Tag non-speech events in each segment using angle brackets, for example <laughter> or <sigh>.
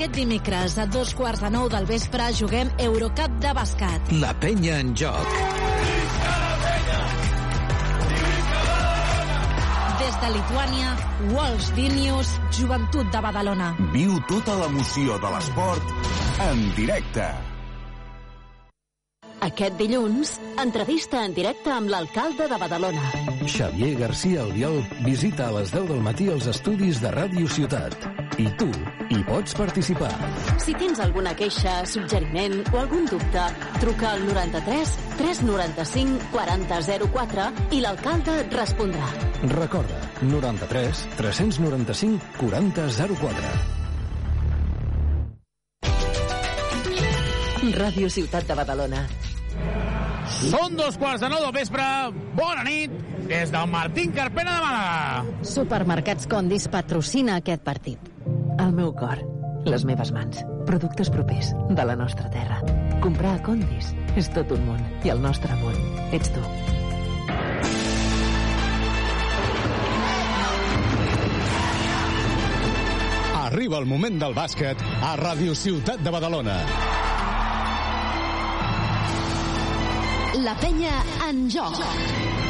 Aquest dimecres a dos quarts de nou del vespre juguem Eurocup de bàsquet. La penya en joc. Des de Lituània, Walsh Vilnius, Joventut de Badalona. Viu tota l'emoció de l'esport en directe. Aquest dilluns, entrevista en directe amb l'alcalde de Badalona. Xavier García Albiol visita a les 10 del matí els estudis de Ràdio Ciutat. I tu hi pots participar. Si tens alguna queixa, suggeriment o algun dubte, truca al 93 395 4004 i l'alcalde et respondrà. Recorda, 93 395 4004. Ràdio Ciutat de Badalona. Són dos quarts de nou del vespre. Bona nit des del Martín Carpena de Màlaga. Supermercats Condis patrocina aquest partit. El meu cor, les meves mans, productes propers de la nostra terra. Comprar a Condis és tot un món i el nostre món ets tu. Arriba el moment del bàsquet a Ràdio Ciutat de Badalona. La penya en joc.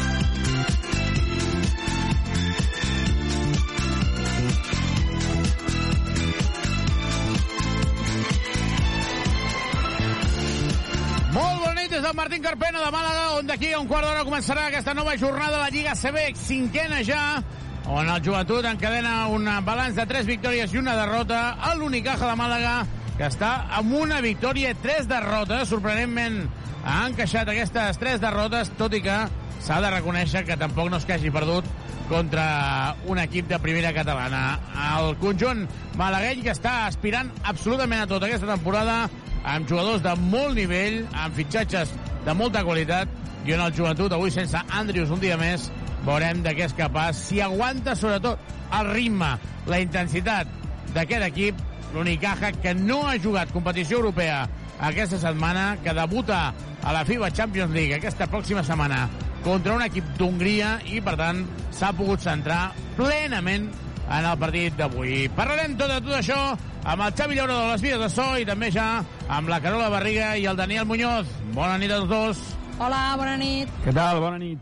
Martín Carpena de Màlaga, on d'aquí a un quart d'hora començarà aquesta nova jornada de la Lliga CB, cinquena ja, on el joventut encadena un balanç de 3 victòries i una derrota a l'Unicaja de Màlaga, que està amb una victòria i 3 derrotes. Sorprenentment ha encaixat aquestes 3 derrotes, tot i que s'ha de reconèixer que tampoc no es que hagi perdut contra un equip de primera catalana. El conjunt malagueny que està aspirant absolutament a tot aquesta temporada amb jugadors de molt nivell, amb fitxatges de molta qualitat, i on el joventut avui sense Andrius un dia més veurem de què és capaç, si aguanta sobretot el ritme, la intensitat d'aquest equip, l'Unicaja que no ha jugat competició europea aquesta setmana, que debuta a la FIBA Champions League aquesta pròxima setmana contra un equip d'Hongria i, per tant, s'ha pogut centrar plenament en el partit d'avui. Parlarem tot de tot això amb el Xavi Llaura de les Vides de So i també ja amb la Carola Barriga i el Daniel Muñoz. Bona nit als dos. Hola, bona nit. Què tal? Bona nit.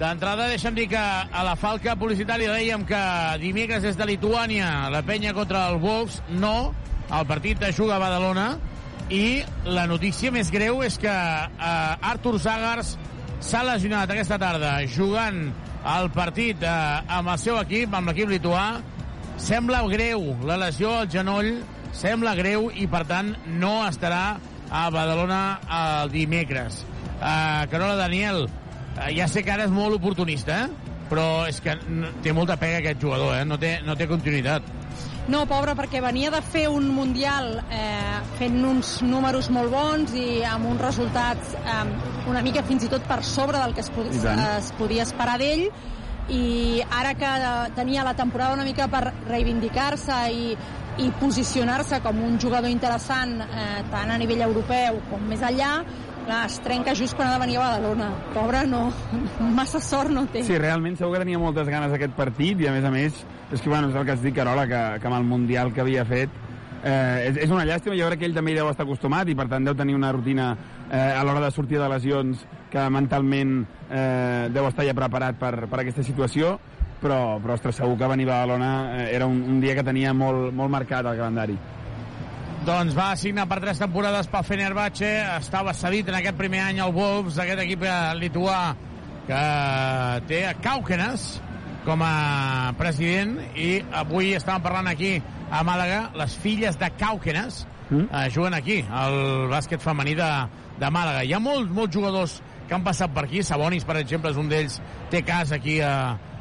D'entrada, deixa'm dir que a la falca publicitària dèiem que dimecres és de Lituània, la penya contra el Wolves, no, el partit es juga a Badalona, i la notícia més greu és que eh, Artur Zagars s'ha lesionat aquesta tarda jugant el partit eh, amb el seu equip, amb l'equip lituà. Sembla greu la lesió al genoll, sembla greu i, per tant, no estarà a Badalona el dimecres. Uh, Carola Daniel, uh, ja sé que ara és molt oportunista, eh? però és que té molta pega aquest jugador, eh? no, té, no té continuïtat. No, pobre, perquè venia de fer un Mundial eh, fent uns números molt bons i amb uns resultats eh, una mica fins i tot per sobre del que es, pod es podia esperar d'ell i ara que tenia la temporada una mica per reivindicar-se i, i posicionar-se com un jugador interessant eh, tant a nivell europeu com més enllà clar, es trenca just quan ha de venir a Badalona. Pobre, no, <laughs> massa sort no té. Sí, realment segur que tenia moltes ganes d'aquest partit i a més a més, és que bueno, és el que has dit, Carola, que, que amb el Mundial que havia fet eh, és, és una llàstima, jo crec que ell també hi deu estar acostumat i per tant deu tenir una rutina eh, a l'hora de sortir de lesions que mentalment eh, deu estar ja preparat per, per aquesta situació però, però ostres, segur que venir a Badalona eh, era un, un dia que tenia molt, molt marcat el calendari. Doncs va signar per tres temporades pel Fenerbahce, estava cedit en aquest primer any al Wolves, aquest equip lituà que té a Cauquenes com a president i avui estàvem parlant aquí a Màlaga, les filles de Cauquenes mm. eh, juguen aquí, al bàsquet femení de, de Màlaga. Hi ha molts, molts jugadors que han passat per aquí, Sabonis, per exemple, és un d'ells, té casa aquí a,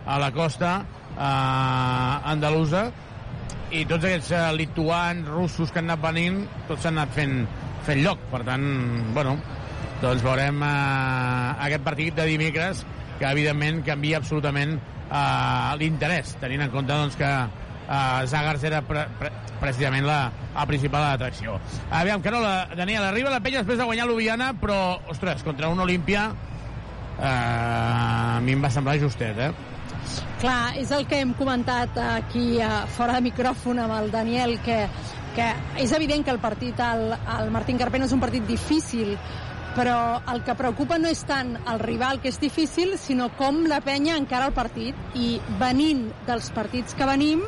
a la costa eh, andalusa, i tots aquests uh, lituans, russos que han anat venint, tots s'han anat fent, fent lloc. Per tant, bueno, doncs veurem uh, aquest partit de dimecres que evidentment canvia absolutament eh, l'interès, tenint en compte doncs, que eh, Zagars era pre pre precisament la, la principal atracció. Aviam, que no, la, Daniel, arriba la penya després de guanyar l'Ubiana, però, ostres, contra un Olímpia eh, a mi em va semblar justet, eh? Clar, és el que hem comentat aquí a, fora de micròfon amb el Daniel, que, que és evident que el partit al, al Martín Carpena és un partit difícil, però el que preocupa no és tant el rival, que és difícil, sinó com la penya encara el partit. I venint dels partits que venim,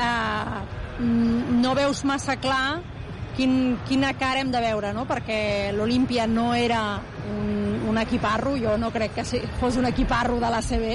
eh, no veus massa clar quin, quina cara hem de veure, no? perquè l'Olímpia no era un, un equiparro, jo no crec que fos un equiparro de l'ACB,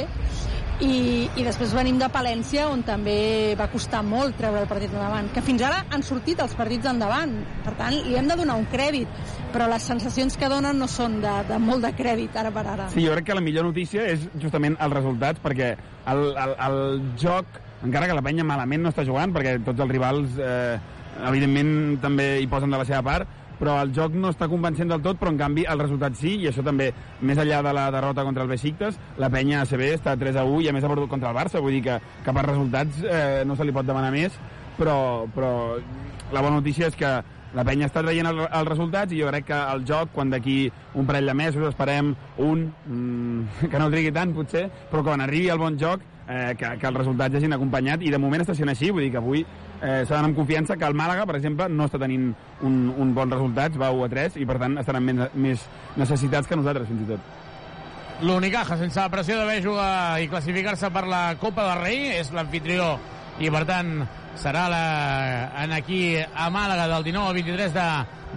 i, i després venim de Palència on també va costar molt treure el partit endavant que fins ara han sortit els partits endavant. Per tant li hem de donar un crèdit però les sensacions que donen no són de, de molt de crèdit ara per ara. Sí, jo crec que la millor notícia és justament els resultats perquè el, el, el joc encara que la penya malament no està jugant perquè tots els rivals eh, evidentment també hi posen de la seva part però el joc no està convencent del tot, però en canvi el resultat sí, i això també, més enllà de la derrota contra el Besiktas, la penya ACB està 3 a 1 i a més ha perdut contra el Barça, vull dir que, que per resultats eh, no se li pot demanar més, però, però la bona notícia és que la penya està traient el, els resultats i jo crec que el joc, quan d'aquí un parell de mesos esperem un, mm, <laughs> que no trigui tant potser, però quan arribi el bon joc, eh, que, que els resultats hagin acompanyat i de moment està sent així, vull dir que avui eh, s'ha d'anar amb confiança que el Màlaga, per exemple, no està tenint un, un bon resultat, va 1 a 3, i per tant estaran més, més necessitats que nosaltres, fins i tot. L'Unicaja, sense la pressió d'haver jugar i classificar-se per la Copa del Rei, és l'anfitrió i, per tant, serà la, en aquí a Màlaga del 19 al 23 de,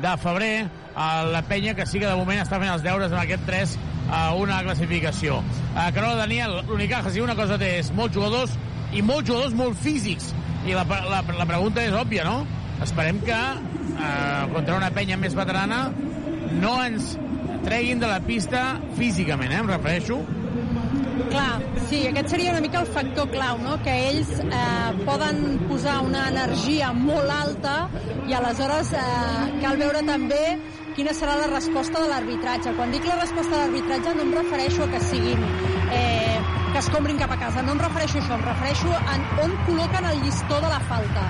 de febrer a la penya que sí que de moment està fent els deures en aquest 3 a una classificació. A Carola Daniel, l'Unicaja, si una cosa té és molts jugadors i molts jugadors molt físics. I la, la, la pregunta és òbvia, no? Esperem que eh, contra una penya més veterana no ens treguin de la pista físicament, eh, em refereixo. Clar, sí, aquest seria una mica el factor clau, no? que ells eh, poden posar una energia molt alta i aleshores eh, cal veure també quina serà la resposta de l'arbitratge. Quan dic la resposta de l'arbitratge no em refereixo a que siguin eh, que es comprin cap a casa, no em refereixo a això, em refereixo a on col·loquen el llistó de la falta.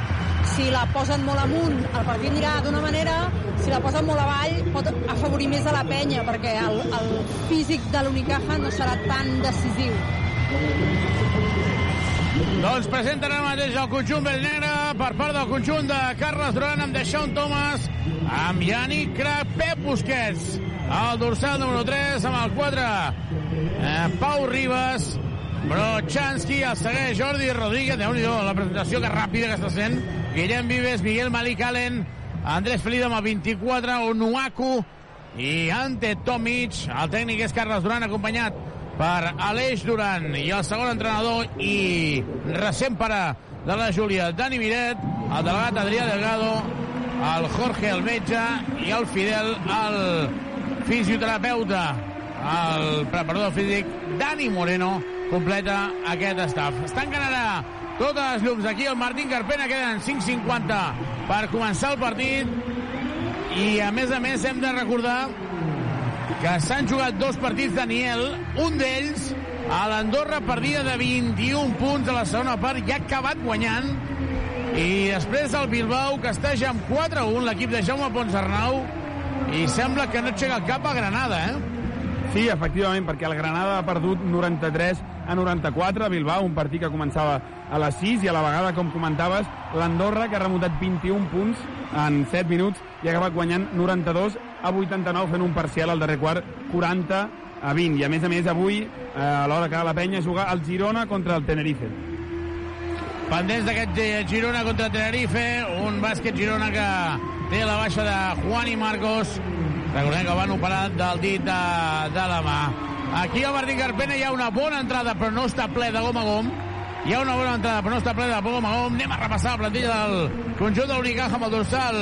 Si la posen molt amunt, el partit anirà d'una manera, si la posen molt avall, pot afavorir més a la penya, perquè el, el físic de l'Unicaja no serà tan decisiu. Doncs presenten ara mateix el conjunt negre per part del conjunt de Carles Duran amb Deixón Thomas, amb Yannick Crac, Pep Busquets, el dorsal número 3 amb el 4, eh, Pau Ribas, Brochanski, el segueix Jordi Rodríguez, déu nhi la presentació que ràpida que està sent, Guillem Vives, Miguel Malik Allen, Andrés Felido amb el 24, Onuaku i Ante Tomic, el tècnic és Carles Duran, acompanyat per Aleix Duran i el segon entrenador i recent pare de la Júlia, Dani Miret, el delegat Adrià Delgado, el Jorge, el metge, i el Fidel, el fisioterapeuta, el preparador físic, Dani Moreno, completa aquest staff. Estan ara totes les llums aquí el Martín Carpena, queden 5.50 per començar el partit i a més a més hem de recordar que s'han jugat dos partits Daniel, un d'ells a l'Andorra perdida de 21 punts a la segona part i ha acabat guanyant i després el Bilbao que està ja amb 4-1 l'equip de Jaume Ponsarnau i sembla que no aixeca el cap a Granada eh? Sí, efectivament, perquè el Granada ha perdut 93 a 94, Bilbao, un partit que començava a les 6 i a la vegada, com comentaves, l'Andorra, que ha remuntat 21 punts en 7 minuts i ha acabat guanyant 92 a 89, fent un parcial al darrer quart 40 a 20. I a més a més, avui, eh, a l'hora que la penya jugar el Girona contra el Tenerife. Pendents d'aquest Girona contra Tenerife, un bàsquet Girona que té la baixa de Juan i Marcos, Recordem que van operar del dit de, de la mà. Aquí al Martín Carpena hi ha una bona entrada, però no està ple de gom a gom. Hi ha una bona entrada, però no està ple de gom a gom. Anem a repassar la plantilla del conjunt de l'Unicaja amb el dorsal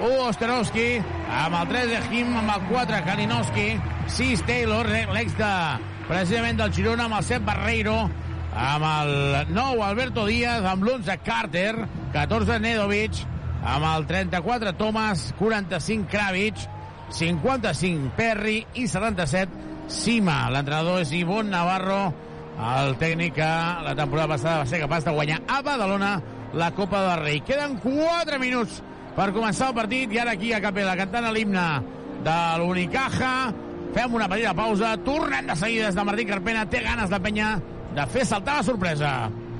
U Osterowski, amb el 3 de Jim, amb el 4 Kalinowski, 6 Taylor, l'ex de precisament del Girona, amb el 7 Barreiro, amb el 9 Alberto Díaz, amb l'11 Carter, 14 Nedovic, amb el 34 Thomas, 45 Kravitz, 55 Perry i 77 cima. L'entrenador és Ivon Navarro, el tècnic que la temporada passada va ser capaç de guanyar a Badalona la Copa del Rei. Queden 4 minuts per començar el partit i ara aquí a Capella cantant l'himne de l'Unicaja. Fem una petita pausa, tornem de seguida des de Martí Carpena, té ganes de penya de fer saltar la sorpresa.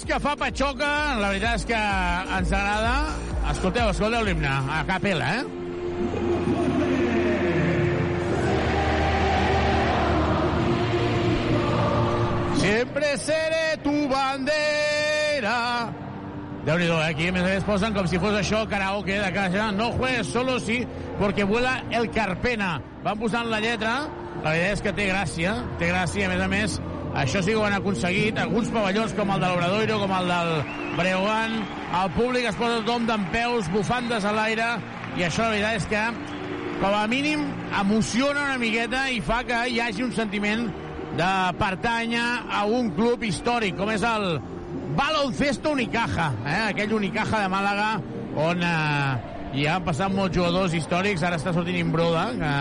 És que fa patxoca, la veritat és que ens agrada. Escolteu, escolteu l'himne, a capella, eh? Siempre seré tu bandera. déu nhi eh? aquí a més a més posen com si fos això karaoke de casa. No juegues solo sí, porque vuela el Carpena. Van posant la lletra, la veritat és que té gràcia, té gràcia, a més a més, això sí que ho han aconseguit. Alguns pavellons com el de l'Obradoiro, com el del Breogán, el públic es posa tothom d'en peus, bufandes a l'aire, i això la veritat és que, com a mínim, emociona una miqueta i fa que hi hagi un sentiment de pertànyer a un club històric, com és el Baloncesto Unicaja, eh? aquell Unicaja de Màlaga, on eh, hi han passat molts jugadors històrics, ara està sortint Imbroda, que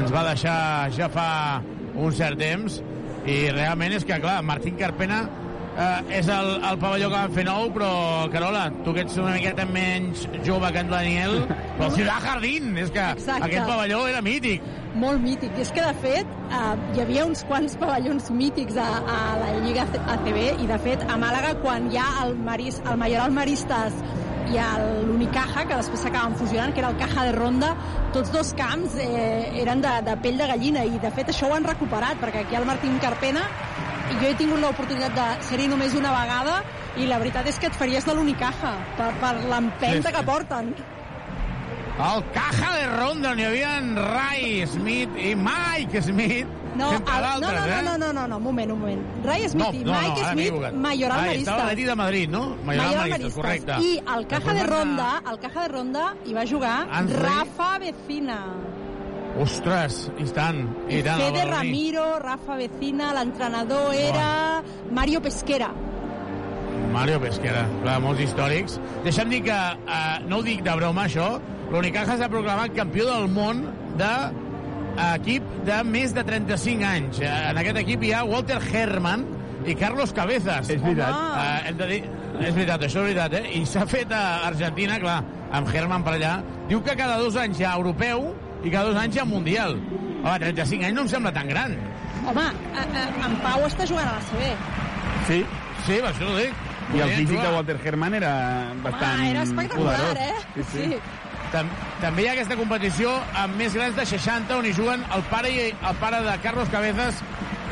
ens va deixar ja fa un cert temps, i realment és que, clar, Martín Carpena eh, és el, el pavelló que van fer nou, però, Carola, tu que ets una miqueta menys jove que en Daniel, <laughs> però Ciudad Jardín, és que Exacte. aquest pavelló era mític. Molt mític. I és que, de fet, eh, hi havia uns quants pavellons mítics a, a la Lliga ACB i, de fet, a Màlaga, quan hi ha el, Maris, el Mayoral Maristes i l'Unicaja, que després s'acaben fusionant, que era el Caja de Ronda, tots dos camps eh, eren de, de pell de gallina i, de fet, això ho han recuperat, perquè aquí el Martín Carpena i jo he tingut l'oportunitat de ser-hi només una vegada i la veritat és que et faries de l'Unicaja per, per l'empenta Sí, sí. que porten. El Caja de Ronda, on hi havia Ray Smith i Mike Smith, No, el, no, no, eh? no, no, no, no, un moment, un moment. Ray Smith no, i no, Mike no, Smith. Mayoral ah, Maristes. Estava l'Atleti de Madrid, no? Mayoral, Maristes, correcte. I el Caja de Ronda, el Caja de Ronda hi va jugar Rey. Rafa Vecina. Ostres, i tant, i tant. Fede. Ramiro, Rafa Vecina, l'entrenador era Mario Pesquera. Mario Pesquera, clar, molts històrics. Deixa'm dir que, eh, no ho dic de broma, això, l'Unicaja s'ha proclamat campió del món de equip de més de 35 anys. Eh, En aquest equip hi ha Walter Herrmann i Carlos Cabezas. És veritat. Eh, hem de dir, és veritat, això és veritat, eh? I s'ha fet a Argentina, clar, amb Herman per allà. Diu que cada dos anys hi ha europeu i cada dos anys hi ha mundial. Home, 35 anys no em sembla tan gran. Home, eh, eh, en Pau està jugant a la CB. Sí, Sí, això ho dic. i el físic de Walter Herrmann era bastant Ah, era espectacular, poderós. eh? Sí, sí. Tam també hi ha aquesta competició amb més grans de 60 on hi juguen el pare, i el pare de Carlos Cabezas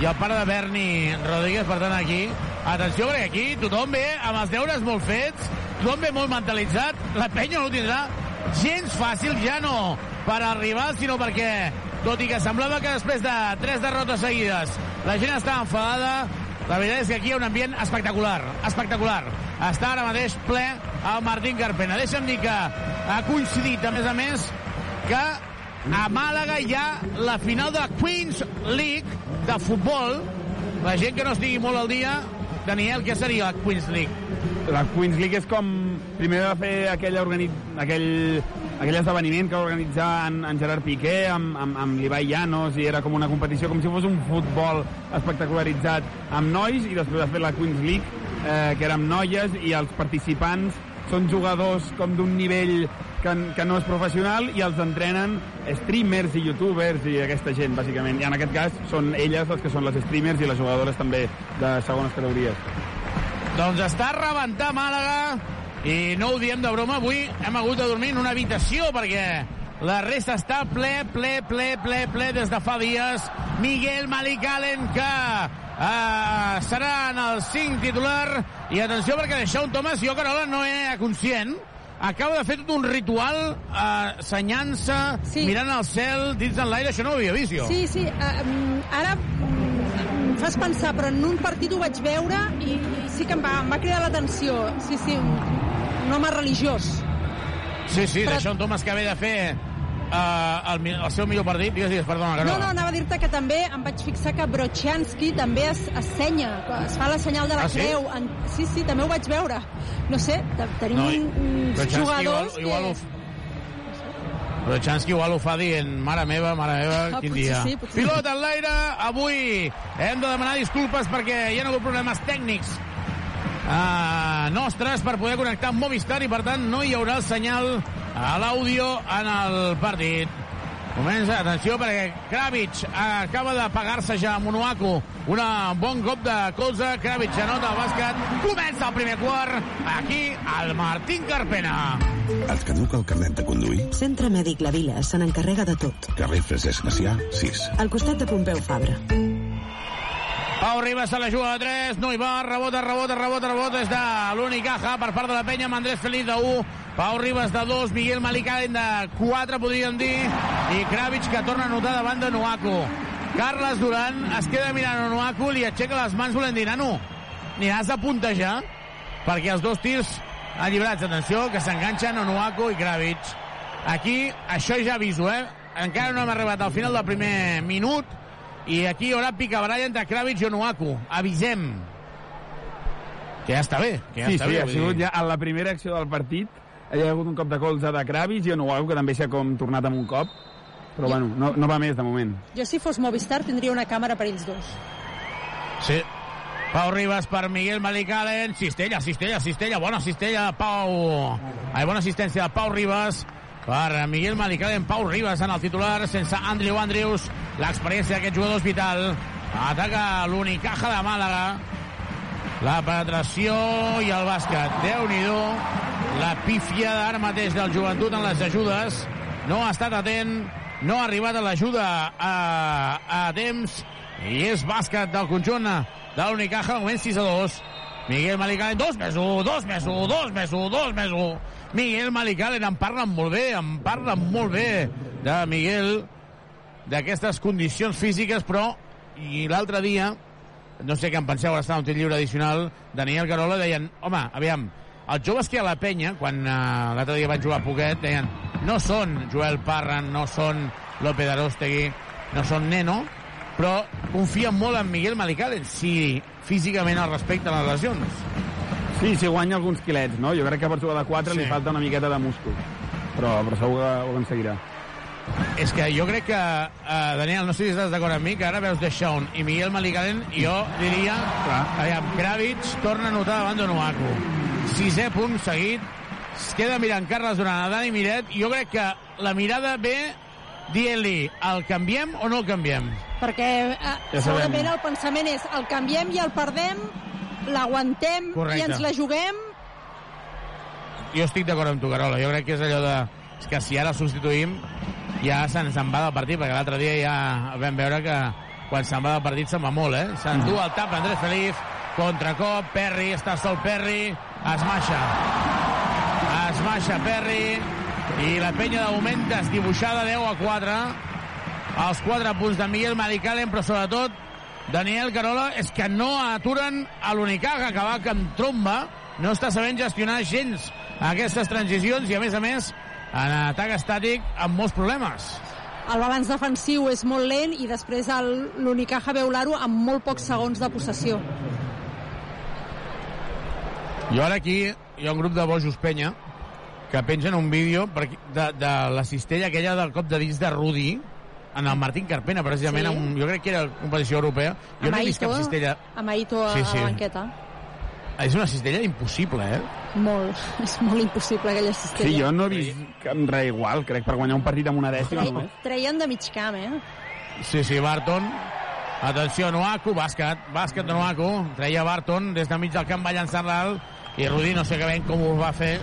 i el pare de Berni Rodríguez. Per tant, aquí, atenció, perquè aquí tothom ve amb els deures molt fets, tothom ve molt mentalitzat. La penya no ho tindrà gens fàcil, ja no per al rival, sinó perquè, tot i que semblava que després de tres derrotes seguides la gent estava enfadada, la veritat és que aquí hi ha un ambient espectacular, espectacular. Està ara mateix ple el Martín Carpena. Deixa'm dir que ha coincidit, a més a més, que a Màlaga hi ha la final de Queens League de futbol. La gent que no estigui molt al dia, Daniel, què seria la Queens League? La Queens League és com... Primer va fer aquell, organit... aquell, aquell esdeveniment que va organitzar en, en Gerard Piqué amb, amb, amb l'Ibai Llanos i era com una competició com si fos un futbol espectacularitzat amb nois i després va fer la Queens League eh, que era amb noies i els participants són jugadors com d'un nivell que, que no és professional i els entrenen streamers i youtubers i aquesta gent, bàsicament. I en aquest cas són elles les que són les streamers i les jugadores també de segones categories. Doncs està a rebentar Màlaga i no ho diem de broma, avui hem hagut de dormir en una habitació perquè la resta està ple, ple, ple, ple, ple des de fa dies. Miguel Malicalen que uh, serà en el 5 titular i atenció perquè d'això un Thomas jo, Carola, no era conscient acaba de fer tot un ritual eh, senyant-se, sí. mirant al cel, dins en l'aire, això no ho havia vist jo. Sí, sí, uh, ara em fas pensar, però en un partit ho vaig veure i, i sí que em va, em va cridar l'atenció. Sí, sí, un, home religiós. Sí, sí, Però- d'això en Thomas que ve de fer uh, el, el seu millor partit. Digues, digues, perdona, No, Carola. no, anava a dir-te que també em vaig fixar que Brochanski també es, es senya, es fa la senyal de la Ah, sí? creu. En, sí, sí, també ho vaig veure. No sé, te- tenim No, uns Brochanski jugadors igual, igual ho, que... però Chansky igual ho fa dient, mare meva, mare meva, Ah, quin dia. sí, potser Pilot en l'aire, avui hem de demanar disculpes perquè hi ha hagut problemes tècnics uh, nostres per poder connectar amb Movistar i per tant no hi haurà el senyal a l'àudio en el partit. Comença, atenció, perquè Kravitz acaba de pagar-se ja a Monoaco un bon cop de colze. Kravitz anota el bàsquet. Comença el primer quart aquí al Martín Carpena. Et caduca el carnet de conduir? Centre Mèdic La Vila se n'encarrega de tot. Carrer Francesc Macià, 6. Al costat de Pompeu Fabra. Pau Ribas se la juga de 3, no hi va, rebota, rebota, rebota, rebota, és de l'Unicaja per part de la penya, amb Andrés Feliz de 1, Pau Ribas de 2, Miguel Malicalen de 4, podríem dir, i Kravitz que torna a notar davant de Nuaco. Carles Duran es queda mirant a Nuaco, li aixeca les mans volent dir, nano, aniràs a puntejar? Perquè els dos tirs alliberats, atenció, que s'enganxen Onuaco i Kravitz. Aquí, això ja aviso, eh? Encara no hem arribat al final del primer minut, i aquí hi haurà picabaralla entre Kravitz i Onuaku. Avisem. Que ja està bé. Que ja sí, està sí, bé, ha sigut dir. ja a la primera acció del partit hi ha hagut un cop de colze de Kravis i Onuaku, que també s'ha com tornat amb un cop. Però bueno, no, no va més de moment. Jo, si fos Movistar, tindria una càmera per ells dos. Sí. Pau Ribas per Miguel Malicalen. Cistella, Cistella, Cistella. Bona cistella de Pau. Ai, bona assistència de Pau Ribas per Miguel Malicalen. Pau Ribas en el titular sense Andrew Andrews. L'experiència d'aquest jugador és vital. Ataca l'Unicaja de Màlaga. La penetració i el bàsquet. Déu-n'hi-do. La pífia d'ara mateix del joventut en les ajudes. No ha estat atent. No ha arribat a l'ajuda a, a temps. I és bàsquet del conjunt de l'Unicaja. Moment 6 a 2. Miguel Malicalen, 2 més 1, 2 més 1, 2 més 1, 2 més 1. Miguel Malicalen, en parlen molt bé, en parlen molt bé de Miguel, d'aquestes condicions físiques, però i l'altre dia, no sé què en penseu, ara està un lliure addicional, Daniel Carola deien, home, aviam, els joves que hi ha a la penya, quan uh, l'altre dia van jugar a Poquet, deien, no són Joel Parran, no són López Arostegui, no són Neno, però confien molt en Miguel Malicalen, si físicament el respecten les lesions. Sí, sí, guanya alguns quilets, no? Jo crec que per jugar de 4 Sí. li falta una miqueta de múscul. Però, però segur que ho aconseguirà. És que jo crec que, uh, Daniel, no sé si estàs d'acord amb mi, que ara veus de Shaun i Miguel Malicalen, jo diria, Clar. aviam, Kravitz torna a notar davant d'Onuaku. Sisè punt seguit, es queda mirant Carles durant a Dani Miret, jo crec que la mirada ve dient-li, el canviem o no el canviem? Perquè eh, Ja sabem. segurament el pensament és el canviem i el perdem, l'aguantem i ens la juguem. Jo estic d'acord amb tu, Carola. Jo crec que és allò de... És que si ara el substituïm, ja se'ns en va del partit, perquè l'altre dia ja vam veure que quan se'n va del partit se'n va molt, eh? S'endú el tap Andrés Feliz, contracop, Perry, està sol Perry, es maixa. Es maixa Perry, i la penya de moment desdibuixada 10 a 4. Els 4 punts de Miguel Maricalen, però sobretot Daniel Carola, és que no aturen a l'Unicaga, que va que amb tromba, no està sabent gestionar gens aquestes transicions i, a més a més, en atac estàtic amb molts problemes. El balanç defensiu és molt lent i després l'Unicaja veu l'Aro amb molt pocs segons de possessió. Jo ara aquí hi ha un grup de bojos penya que pengen un vídeo per de, de la cistella aquella del cop de dits de Rudi en el Martín Carpena, precisament, Sí. amb, jo crec que era competició europea. Jo Amb no he vist cap cistella... amb Aito a, Sí, sí. a banqueta. És una cistella impossible, eh? Molt, <laughs> és molt impossible aquella cistella. Sí, jo no he vist cap res igual, crec, per guanyar un partit amb una dècima Tre només. treien de mig camp, eh? Sí, sí, Barton. Atenció, Noaku, bàsquet, bàsquet de Noaku. Treia Barton, des de mig del camp va llançar-la alt, i Rudi no sé que ben com ho va fer,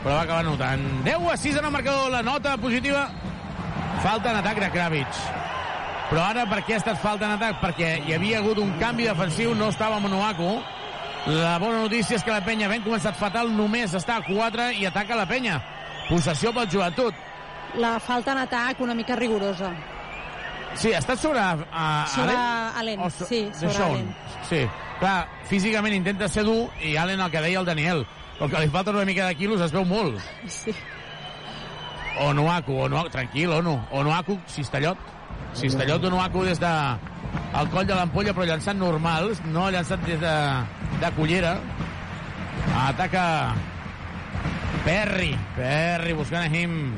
però va acabar notant. 10 a 6 en el marcador, la nota positiva. Falta en atac de Kravitz. Però ara per què ha estat falta en atac? Perquè hi havia hagut un canvi defensiu, no estava Monoaku, La bona notícia és que la penya ben començat fatal, només està a 4 i ataca la penya. Possessió pel joventut. La falta en atac una mica rigorosa. Sí, ha estat sobre uh, Sobre Allen? Allen, O so- sí, sobre. Allen. Sí, clar, físicament intenta ser dur i Allen el que deia el Daniel. El que li falta una mica de quilos es veu molt. Sí. Onuaku, Onuaku, tranquil, Onu. Onuaku, Cistellot. Cistellot Onuaku des de el coll de l'ampolla, però llançant normals, no llançat des de, de cullera. Ataca Perry. Perry buscant a Him.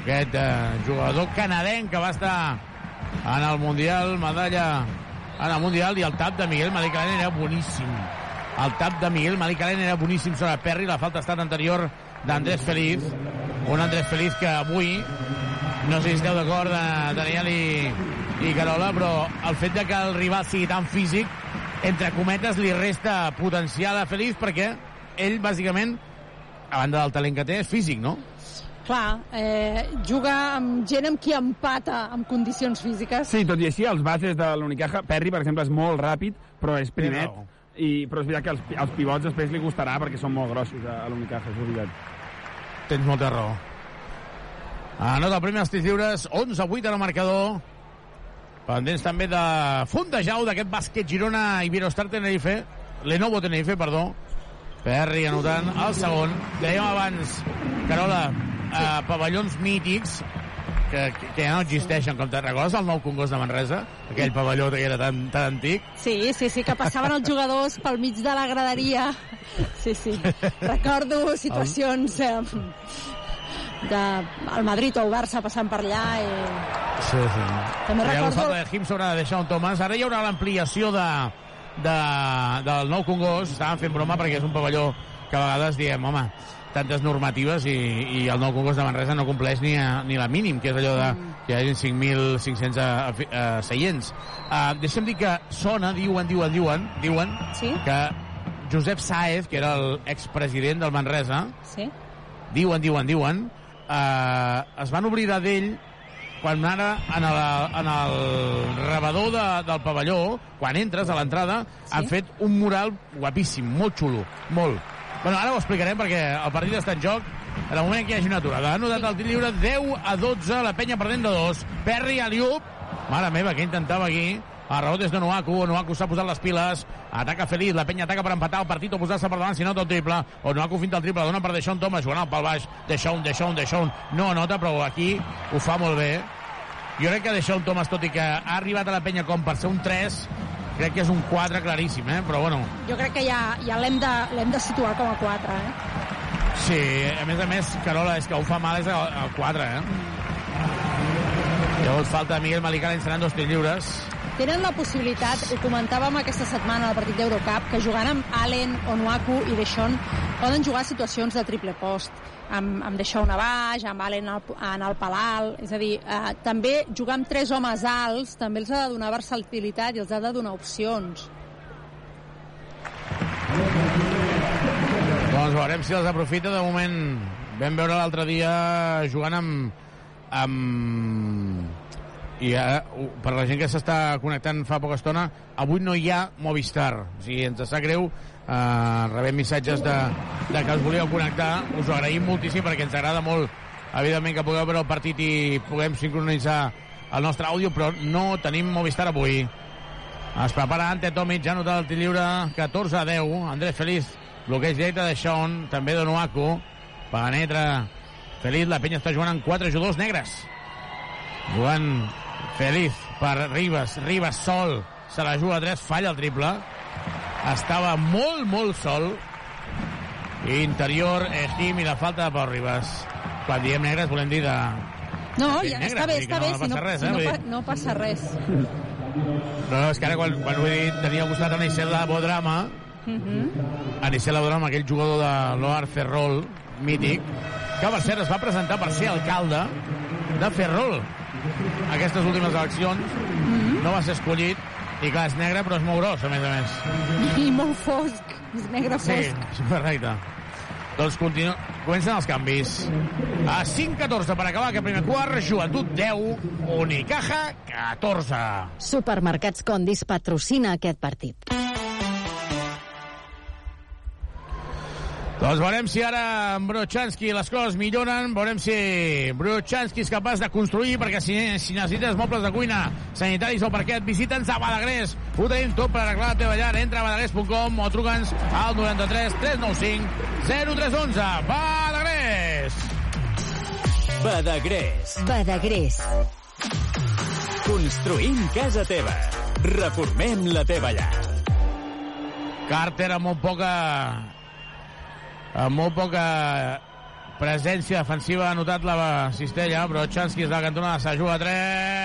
Aquest eh, jugador canadenc que va estar en el Mundial, medalla en el Mundial, i el tap de Miguel Madicalen era boníssim. El tap de Miguel Madicalen era boníssim sobre Perry, la falta ha estat anterior d'Andrés Feliz, un Andrés Feliz que avui, no sé si esteu d'acord, eh, Daniel i, i Carola, però el fet de que el rival sigui tan físic, entre cometes, li resta potencial a Feliz perquè ell, bàsicament, a banda del talent que té, és físic, no? Clar, eh, juga amb gent amb qui empata amb condicions físiques. Sí, tot i així, els bases de l'Unicaja, Perry, per exemple, és molt ràpid, però és primet, raó. i, però és veritat que els, els pivots després li costarà perquè són molt grossos a, a l'Unicaja, és veritat. Tens molta raó. Anota el primer tirs lliures, 11-8 en el marcador. Pendents també de Fundejau, d'aquest bàsquet Girona i Virostar Tenerife. Lenovo Tenerife, perdó. Perry anotant el segon. Dèiem abans, Carola, eh, pavellons mítics que, que, que ja no existeixen, com te'n recordes el nou Congost de Manresa? Aquell pavelló que era tan, tan antic. Sí, sí, sí, que passaven els jugadors pel mig de la graderia. Sí, sí. Recordo situacions eh, de el Madrid o el Barça passant per allà i... Sí, sí. També Hi ha recordo- de Him sobre de Sean Thomas. Ara hi haurà l'ampliació de, de, del nou Congost. Estàvem fent broma perquè és un pavelló que a vegades diem, home, tantes normatives i, i el nou Congost de Manresa no compleix ni, a, ni la mínim, que és allò de que hi hagi 5.500 uh, uh, seients. Uh, deixa'm dir que sona, diuen, diuen, diuen, diuen sí? que Josep Saez, que era l'expresident del Manresa, Sí? diuen, diuen, diuen, eh, es van oblidar d'ell quan ara en el, en el rebedor de, del pavelló, quan entres a l'entrada, sí? han fet un mural guapíssim, molt xulo, molt. Bueno, ara ho explicarem perquè el partit està en joc. En el moment que hi hagi una aturada. Ha notat el tir lliure 10 a 12, la penya perdent de 2. Perry a Liup. Mare meva, que intentava aquí. A rebot és de Nuaku, Nuaku s'ha posat les piles, ataca Feliz, la penya ataca per empatar el partit o posar-se per davant si nota el triple, o Nuaku finta el triple, dona per Deixón Thomas, jugant pal baix, Deixón, Deixón, Deixón, no anota, però aquí ho fa molt bé. Jo crec que Deixón Thomas, tot i que ha arribat a la penya com per ser un 3, crec que és un 4 claríssim, eh? però bueno, Jo crec que ja, ja l'hem de, de situar com a 4, eh? sí, a més a més, Carola, és que ho fa mal és el, el 4, eh? Llavors falta Miguel Malicala encenant dos tirs lliures. Tenen la possibilitat, ho comentàvem aquesta setmana al partit d'Eurocup, que jugant amb Allen, Onuaku i Deixón poden jugar situacions de triple post amb, amb Deixón a baix, amb Allen al, en el palal, és a dir, eh, també jugar amb tres homes alts també els ha de donar versatilitat i els ha de donar opcions. Doncs veurem si els aprofita. De moment vam veure l'altre dia jugant amb... amb... I ara, uh, per la gent que s'està connectant fa poca estona, avui no hi ha Movistar. O sigui, ens sap greu. Uh, rebem missatges de, de que us volíeu connectar. Us ho agraïm moltíssim perquè ens agrada molt, evidentment, que pugueu veure el partit i puguem sincronitzar el nostre àudio, però no tenim Movistar avui. Es prepara Ante Tomic, ja notat el tir lliure, 14 a 10. Andrés Feliz, bloqueig directe de Sean, també de Noaco. Penetra Feliz, la penya està jugant amb quatre jugadors negres. Jugant Feliz per Ribas, Ribas sol, se la juga a 3, falla el triple. Estava molt, molt sol. Interior, Ejim i la falta de Pau Ribas. Quan diem negres volem dir de... No, de ja, negre, està bé, està bé, no si no, res, si eh? no, pa, no passa res. No, no, és que ara quan, quan ho he dit tenia al costat Anicel Bodrama, Uh -huh. Anicel Bodrama, aquell jugador de l'Oar Ferrol, mític, que per cert es va presentar per ser alcalde de Ferrol aquestes últimes eleccions, no va ser escollit, i clar, és negre però és molt gros, a més a més. I molt fosc, és negre Sí, fosc. correcte. Doncs continu... comencen els canvis. A 5-14 per acabar aquest primer quart, Joventut 10, Unicaja 14. Supermercats Condis patrocina aquest partit. Doncs veurem si ara amb Brochanski les coses milloren, veurem si Brochanski és capaç de construir, perquè si, si necessites mobles de cuina, sanitaris o parquet, visita'ns a Badagrés. Ho tenim tot per arreglar la teva llar. Entra a badagrés.com o truca'ns al 93 395 0311. Badagrés! Badagrés. Badagrés. Construïm casa teva. Reformem la teva llar. Carter amb molt poca amb molt poca presència defensiva ha notat la cistella, però Chansky és de la cantonada, se juga a 3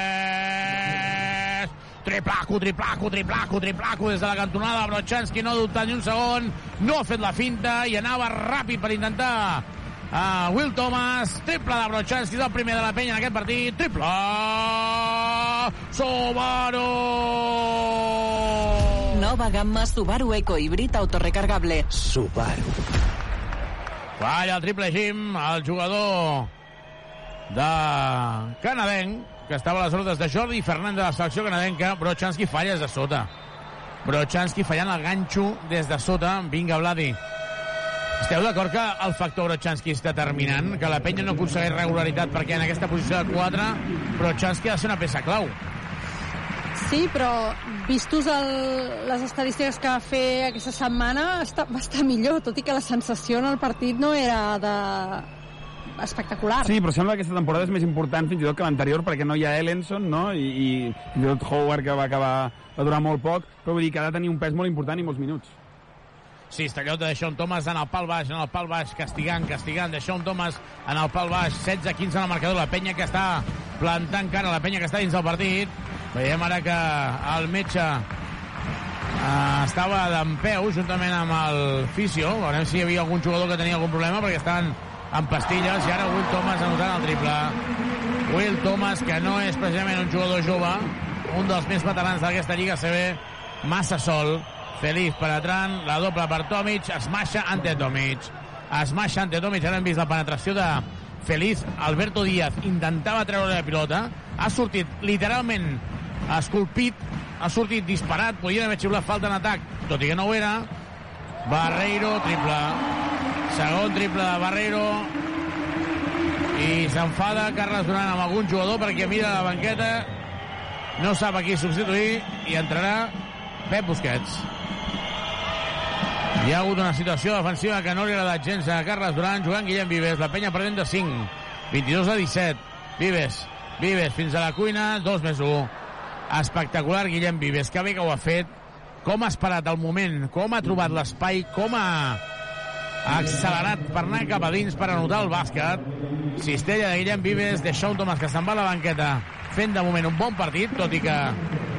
triplaco, triplaco, triplaco, triplaco des de la cantonada, però Chansky no ha dubtat ni un segon, no ha fet la finta i anava ràpid per intentar uh, Will Thomas, triple de Brochanski, és el primer de la penya en aquest partit, triple Subaru! Nova gamma Subaru Eco híbrid autorecargable. Subaru. Falla el triple Jim, el jugador de canadenc, que estava a les ordres de Jordi Fernández de la selecció canadenca, Brochanski falla des de sota. Brochanski fallant el ganxo des de sota. Vinga, Vladi. Esteu d'acord que el factor Brochanski és determinant, que la penya no aconsegueix regularitat perquè en aquesta posició de 4 Brochanski ha de ser una peça clau. Sí, però vistos el, les estadístiques que va fer aquesta setmana està, va estar millor, tot i que la sensació en el partit no era de espectacular. Sí, però sembla que aquesta temporada és més important fins i tot que l'anterior perquè no hi ha Ellenson, no? I, i fins i tot Howard, que va acabar va durar molt poc, però vull dir que ha de tenir un pes molt important i molts minuts. Sí, Estellot de Deixón Thomas en el pal baix, en el pal baix, castigant, castigant, Deixón Thomas en el pal baix, 16-15 en el marcador, la penya que està plantant cara, la penya que està dins del partit. Veiem ara que el metge eh, estava d'en peu juntament amb el fisio, veurem si hi havia algun jugador que tenia algun problema perquè estan en pastilles i ara Will Thomas anotant el triple. Will Thomas, que no és precisament un jugador jove, un dels més veterans d'aquesta Lliga CB, massa sol, Feliz penetrant, la doble per Tomic, es maixa ante Tomic. Es maixa ante Tomic, ara hem vist la penetració de Feliz. Alberto Díaz intentava treure la pilota, ha sortit literalment esculpit, ha sortit disparat, podia haver xiulat falta en atac, tot i que no ho era. Barreiro, triple. Segon triple de Barreiro. I s'enfada Carles Duran amb algun jugador perquè mira la banqueta, no sap a qui substituir i entrarà Pep Busquets. Hi ha hagut una situació defensiva que no li ha gens a Carles Duran, jugant Guillem Vives, la penya perdent de 5, 22 a 17. Vives, Vives fins a la cuina, 2 més 1. Espectacular Guillem Vives, que bé que ho ha fet, com ha esperat el moment, com ha trobat l'espai, com ha accelerat per anar cap a dins per anotar el bàsquet. Cistella de Guillem Vives, de Sean Thomas, que se'n va a la banqueta fent de moment un bon partit, tot i que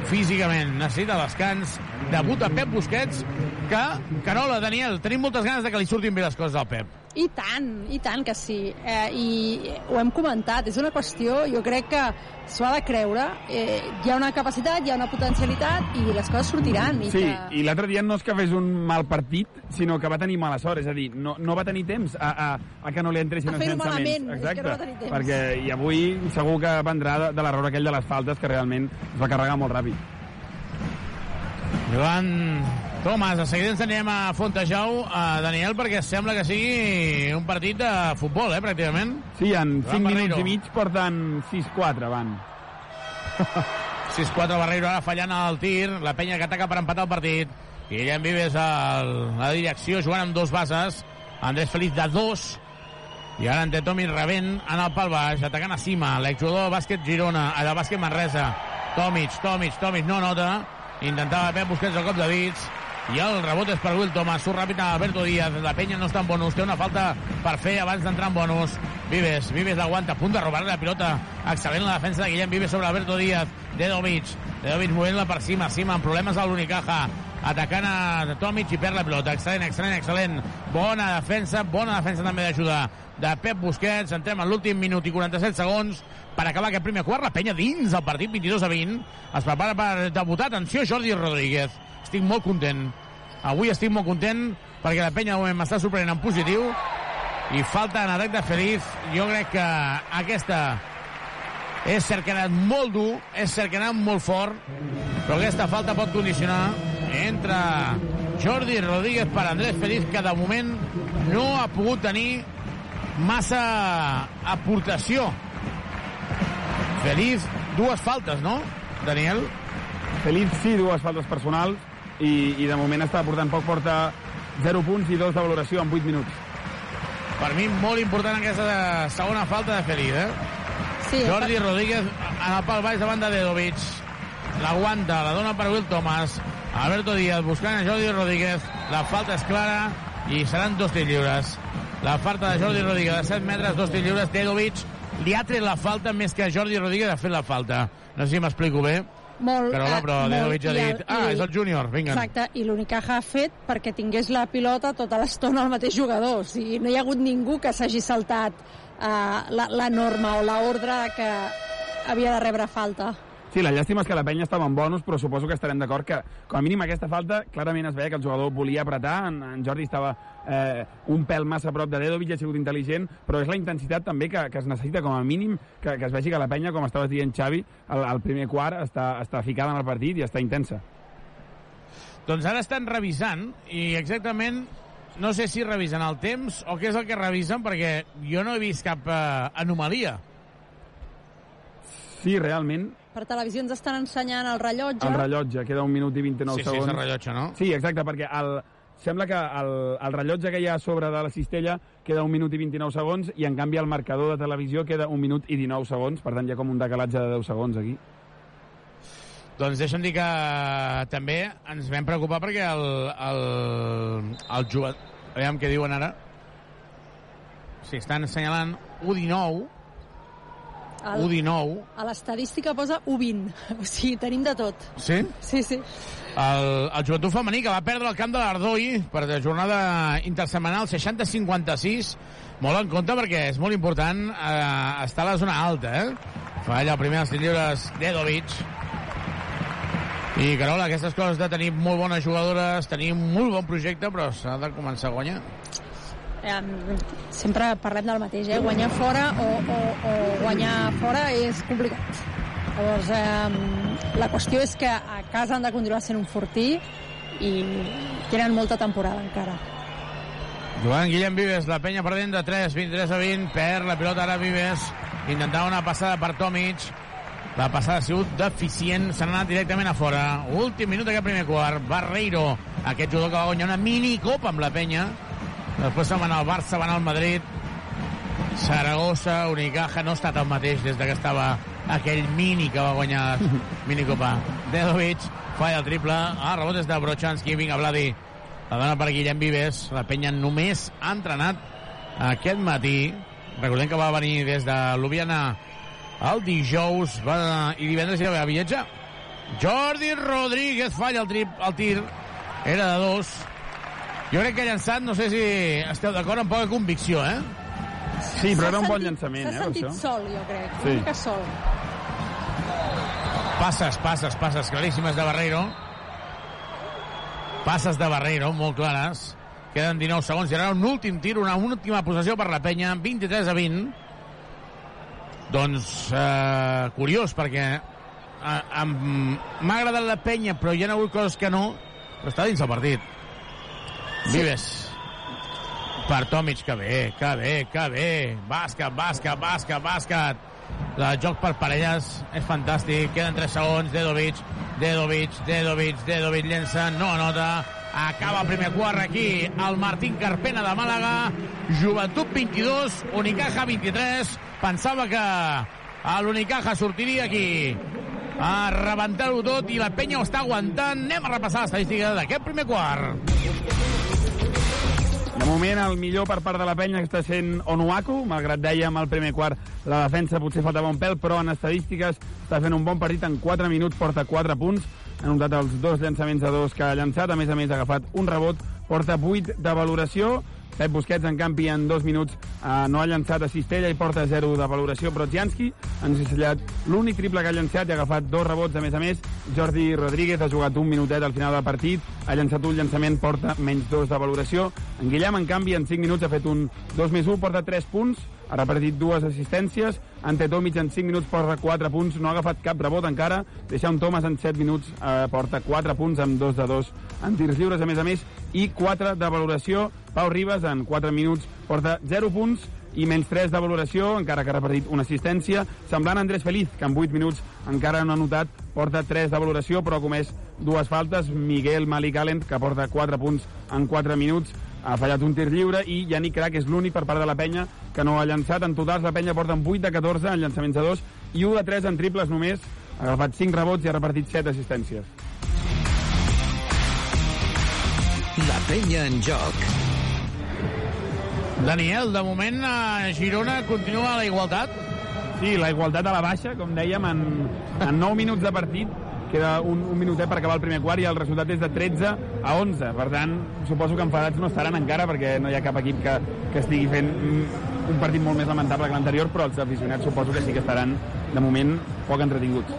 físicament necessita descans. Debuta Pep Busquets, que, Carola, Daniel, tenim moltes ganes de que li surtin bé les coses al Pep. I tant, i tant que sí. Eh, I ho hem comentat, és una qüestió, jo crec que s'ho ha de creure. Eh, hi ha una capacitat, hi ha una potencialitat i les coses sortiran. I sí, que... i l'altre dia no és que fes un mal partit, sinó que va tenir mala sort, és a dir, no, no va tenir temps a, a, a que no li entressin A els fer-ho llançaments. que no va tenir temps. Perquè i avui segur que vendrà de, de l'error aquell de les faltes que realment es va carregar molt ràpid. Joan Tomàs, de seguida ens anirem a Fontejau, a Daniel, perquè sembla que sigui un partit de futbol, eh, pràcticament. Sí, en Joan 5 Barreiro. minuts i mig porten 6-4, van. <laughs> 6-4 Barreiro ara fallant el tir, la penya que ataca per empatar el partit. Guillem Vives a la direcció, jugant amb dos bases. Andrés Feliz de dos. I ara ante Tomi rebent en el pal baix, atacant a cima. L'exjugador de bàsquet Girona, a de bàsquet Manresa. Tomic, Tomic, Tomic, no nota. Intentava Pep Busquets el cop de dits. I el rebot és per Will Thomas. Surt ràpid a Alberto Díaz. La penya no està en bonus. Té una falta per fer abans d'entrar en bonus. Vives, Vives l'aguanta. A punt de robar la pilota. Excel·lent la defensa de Guillem Vives sobre Alberto Díaz. Dedovic. Dedovic movent-la per cima, cima, amb problemes a l'Unicaja. Atacant a Tomic i perd la pilota. Excel·lent, excel·lent, excel·lent. Bona defensa, bona defensa també d'ajuda de Pep Busquets. Entrem en l'últim minut i 47 segons per acabar aquest primer quart. La penya dins del partit, 22 a 20. Es prepara per debutar. Atenció, Jordi Rodríguez. Estic molt content. Avui estic molt content perquè la penya m'està sorprenent en positiu i falta en atac de Feliz. Jo crec que aquesta és cert que ha anat molt dur, és cert que ha anat molt fort, però aquesta falta pot condicionar entre Jordi Rodríguez per Andrés Feliz, que de moment no ha pogut tenir massa aportació. Feliz, dues faltes, no, Daniel? Feliz sí, dues faltes personals i, i de moment està portant poc, porta 0 punts i 2 de valoració en 8 minuts. Per mi molt important aquesta segona falta de Feliz, eh? Sí, Jordi per- Rodríguez en el pal baix davant de Dedovic. L'aguanta, la dona per Will Thomas. Alberto Díaz buscant a Jordi Rodríguez. La falta és clara i seran dos tirs lliures. La falta de Jordi Rodríguez de 7 metres, dos tirs lliures. Dedovic li ha tret la falta més que Jordi Rodríguez ha fet la falta. No sé si m'explico bé. Molt, Carola, eh, però molt, Dedovic ha i dit, ah, i- és el júnior, vinga. Exacte, i l'Unicaja ha fet perquè tingués la pilota tota l'estona el mateix jugador. O sigui, no hi ha hagut ningú que s'hagi saltat uh, la, la norma o l'ordre que havia de rebre falta. Sí, la llàstima és que la penya estava en bonus, però suposo que estarem d'acord que, com a mínim, aquesta falta, clarament es veia que el jugador volia apretar, en, en Jordi estava eh, un pèl massa a prop de Dedovic, ha sigut intel·ligent, però és la intensitat també que, que es necessita, com a mínim, que, que es vegi que la penya, com estaves dient, Xavi, al, al primer quart està, està ficada en el partit i està intensa. Doncs ara estan revisant i exactament no sé si revisen el temps o què és el que revisen perquè jo no he vist cap eh, anomalia. Sí, realment, Per televisió ens estan ensenyant el rellotge. el rellotge, queda un minut i 29 Sí, sí, segons. és el rellotge, no? Sí, exacte, perquè el, sembla que el, el rellotge que hi ha a sobre de la cistella queda un minut i 29 segons i en canvi el marcador de televisió queda un minut i 19 segons, per tant hi ha com un decalatge de 10 segons aquí. Doncs deixa'm dir que també ens vam preocupar perquè el, el, el jugador... Aviam què diuen ara. Sí, estan assenyalant U19. El- U19. A l'estadística posa U20. <laughs> O sigui, tenim de tot. Sí? Sí, sí. El, el joventut femení que va perdre el camp de l'Ardoi per la jornada intersemanal 60-56 molt en compte perquè és molt important eh, estar a la zona alta eh? falla el primer dels lliures Dedovic i Carola, aquestes coses de tenir molt bones jugadores tenir un molt bon projecte però s'ha de començar a guanyar Eh, sempre parlem del mateix, eh? Guanyar fora o, o, o guanyar fora és complicat. Llavors, eh, la qüestió és que a casa han de continuar sent un fortí i tenen molta temporada encara. Joan Guillem Vives, la penya perdent de 3, 23 a 20, perd la pilota ara Vives, intentava una passada per Tomic, la passada ha sigut deficient, s'ha anat directament a fora. Últim minut d'aquest primer quart, Barreiro, aquest jugador que va guanyar una minicopa amb la penya, després se'n va anar al Barça, va anar al Madrid, Saragossa, Unicaja, no ha estat el mateix des de que estava aquell mini que va guanyar <laughs> minicopa. Dedovic, falla el triple, ah, rebot és de Brochanski, vinga, Vladi, la dona per Guillem Vives, la penya només ha entrenat aquest matí, recordem que va venir des de Ljubljana el dijous va, i divendres ja va viatjar. Jordi Rodríguez falla el, trip, el tir, era de dos. Jo crec que ha llançat, no sé si esteu d'acord, amb poca convicció, eh? Sí, però era un bon llançament, eh, S'ha sentit això. sol, jo crec. Sí. Una mica sol. Passes, passes, passes claríssimes de Barreiro. Passes de Barreiro, molt clares. Queden 19 segons. Hi haurà un últim tir, una última possessió per la penya, 23 a 20. Doncs, eh, curiós, perquè eh, m'ha agradat la penya, però hi ha hagut coses que no, però està dins el partit. Vives. Per Tomic, que bé, que bé, que bé. Bàsquet, bàsquet, bàsquet, bàsquet. El joc per parelles és fantàstic. Queden 3 segons. Dedovic, Dedovic, Dedovic, Dedovic llença, no anota. Acaba el primer quart aquí el Martín Carpena de Màlaga. Joventut 22, Unicaja 23. Pensava que l'Unicaja sortiria aquí a rebentar-ho tot i la penya ho està aguantant. Anem a repassar l'estadística d'aquest primer quart. De moment, el millor per part de la penya està sent Onuaku, malgrat dèiem al primer quart la defensa potser faltava un pèl, però en estadístiques està fent un bon partit en 4 minuts, porta 4 punts, ha notat els dos llançaments a dos que ha llançat, a més a més ha agafat un rebot, porta 8 de valoració, Pep Busquets, en canvi, en dos minuts eh, no ha llançat a Cistella i porta 0 de valoració. Brodzianski ha encesellat l'únic triple que ha llançat i ha agafat dos rebots, a més a més. Jordi Rodríguez ha jugat un minutet al final del partit, ha llançat un llançament, porta menys dos de valoració. En Guillem, en canvi, en 5 minuts ha fet un 2 més 1, porta 3 punts, ha repartit dues assistències, Ante Tomic en 5 minuts porta 4 punts, no ha agafat cap rebot encara, deixa un Thomas en 7 minuts eh, porta 4 punts amb 2 de 2 en tirs lliures, a més a més, i 4 de valoració. Pau Ribas en 4 minuts porta 0 punts i menys 3 de valoració, encara que ha repartit una assistència. Semblant a Andrés Feliz, que en 8 minuts encara no ha notat, porta 3 de valoració, però ha comès dues faltes. Miguel Malik Allen, que porta 4 punts en 4 minuts, ha fallat un tir lliure i Yannick Crac és l'únic per part de la penya que no ha llançat. En total, la penya porta 8 de 14 en llançaments de 2 i 1 de 3 en triples només. Ha agafat 5 rebots i ha repartit 7 assistències. La penya en joc. Daniel, de moment a Girona continua a la igualtat. Sí, la igualtat a la baixa, com dèiem, en, en 9 minuts de partit queda un, un minutet per acabar el primer quart i el resultat és de 13 a 11. Per tant, suposo que enfadats no estaran encara perquè no hi ha cap equip que, que estigui fent un partit molt més lamentable que l'anterior, però els aficionats suposo que sí que estaran, de moment, poc entretinguts.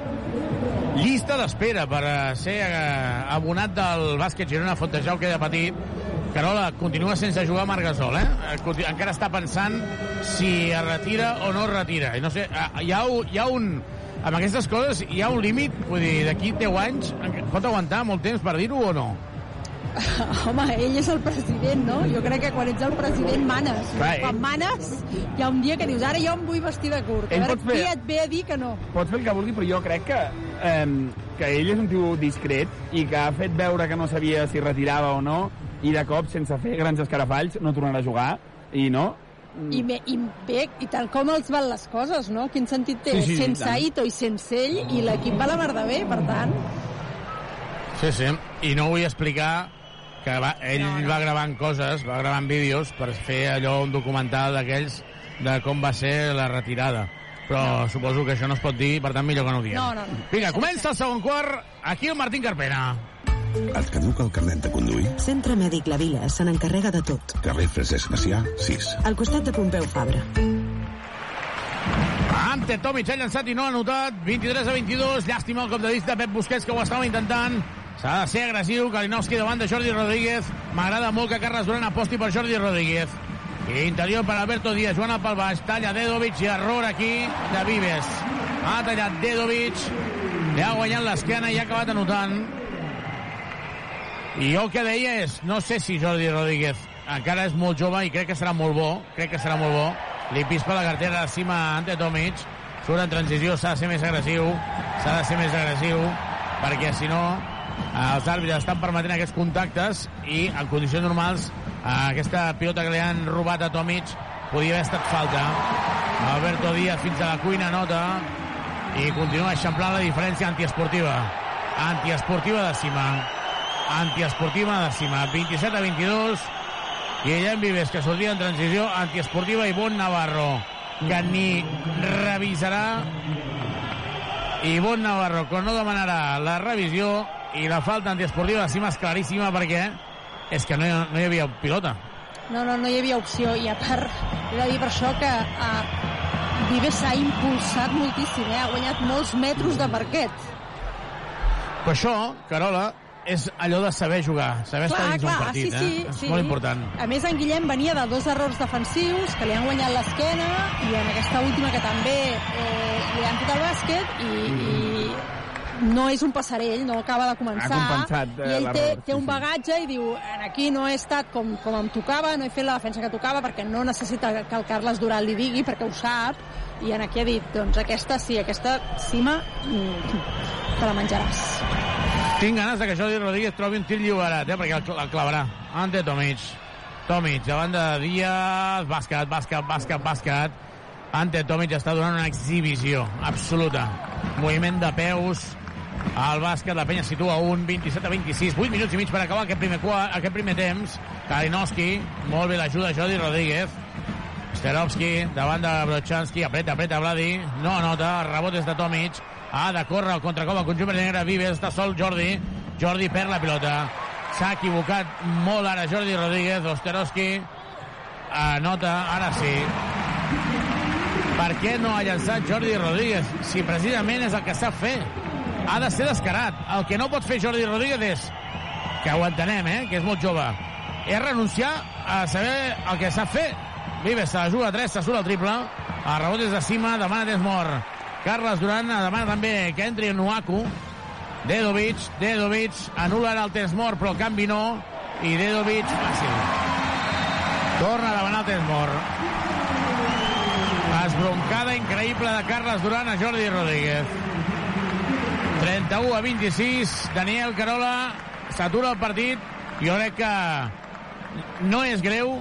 Llista d'espera per eh, ser eh, abonat del bàsquet Girona Fontejau que de petit. Carola, continua sense jugar Marc Gasol, eh? Encara està pensant si es retira o no es retira. No sé, hi ha, hi ha un amb aquestes coses hi ha un límit, vull dir, d'aquí 10 anys pot aguantar molt temps per dir-ho o no? <laughs> Home, ell és el president, no? Jo crec que quan ets el president manes. Clar, quan ell... manes, hi ha un dia que dius, ara jo em vull vestir de curt. A veure fer... et ve a dir que no. Pots fer el que vulgui, però jo crec que, eh, que ell és un tio discret i que ha fet veure que no sabia si retirava o no i de cop, sense fer grans escarafalls, no tornarà a jugar i no. I, bé, I bé, i tal com els van les coses, no? Quin sentit té? Sí, sí, sense tant. Ito i sense ell, i l'equip va la mar de bé, per tant... Sí, sí, i no vull explicar que va, ell no, no. va gravant coses, va gravant vídeos per fer allò, un documental d'aquells de com va ser la retirada. Però no. suposo que això no es pot dir, per tant millor que no ho diem. No, no, no. Vinga, comença el segon quart, aquí el Martín Carpena. Et caduca el carnet de conduir? Centre Mèdic La Vila se n'encarrega de tot. Carrer Francesc Macià, 6. Al costat de Pompeu Fabra. Ante Tomic ha llançat i no ha anotat. 23 a 22. Llàstima el cop de vista de Pep Busquets, que ho estava intentant. S'ha de ser agressiu. Kalinowski davant de Jordi Rodríguez. M'agrada molt que Carles Duran aposti per Jordi Rodríguez. I interior per Alberto Díaz. Joana pel baix. Talla Dedovic i error aquí de Vives. Ha tallat Dedovic. Li ha guanyat l'esquena i ha acabat anotant. I jo el que deia és, no sé si Jordi Rodríguez encara és molt jove i crec que serà molt bo, crec que serà molt bo. Li pispa la cartera de cima Ante Tomic, surt en transició, s'ha de ser més agressiu, s'ha de ser més agressiu, perquè si no els àrbitres estan permetent aquests contactes i en condicions normals aquesta pilota que li han robat a Tomic podia haver estat falta. Alberto Díaz fins a la cuina nota i continua eixamplant la diferència antiesportiva. Antiesportiva de cima antiesportiva de cima. 27 a 22. Guillem Vives, que sortia en transició antiesportiva, i Bon Navarro, que ni revisarà. I Bon Navarro, que no demanarà la revisió i la falta antiesportiva de cima és claríssima perquè és que no hi, no hi havia pilota. No, no, no hi havia opció. I a part, he de dir per això que uh, Vives s'ha impulsat moltíssim, eh? ha guanyat molts metres de parquet. Per això, Carola, és allò de saber jugar, saber clar, estar dins clar, un partit, sí, sí, eh? És sí. molt important. A més, en Guillem venia de dos errors defensius que li han guanyat l'esquena i en aquesta última que també eh, li han fet el bàsquet i, mm. i no és un passarell, no acaba de començar. Ha compensat eh, I ell té, té un bagatge i diu, aquí no he estat com, com em tocava, no he fet la defensa que tocava perquè no necessita que el Carles Duran li digui, perquè ho sap, i en aquí ha dit, doncs aquesta sí, aquesta cima mm, te la menjaràs. Tinc ganes que Jordi Rodríguez trobi un tir lliurat, eh, perquè el, el clavarà. Ante Tomic. Tomic, davant de Díaz, bàsquet, bàsquet, bàsquet, bàsquet. Ante Tomic està donant una exhibició absoluta. Moviment de peus, el bàsquet, la penya situa un 27 a 26, 8 minuts i mig per acabar aquest primer, aquest primer temps. Kalinowski, molt bé l'ajuda Jordi Rodríguez. Sterovski, davant de Brochanski, apreta, apreta Vladi, no anota, rebot és de Tomic, ha de córrer el contracop al conjunt negre, Vives, està sol Jordi, Jordi perd la pilota, s'ha equivocat molt ara Jordi Rodríguez, Osterowski anota, ara sí. Per què no ha llançat Jordi Rodríguez? Si precisament és el que sap fer. Ha de ser descarat. El que no pot fer Jordi Rodríguez és, que ho entenem, eh, que és molt jove, és renunciar a saber el que sap fer Vives se la juga a 3, se surt el triple. El rebot és de cima, demana Desmor. Carles Duran demana també que entri en Nuaku. Dedovic, Dedovic, anul·la ara el Tesmor, però el canvi no. I Dedovic, fàcil. Torna a demanar el Tesmor. Esbroncada increïble de Carles Duran a Jordi Rodríguez. 31 a 26, Daniel Carola s'atura el partit. Jo crec que no és greu,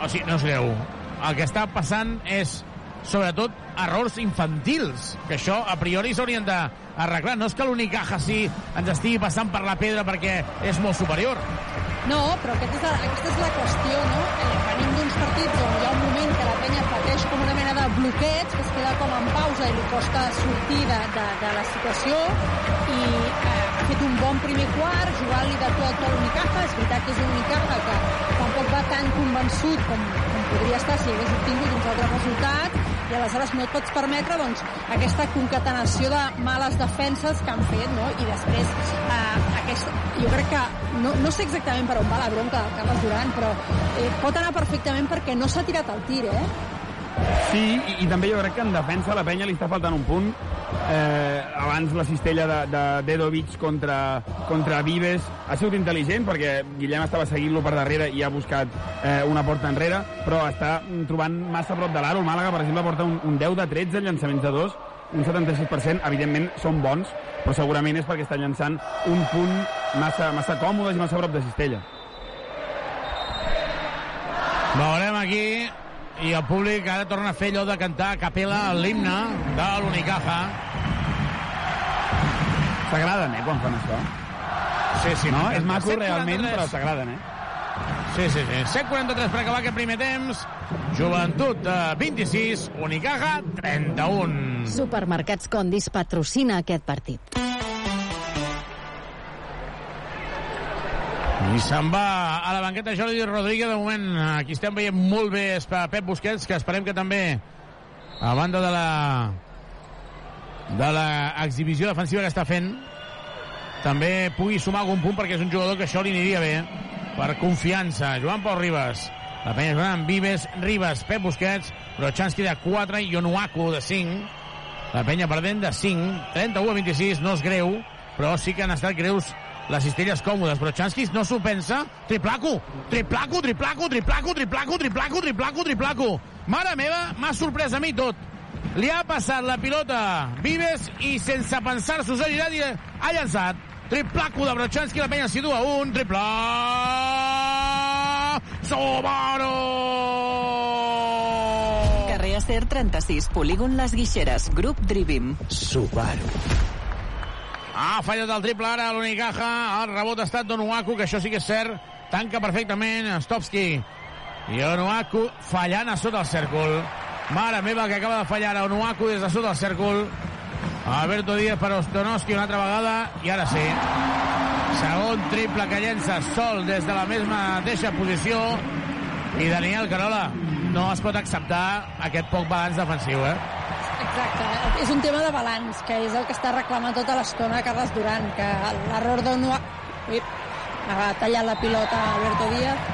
o sigui, no és greu. El que està passant és, sobretot, errors infantils, que això a priori s'haurien d'arreglar. No és que l'Unicaja sí ens estigui passant per la pedra perquè és molt superior. No, però aquest és la, aquesta és la qüestió, no? Eh, venim d'uns partits on hi ha un moment que la penya pateix com una mena de bloqueig, que es queda com en pausa i li costa sortir de, de, de la situació, i eh, ha fet un bon primer quart, jugant-li de tot a l'Unicaja. És veritat que és un que tampoc va tan convençut com podria estar si hagués obtingut uns altres resultats, i aleshores no et pots permetre doncs, aquesta concatenació de males defenses que han fet, no? i després eh, aquesta, jo crec que no, no sé exactament per on va la bronca del Carles Duran, però eh, pot anar perfectament perquè no s'ha tirat el tir, eh? Sí, i, i també jo crec que en defensa la penya li està faltant un punt. Eh, abans la cistella de, de Dedovic contra, contra Vives ha sigut intel·ligent perquè Guillem estava seguint-lo per darrere i ha buscat eh, una porta enrere, però està trobant massa prop de l'aro. El Màlaga, per exemple, porta un, un 10 de 13 llançaments de dos, un 76%, evidentment són bons, però segurament és perquè està llançant un punt massa, massa còmodes i massa prop de cistella. Veurem aquí i el públic ara torna a fer allò de cantar a capella l'himne de l'Unicaja. S'agraden, eh, quan fan això. Sí, sí. No? És maco 143. realment, però s'agraden, eh? Sí, sí, sí. 7.43 per acabar aquest primer temps. Joventut de 26, Unicaja 31. Supermercats Condis patrocina aquest partit. I se'n va a la banqueta Jordi Rodríguez. De moment, aquí estem veient molt bé Pep Busquets, que esperem que també, a banda de la de l'exhibició defensiva que està fent, també pugui sumar algun punt perquè és un jugador que això li aniria bé per confiança. Joan Pau Ribas. La penya jugant amb Vives, Ribas, Pep Busquets, Brochanski de 4 i Onuaku de 5. La penya perdent de 5, 31 a 26, no és greu, però sí que han estat greus les cistelles còmodes. Brochanski no s'ho pensa. Triplaco, triplaco, triplaco, triplaco, triplaco, triplaco, triplaco, triplaco. Mare meva, m'ha sorprès a mi tot. Li ha passat la pilota Vives i sense pensar-s'ho s'ha girat i ha llançat. Triplaco de Brochanski, la penya situa un triple... Subaru! Carrer Acer 36, polígon Les Guixeres, grup Drivim. Subaru. Ha fallat el triple ara l'Unicaja. El rebot ha estat d'Onuaku, que això sí que és cert. Tanca perfectament Stovski. I Onuaku fallant a sota el cèrcol. Mare meva, que acaba de fallar a Onuaku des de sota el cèrcol. Alberto Díaz per Ostonoski una altra vegada. I ara sí. Segon triple que llença sol des de la mesma mateixa posició. I Daniel Carola no es pot acceptar aquest poc balanç defensiu, eh? Exacte, és un tema de balanç, que és el que està reclamant tota l'estona Carles Duran, que l'error d'Onua... Ui, ha tallat la pilota a Alberto Díaz.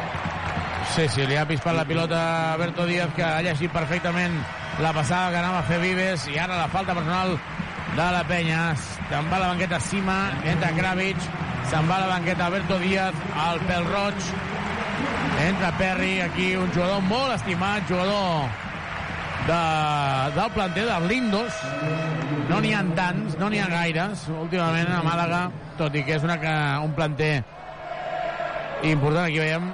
Sí, sí, li ha pispat la pilota a Alberto Díaz, que ha llegit perfectament la passada que anava a fer Vives, i ara la falta personal de la penya. Se'n va la banqueta Sima, entra Kravitz, se'n va la banqueta Alberto Díaz, al pèl roig, entra Perry, aquí un jugador molt estimat, jugador de, del planter dels Lindos. No n'hi ha tants, no n'hi ha gaires, últimament a Màlaga, tot i que és una, un planter important, aquí veiem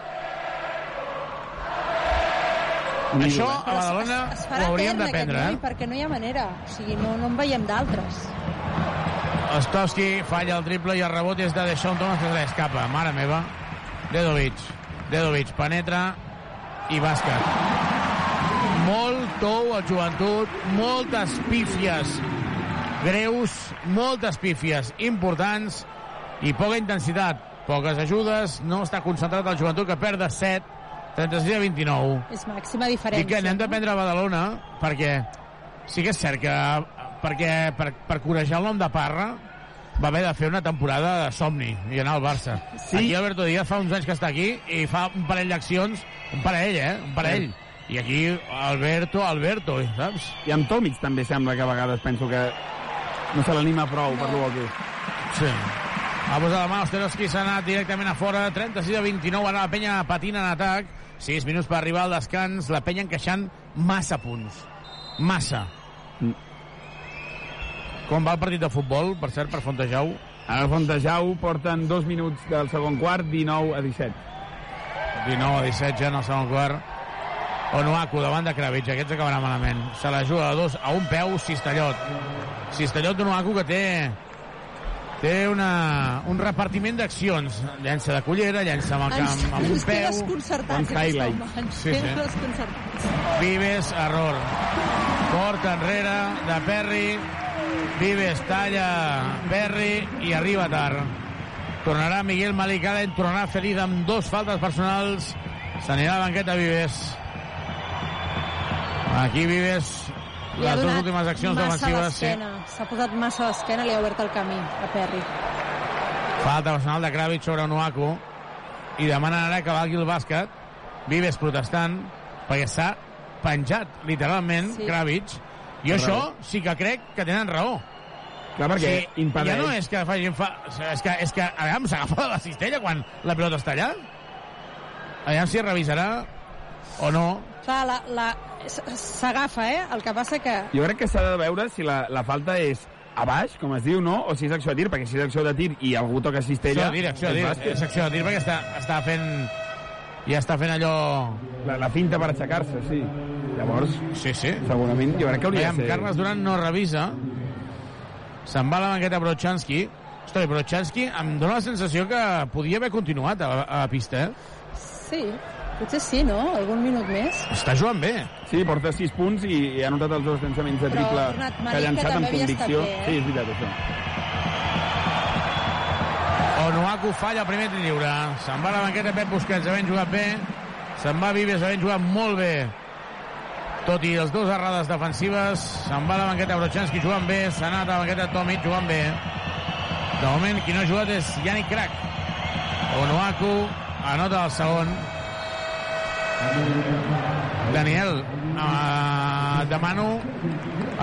això a Badalona es, es ho hauríem d'aprendre, eh? perquè no hi ha manera. O sigui, no, no en veiem d'altres. Ostoski falla el triple i el rebot és de Deshaun Thomas que se l'escapa. Mare meva. Dedovic. Dedovic penetra i bàsquet. Molt tou al joventut, moltes pífies greus, moltes pífies importants i poca intensitat, poques ajudes, no està concentrat el joventut que perd de 7, 36 a 29. És màxima diferència. I que n'hem de prendre a Badalona perquè sí que és cert que perquè per, per corejar el nom de Parra va haver de fer una temporada de somni i anar al Barça. Sí. Aquí Alberto Díaz fa uns anys que està aquí i fa un parell d'accions, un parell, eh? Un parell. I aquí Alberto, Alberto, saps? I amb Tomic també sembla que a vegades penso que no se l'anima prou per l'Uoki. Sí. Ha posat la mà, Osterovski s'ha anat directament a fora, 36 a 29, ara la penya patina en atac, 6 minuts per arribar al descans, la penya encaixant massa punts. Massa. Mm. Com va el partit de futbol, per cert, per Fontejau? Ara Fontejau porten dos minuts del segon quart, 19 a 17. 19 a 17 ja en el segon quart. Onuaku davant de Kravitz, aquests acabarà malament. Se la juga a dos, a un peu, Cistellot. Cistellot d'Onuaku que té té una, un repartiment d'accions. Llença de cullera, llença amb, el camp, Ens, amb un ens peu... desconcertats, uns aquest highlights. home. Ens Sí, sí. desconcertats. Vives, error. Porta enrere de Perry. Vives talla Perry i arriba tard. Tornarà Miguel Malicada, en tornarà ferit amb dos faltes personals. S'anirà a la banqueta Vives. Aquí Vives, les dues últimes accions massa defensives. Sí. S'ha posat massa d'esquena, li ha obert el camí a Perry. Falta personal de Kravitz sobre Onuaku i demanen ara que valgui el bàsquet. Vives protestant perquè s'ha penjat, literalment, Sí. Kravitz. Té això raó. sí que crec que tenen raó. Clar, perquè sí, impedeix- Ja no és que facin fa... És que, és que a veure, s'agafa de la cistella quan la pilota està allà. Aviam si es revisarà o no. Clar, la, la, s'agafa, eh? El que passa que... Jo crec que s'ha de veure si la, la falta és a baix, com es diu, no? O si és acció de tir, perquè si és acció de tir i algú toca cistella... Acció de tir, acció de tir. És acció de tir perquè està, està fent... Ja està fent allò... La, la finta per aixecar-se, sí. Llavors, sí, sí. segurament jo crec que hauria Aviam, de ser... Carles Duran no revisa. Se'n va a la banqueta Brochanski. Ostres, Brochanski em dóna la sensació que podia haver continuat a la, a la pista, eh? Sí, potser sí, no? Algun minut més. Està jugant bé. Sí, porta 6 punts i, i ha anotat els dos llançaments de Però triple ha tornat que ha que llançat amb convicció. bé, eh? Sí, és veritat, això. Onuaku falla el primer lliure. Se'n va a la banqueta Pep Busquets, havent jugat bé. Se'n va Vives, havent jugat molt bé. Tot i els dos errades defensives, se'n va a la banqueta Brochanski jugant bé, s'ha anat a la banqueta Tomic jugant bé. De moment, qui no ha jugat és Yannick Crac. Onuaku anota el segon. Daniel, uh, et demano,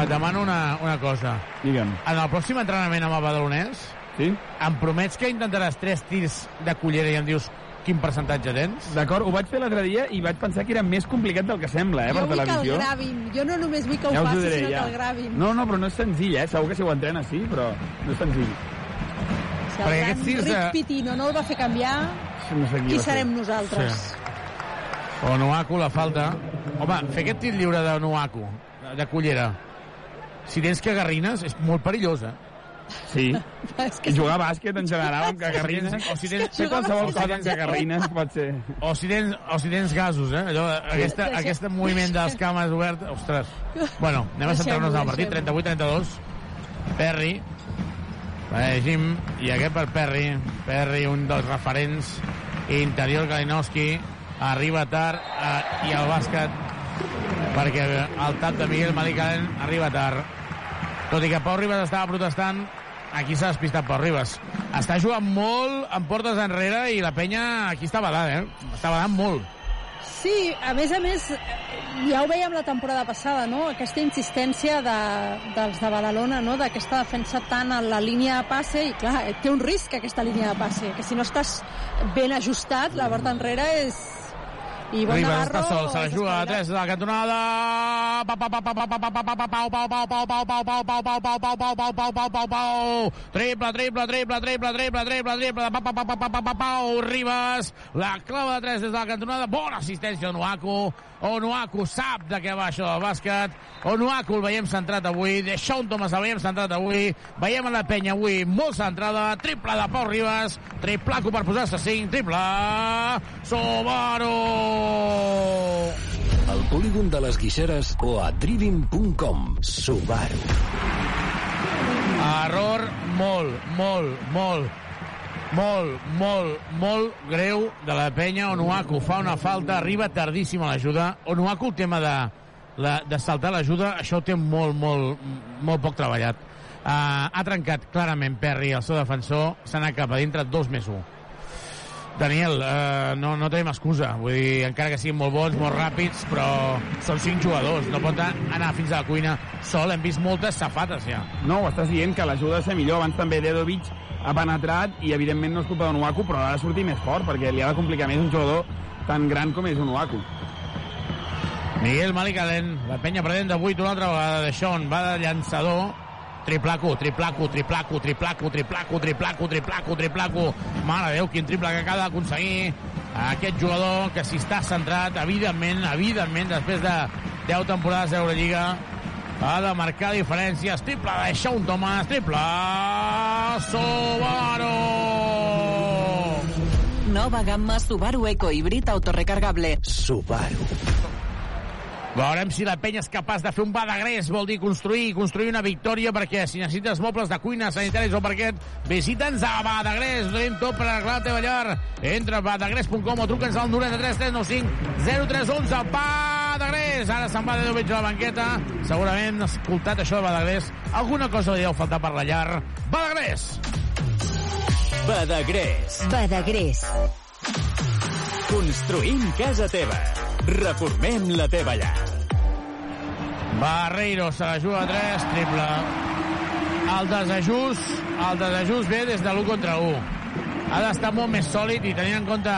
et demano una, una cosa. Digue'm. En el pròxim entrenament amb el Badalonès, sí? em promets que intentaràs tres tirs de cullera i em dius quin percentatge tens? D'acord, ho vaig fer l'altre dia i vaig pensar que era més complicat del que sembla, eh, jo per vull que el televisió. gravin. Jo no només vull que ho Ja ho faci, diré, sinó ja. que el gravin. No, no, però no és senzill, eh? Segur que si ho entrena sí, però no és senzill. Si el Perquè gran tirs Rick de- Pitino no el va fer canviar, No sé qui fer. serem nosaltres? Sí. Onuaku, la falta. Home, fer aquest tir lliure d'Onuaku, de cullera, si tens cagarrines, és molt perillós, eh? Sí. <laughs> És I jugar a bàsquet en general amb cagarrines, O si tens, fer qualsevol cosa amb cagarrines pot ser... o si tens, o si tens gasos, eh? Allò, aquesta, Deixa- aquest moviment de les cames obertes, ostres. Bueno, anem a centrar-nos al partit, 38-32. Perry, Jim, i aquest per Perry. Perry, un dels referents interior Kalinowski, arriba tard eh, i el bàsquet perquè el tap de Miguel Malicalen arriba tard. Tot i que Pau Ribas estava protestant, aquí s'ha despistat Pau Ribas. Està jugant molt en portes enrere i la penya aquí està badant, eh? Està badant molt. Sí, a més a més, ja ho veiem la temporada passada, no? Aquesta insistència de, dels de Badalona, no? D'aquesta defensa tan a la línia de passe, i clar, té un risc aquesta línia de passe, que si no estàs ben ajustat, la porta enrere és... I bon Ribas Navarro... està sol, se la juga a espavilat. 3 de la cantonada. Pa, pa, pa, pa, pa, pa, pa, pa, pa, pa, pau, pau, pau, pau, pau, pau, pau, pau, pau, pau, pau, pau, pau, pau, pau, pau, pau. Triple, triple, triple, triple, triple, triple, triple, pa, pa, pa, pa, pa, pa, pa, pau, Ribas. La clava de 3 des de la cantonada. Bona assistència Onuaku. Onuaku sap de què va això del bàsquet. Onuaku el veiem centrat avui. Deixón Thomas el veiem centrat avui. Veiem a la penya avui molt centrada. Triple de Pau Ribas. Triplaco per posar-se 5. Triple. Subaru. Al polígon de les Guixeres o a driving.com. Subaru. Error molt, molt, molt, molt, molt, molt greu de la penya. Onuaku fa una falta, arriba tardíssim a l'ajuda. Onuaku, el tema de, la, de saltar l'ajuda, això ho té molt, molt, molt poc treballat. Uh, ha trencat clarament Perry, el seu defensor, s'ha anat cap a dintre, dos més un. Daniel, eh, no, no tenim excusa. Vull dir, encara que siguin molt bons, molt ràpids, però són cinc jugadors. No pot anar fins a la cuina sol. Hem vist moltes safates ja. No, ho estàs dient, que l'ajuda ser millor. Abans també Dedovic ha penetrat i, evidentment, no és culpa de Nuaku, però ha de sortir més fort, perquè li ha de complicar més un jugador tan gran com és un Nuaku. Miguel Malicalen, la penya perdent de 8 una altra vegada. De Sean va de llançador. Triplaco, triplaco, triplaco, triplaco, triplaco, triplaco, triplaco, triplaco. Mare Déu, quin triple que acaba d'aconseguir aquest jugador que s'hi està centrat, evidentment, evidentment, després de 10 temporades d'Eurolliga, ha de marcar diferències. Triple de Sean Thomas, triple Subaru! Nova gamma Subaru Eco Híbrid autorecargable. Subaru. Veurem si la penya és capaç de fer un badagrés, vol dir construir, construir una victòria, perquè si necessites mobles de cuina, sanitaris o parquet, visita'ns a Badagrés, ho tenim tot per arreglar la teva llar. Entra a badagrés.com o truca'ns al 93 395 0311. Badagrés! Ara se'n va de Déu a la banqueta. Segurament escoltat això de Badagrés. Alguna cosa li deu faltar per la llar. Badagrés! Badagrés. Badagrés. Construïm casa teva. Reformem la teva llar. Barreiro se la juga a 3, triple. El desajust, el desajust ve des de l'1 contra 1. Ha d'estar molt més sòlid i tenint en compte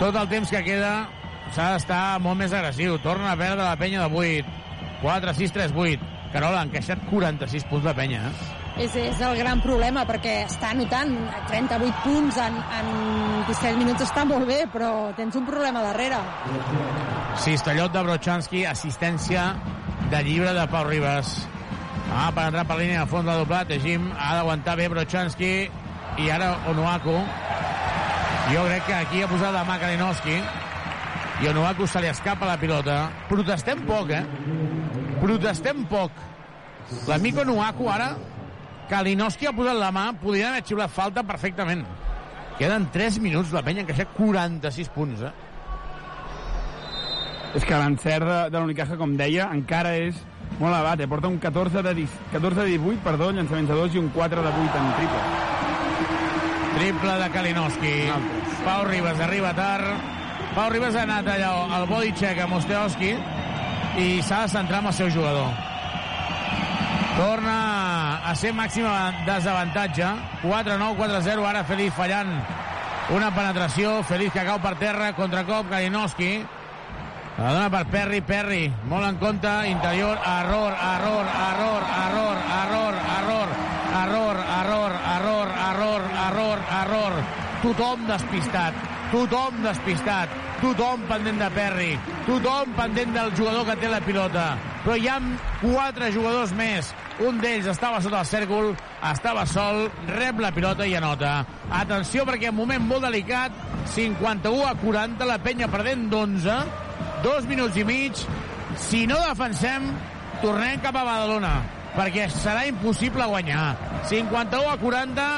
tot el temps que queda, s'ha d'estar molt més agressiu. Torna a perdre la penya de 8. 4, 6, 3, 8. Carola, ha encaixat 46 punts la penya, eh? És, és el gran problema, perquè està anotant 38 punts en, en 17 minuts està molt bé, però tens un problema darrere. Cistellot de Brochanski, assistència de llibre de Pau Ribas. Ah, per entrar per línia de fons de doblat, Jim ha d'aguantar bé Brochanski i ara Onuaku. Jo crec que aquí ha posat la mà Kalinowski i Onuaku se li escapa la pilota. Protestem poc, eh? Protestem poc. L'amic Onuaku ara Kalinowski ha posat la mà, podria haver xiulat falta perfectament. Queden 3 minuts, la penya encaixat 46 punts, eh? És que l'encert de, de l'Unicaja, com deia, encara és molt elevat. Eh? Porta un 14 de, 10, 14 de 18, perdó, llançaments de 2 i un 4 de 8 en triple. Triple de Kalinowski. Pau Ribas arriba tard. Pau Ribas ha anat allà al body check amb Osteowski i s'ha de centrar amb el seu jugador. Torna a ser màxima desavantatge. 4-9, 4-0, ara Feliz fallant una penetració. Feliz que cau per terra, contracop, Kalinowski. La dona per Perry, Perry, molt en compte, interior, error, error, error, error, error, error, error, error, error, error, error, error. Tothom despistat, tothom despistat, tothom pendent de Perry, tothom pendent del jugador que té la pilota. Però hi ha quatre jugadors més. Un d'ells estava sota el cèrcol, estava sol, rep la pilota i anota. Atenció perquè en moment molt delicat, 51 a 40, la penya perdent d'11, dos minuts i mig. Si no defensem, tornem cap a Badalona, perquè serà impossible guanyar. 51 a 40,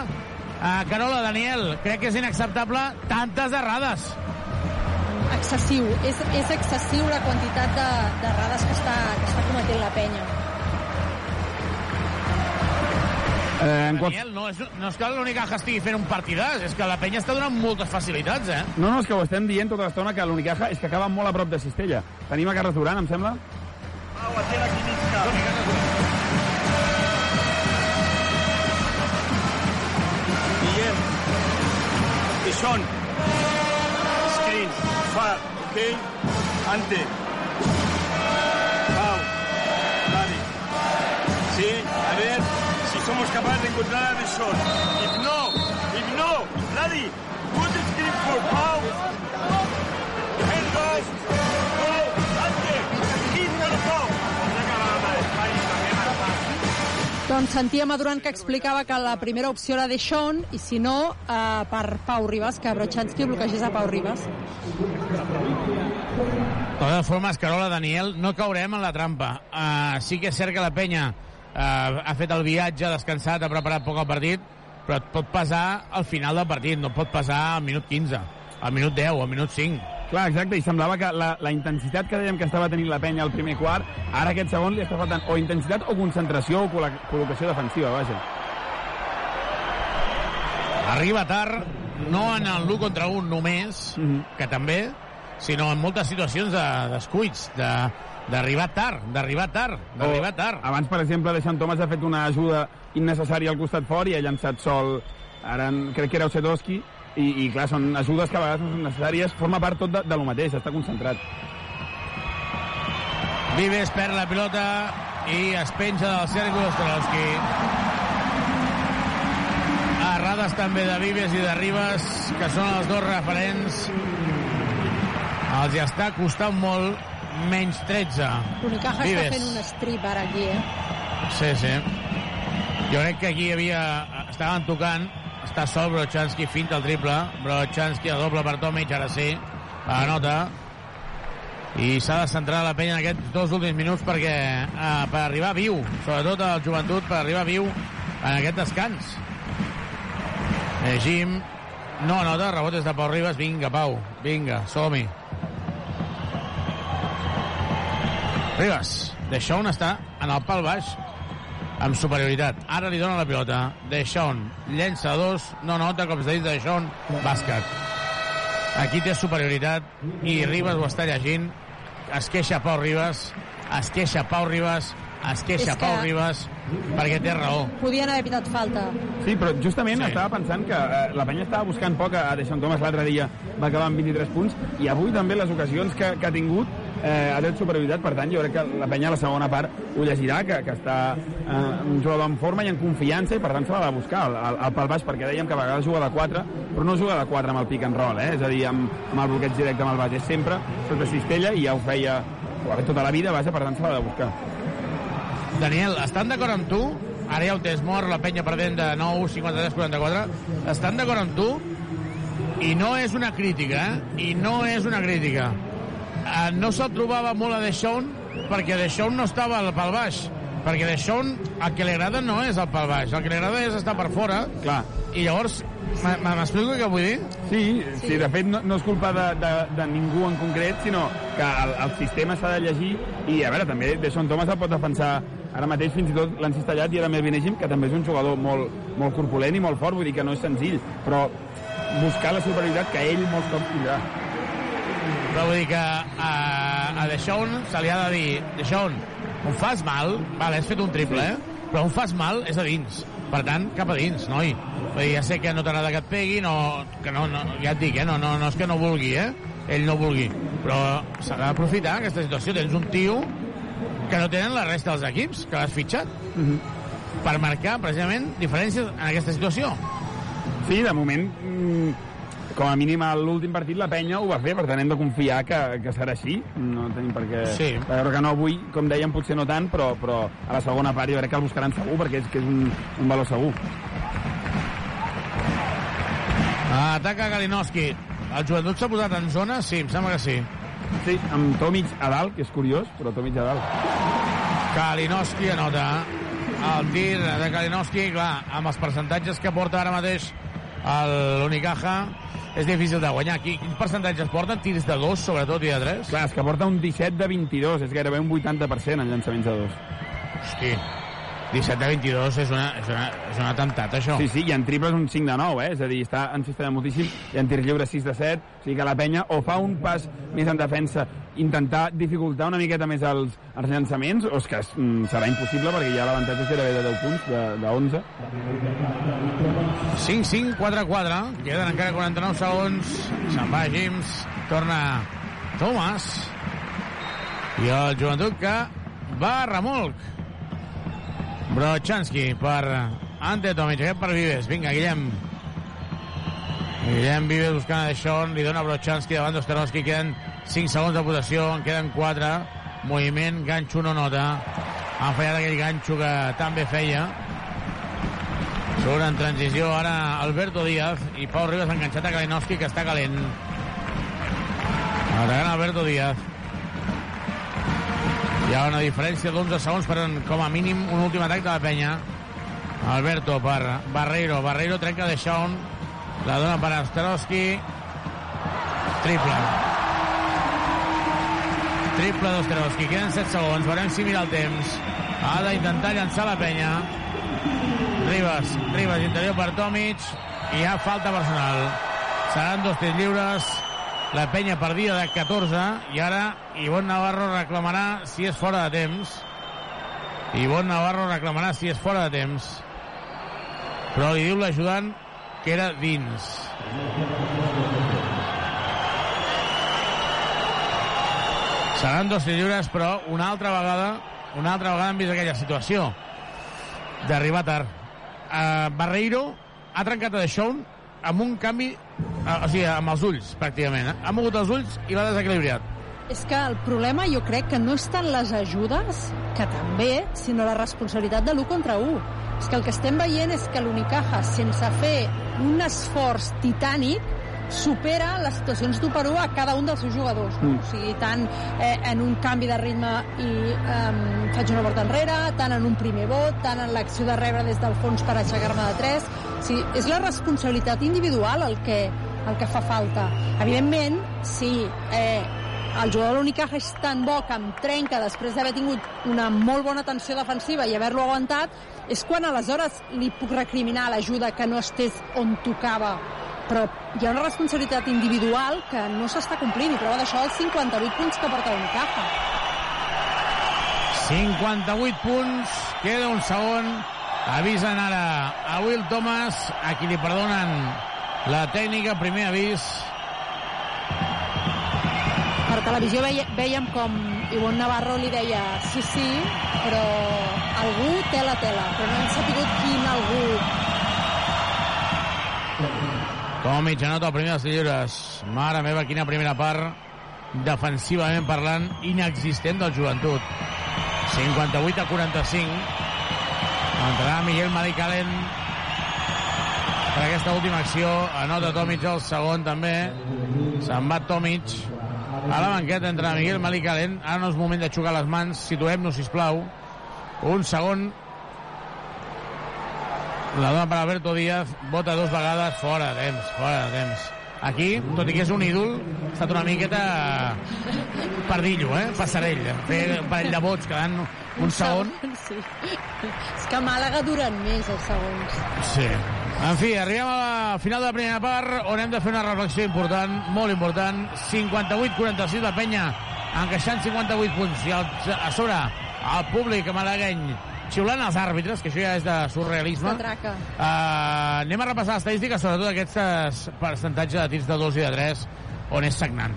a Carola Daniel, crec que és inacceptable tantes errades. Excessiu, és, és excessiu la quantitat de- d'errades que, està, que està cometent la penya. Eh, en qual... Daniel, no és, no és que l'Unicaja estigui fent un partidàs, és que la penya està donant moltes facilitats, eh? No, no, és que ho estem dient tota l'estona que l'Unicaja és que acaba molt a prop de Cistella. Tenim a Carles Duran, em sembla? Guillem. I són. Screen. Far. Ok. Ante. Pau. Dani. Sí, a ver si somos capaces de encontrar a Rishon. If no, if no, Daddy, put the screen for Pau. Doncs sentíem a que explicava que la primera opció era de Sean i si no, eh, per Pau Ribas, que Brochanski bloquegés a Pau Ribas. De totes formes, Carola, Daniel, no caurem en la trampa. Uh, sí que és cert que la penya uh, ha fet el viatge, ha descansat, ha preparat poc el partit, però et pot pesar al final del partit, no pot pesar al minut 15, al minut 10, al minut 5. Clar, exacte, i semblava que la, la intensitat que dèiem que estava tenint la penya al primer quart, ara aquest segon li està faltant o intensitat o concentració o col·locació defensiva, vaja. Arriba tard no en el l'1 contra 1 només, mm -hmm. que també, sinó en moltes situacions de descuits, de, d'arribar tard, d'arribar tard, d'arribar tard. Abans, per exemple, Deixant Thomas ha fet una ajuda innecessària al costat fort i ha llançat sol, ara crec que era Osetowski, i, i clar, són ajudes que a vegades no són necessàries, forma part tot de, de lo mateix, està concentrat. Vives perd la pilota i es penja del Sergio Ostrowski. Errades també de Vives i de Ribas, que són els dos referents. Els hi està costant molt, menys 13. Unicaja està fent un strip ara aquí, eh? Sí, sí. Jo crec que aquí hi havia... Estaven tocant, està sol Brochanski, finta el triple, Brochanski a doble per Tomic, ara sí, la nota, i s'ha de centrar la penya en aquests dos últims minuts perquè eh, per arribar viu, sobretot el joventut, per arribar viu en aquest descans. Eh, Jim no anota, rebotes de Pau Ribas, vinga, Pau, vinga, som-hi. Ribas, Deixón està en el pal baix amb superioritat. Ara li dona la pilota. Deixón llença dos, no nota cops de dit de Deixón, bàsquet. Aquí té superioritat i Ribas ho està llegint. Es queixa Pau Ribas, es queixa Pau Ribas, es queixa És Pau que- Ribas perquè té raó. Podien haver pitat falta. Sí, però justament Sí. estava pensant que eh, la penya estava buscant poc a Deixant Thomas l'altre dia, va acabar amb 23 punts, i avui també les ocasions que, que ha tingut eh, ha tret superioritat, per tant jo crec que la penya a la segona part ho llegirà, que, que està eh, un jugador en forma i en confiança, i per tant se l'ha de buscar al, al, al pal baix, perquè dèiem que a vegades juga de 4, però no juga de 4 amb el pick and roll, eh? és a dir, amb, amb el bloqueig directe amb el base, és sempre sota cistella, i ja ho feia ho tota la vida, vaja, per tant se l'ha de buscar. Daniel, estan d'acord amb tu? Ara ja ho tens mort, la penya perdent de 9, 53, 44. Estan d'acord amb tu? I no és una crítica, eh? I no és una crítica. Eh, no se'l trobava molt a Deixón perquè Deixón no estava al pal baix. Perquè Deixón el que li agrada no és el pal baix, el que li agrada és estar per fora. Clar. I llavors, m'explico què vull dir? Sí, sí, de fet no, no és culpa de, de, de ningú en concret, sinó que el, el sistema s'ha de llegir i, a veure, també Deson Thomas el pot defensar ara mateix fins i tot l'han cistellat i era Melvin Egim, que també és un jugador molt, molt corpulent i molt fort, vull dir que no és senzill, però buscar la superioritat que ell molts cops tindrà. Però vull dir que a, a Deixón se li ha de dir Deixón, on fas mal, vale, has fet un triple, eh? però on fas mal és a dins. Per tant, cap a dins, noi. Vull dir, ja sé que no t'agrada que et pegui, no, que no, no, ja et dic, eh? no, no, no és que no vulgui, eh? ell no vulgui, però s'ha d'aprofitar aquesta situació. Tens un tio que no tenen la resta dels equips que l'has fitxat per marcar precisament diferències en aquesta situació. Sí, de moment, mm, com a mínim a l'últim partit la penya ho va fer, per tant hem de confiar que, que serà així. No tenim per què... Sí. Veure que no avui, com dèiem, potser no tant, però, però a la segona part jo crec que el buscaran segur, perquè és que és un, un valor segur. Ataca Galinowski. El joventut s'ha posat en zona? Sí, em sembla que sí. Sí, amb Tomic a dalt, que és curiós, però Tomic a dalt. Kalinowski anota el tir de Kalinowski, clar, amb els percentatges que porta ara mateix l'Unicaja, és difícil de guanyar. Qui- Quins percentatges porten? Tirs de 2, sobretot, i de 3? Clar, és que porta un 17 de 22, és gairebé un 80% en llançaments de dos. Hosti, 17 de 22 és, una, és, una, és un atemptat, això. Sí, sí, i en triples un 5 de 9, eh? És a dir, està encestant moltíssim, i en tir lliure 6 de 7, o sigui que la penya o fa un pas més en defensa, intentar dificultar una miqueta més els, els llançaments, o és que mm, serà impossible perquè ja l'avantatge gairebé de 10 punts, de, de 11. 5-5, 4-4. Queden encara 49 segons. Se'n va Jims. Torna Thomas. I el joventut que va a remolc. Brochanski per Ante Tomic. Aquest per Vives. Vinga, Guillem. Guillem Vives buscant a Deixón. Li dona Brochanski davant d'Osterovski. Queden 5 segons de possessió. En queden 4. Moviment. Ganxo no nota. Han fallat aquell ganxo que tan bé feia. Surt en transició ara Alberto Díaz i Pau Ribas enganxat a Kalinowski que està calent. Atacant Alberto Díaz. Hi ha una diferència d'11 segons per com a mínim un últim atac de la penya. Alberto per Barreiro. Barreiro trenca de Shawn. La dona per Ostrowski. Triple. Triple d'Ostrowski. Queden 7 segons. Veurem si mira el temps. Ha d'intentar llançar la penya. Ribas, Ribas interior per Tomic i hi ha falta personal. Seran dos tirs lliures. La penya perdia de 14 i ara Ivonne Navarro reclamarà si és fora de temps. Ivonne Navarro reclamarà si és fora de temps. Però li diu l'ajudant que era dins. Seran dos lliures, però una altra vegada, una altra vegada hem vist aquella situació d'arribar tard. Uh, Barreiro ha trencat a Deixón amb un canvi, uh, o sigui, amb els ulls, pràcticament. Eh? Ha mogut els ulls i l'ha desequilibrat. És que el problema jo crec que no estan les ajudes, que també, sinó la responsabilitat de l'1 contra 1. És que el que estem veient és que l'Unicaja, sense fer un esforç titànic, supera les situacions d'1 per 1 a cada un dels seus jugadors. No? Mm. O sigui, tant eh, en un canvi de ritme i eh, faig una volta enrere, tant en un primer vot, tant en l'acció de rebre des del fons per aixecar-me de 3. O sigui, és la responsabilitat individual el que, el que fa falta. Evidentment, si eh, el jugador de l'Unicaja és tan bo que em trenca després d'haver tingut una molt bona tensió defensiva i haver-lo aguantat, és quan aleshores li puc recriminar l'ajuda que no estés on tocava però hi ha una responsabilitat individual que no s'està complint i prova d'això els 58 punts que porta l'Unicaja 58 punts, queda un segon. Avisen ara a Will Thomas, a qui li perdonen la tècnica, primer avís. per televisió veia, veiem com Ivonne Navarro li deia sí, sí, però algú té la tela, però no hem sapigut quin algú Tomic anota el primer dels lliures. Mare meva, quina primera part, defensivament parlant, inexistent del joventut. 58 a 45. Entrarà Miguel Maricalen per aquesta última acció. Anota Tomic el segon també. Se'n va Tomic. A la banqueta entra Miguel Maricalen. Ara no és moment de xugar les mans. Situem-nos, sisplau. Un segon la dona per Alberto Díaz, vota dos vegades, fora de temps, fora de temps. Aquí, tot i que és un ídol, ha estat una miqueta pardillo, eh? Passarell. Fer un parell de vots quedant un segon. Sí. És que a Màlaga duren més els segons. Sí. En fi, arribem a la final de la primera part, on hem de fer una reflexió important, molt important. 58-46 la penya, encaixant 58 punts. I a sobre, el públic malagueny xiulant els àrbitres, que això ja és de surrealisme. Uh, anem a repassar estadístiques, sobretot aquests percentatge de tirs de 2 i de 3, on és sagnant.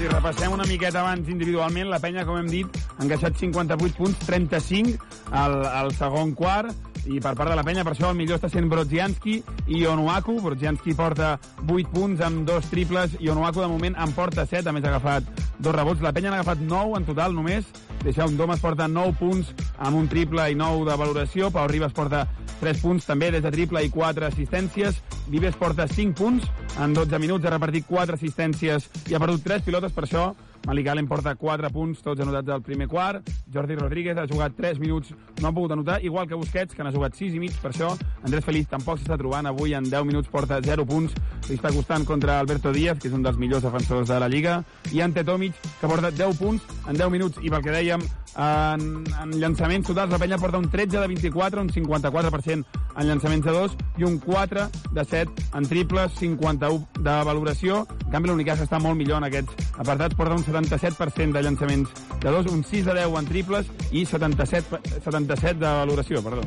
Si repassem una miqueta abans individualment, la penya, com hem dit, ha encaixat 58 punts, 35 al, al segon quart, i per part de la penya, per això el millor està sent Brodzianski i Onuaku. Brodzianski porta 8 punts amb dos triples i Onuaku de moment en porta 7, a més ha agafat dos rebots. La penya n'ha agafat 9 en total només. Deixeu Domas porta 9 punts amb un triple i 9 de valoració. Pau Ribas porta 3 punts també des de triple i 4 assistències. Vives porta 5 punts en 12 minuts, ha repartit 4 assistències i ha perdut 3 pilotes, per això Malik Allen porta 4 punts, tots anotats al primer quart. Jordi Rodríguez ha jugat 3 minuts, no ha pogut anotar, igual que Busquets, que n'ha jugat 6 i mig, per això Andrés Feliz tampoc s'està trobant, avui en 10 minuts porta 0 punts, li està costant contra Alberto Díaz, que és un dels millors defensors de la Lliga, i Ante Tomic, que porta 10 punts en 10 minuts, i pel que dèiem, en, en llançaments totals, la penya porta un 13 de 24, un 54% en llançaments de 2 i un 4 de 7 en triples, 51 de valoració. En canvi, l'Unicaja està molt millor en aquests apartats, porta un 77% de llançaments de 2, un 6 de 10 en triples i 77, 77 de valoració, perdó.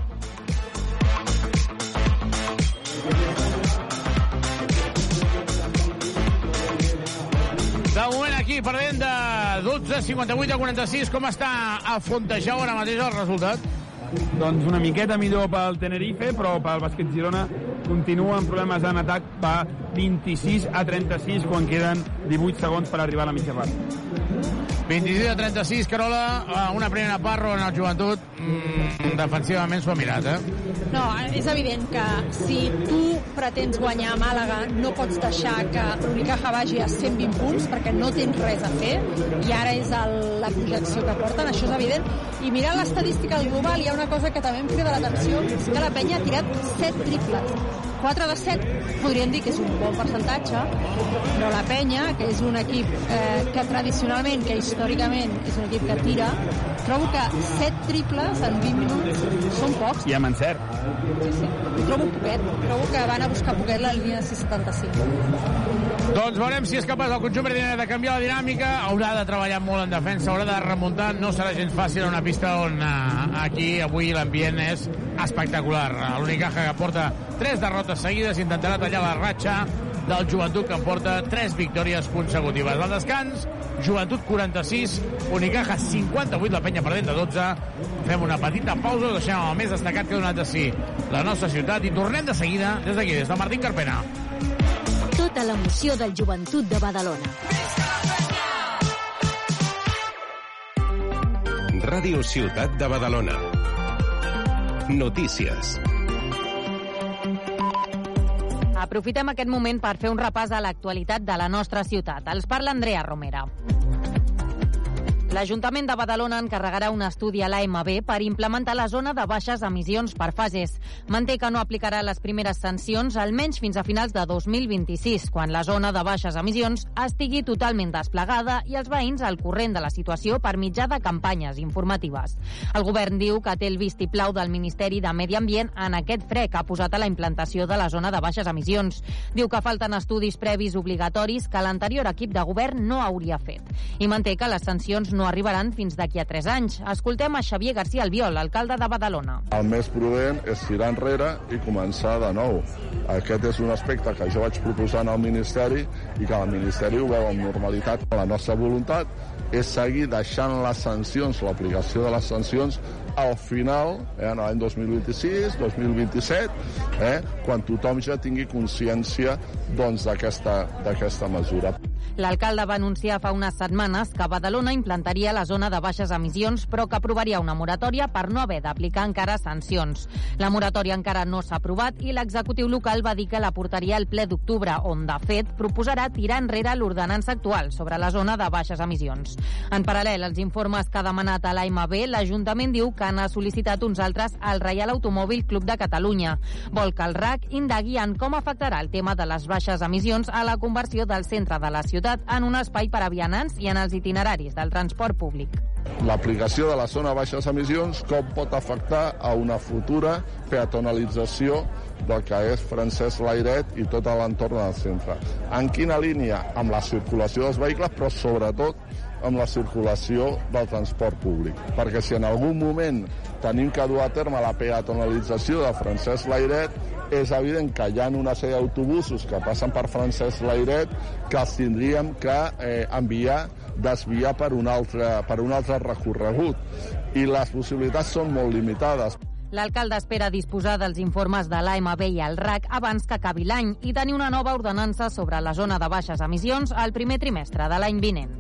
De moment aquí, perdent de 12, 58 a 46, com està a Fontejau ara mateix el resultat? Doncs una miqueta millor pel Tenerife, però pel bàsquet Girona continua amb problemes en atac, va 26 a 36 quan queden 18 segons per arribar a la mitja part. 26 a 36, Carola, una primera part on el joventut mm, defensivament s'ho ha mirat, eh? No, és evident que si tu pretens guanyar a Màlaga no pots deixar que l'Unicaja vagi a 120 punts perquè no tens res a fer i ara és el, la projecció que porten, això és evident. I mirant l'estadística al global hi ha una cosa que també em crida l'atenció, que la penya ha tirat 7 triples. 4 de 7 podríem dir que és un bon percentatge, però la Penya, que és un equip eh, que tradicionalment, que històricament és un equip que tira, trobo que 7 triples en 20 minuts són pocs. I amb encert. Sí, sí. Trobo poquet. Trobo que van a buscar poquet la línia de 675. Doncs veurem si és capaç el conjunt verdiner de canviar la dinàmica. Haurà de treballar molt en defensa, haurà de remuntar. No serà gens fàcil una pista on uh, aquí avui l'ambient és espectacular. L'Unicaja que porta tres derrotes seguides intentarà tallar la ratxa del Joventut que porta tres victòries consecutives. Al descans, Joventut 46, Unicaja 58, la penya perdent de 12. Fem una petita pausa, deixem el més destacat que ha donat de si la nostra ciutat i tornem de seguida des d'aquí, des de Martín Carpena. Tota l'emoció del Joventut de Badalona. Ràdio Ciutat de Badalona. Notícies. Aprofitem aquest moment per fer un repàs a l'actualitat de la nostra ciutat. Els parla Andrea Romera. L'Ajuntament de Badalona encarregarà un estudi a l'AMB per implementar la zona de baixes emissions per fases. Manté que no aplicarà les primeres sancions almenys fins a finals de 2026, quan la zona de baixes emissions estigui totalment desplegada i els veïns al corrent de la situació per mitjà de campanyes informatives. El govern diu que té el vistiplau del Ministeri de Medi Ambient en aquest fre que ha posat a la implantació de la zona de baixes emissions. Diu que falten estudis previs obligatoris que l'anterior equip de govern no hauria fet. I manté que les sancions no no arribaran fins d'aquí a 3 anys. Escoltem a Xavier García Albiol, alcalde de Badalona. El més prudent és tirar enrere i començar de nou. Aquest és un aspecte que jo vaig proposar al Ministeri i que el Ministeri ho veu amb normalitat. La nostra voluntat és seguir deixant les sancions, l'aplicació de les sancions al final, eh, en l'any 2026, 2027, eh, quan tothom ja tingui consciència doncs, d'aquesta mesura. L'alcalde va anunciar fa unes setmanes que Badalona implantaria la zona de baixes emissions, però que aprovaria una moratòria per no haver d'aplicar encara sancions. La moratòria encara no s'ha aprovat i l'executiu local va dir que la portaria al ple d'octubre, on, de fet, proposarà tirar enrere l'ordenança actual sobre la zona de baixes emissions. En paral·lel als informes que ha demanat a l'AMB, l'Ajuntament diu que n'ha sol·licitat uns altres al Reial Automòbil Club de Catalunya. Vol que el RAC indagui en com afectarà el tema de les baixes emissions a la conversió del centre de la ciutat ciutat en un espai per a vianants i en els itineraris del transport públic. L'aplicació de la zona baixes emissions com pot afectar a una futura peatonalització del que és Francesc Lairet i tot l'entorn del centre. En quina línia? Amb la circulació dels vehicles, però sobretot amb la circulació del transport públic. Perquè si en algun moment tenim que dur a terme la peatonalització de Francesc Lairet, és evident que hi ha una sèrie d'autobusos que passen per Francesc Lairet que els tindríem que eh, enviar, desviar per un, altre, per un altre recorregut. I les possibilitats són molt limitades. L'alcalde espera disposar dels informes de l'AMB i el RAC abans que acabi l'any i tenir una nova ordenança sobre la zona de baixes emissions al primer trimestre de l'any vinent.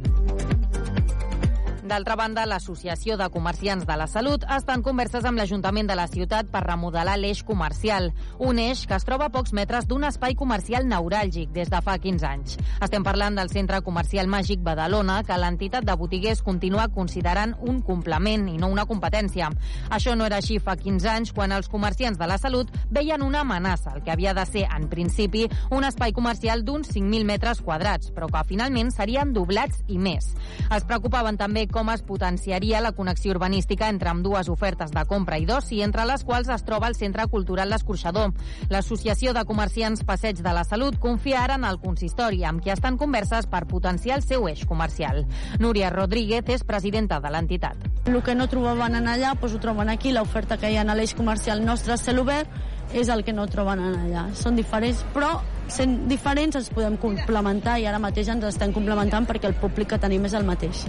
D'altra banda, l'Associació de Comerciants de la Salut està en converses amb l'Ajuntament de la ciutat per remodelar l'eix comercial, un eix que es troba a pocs metres d'un espai comercial neuràlgic des de fa 15 anys. Estem parlant del Centre Comercial Màgic Badalona, que l'entitat de botiguers continua considerant un complement i no una competència. Això no era així fa 15 anys, quan els comerciants de la salut veien una amenaça, el que havia de ser, en principi, un espai comercial d'uns 5.000 metres quadrats, però que finalment serien doblats i més. Es preocupaven també com es potenciaria la connexió urbanística entre amb dues ofertes de compra i d'oci, entre les quals es troba el Centre Cultural L'Escorxador. L'Associació de Comerciants Passeig de la Salut confia ara en el consistori, amb qui estan converses per potenciar el seu eix comercial. Núria Rodríguez és presidenta de l'entitat. El que no trobaven en allà, doncs ho troben aquí. L'oferta que hi ha a l'eix comercial nostre cel obert és el que no troben en allà. Són diferents, però sent diferents ens podem complementar i ara mateix ens estem complementant perquè el públic que tenim és el mateix.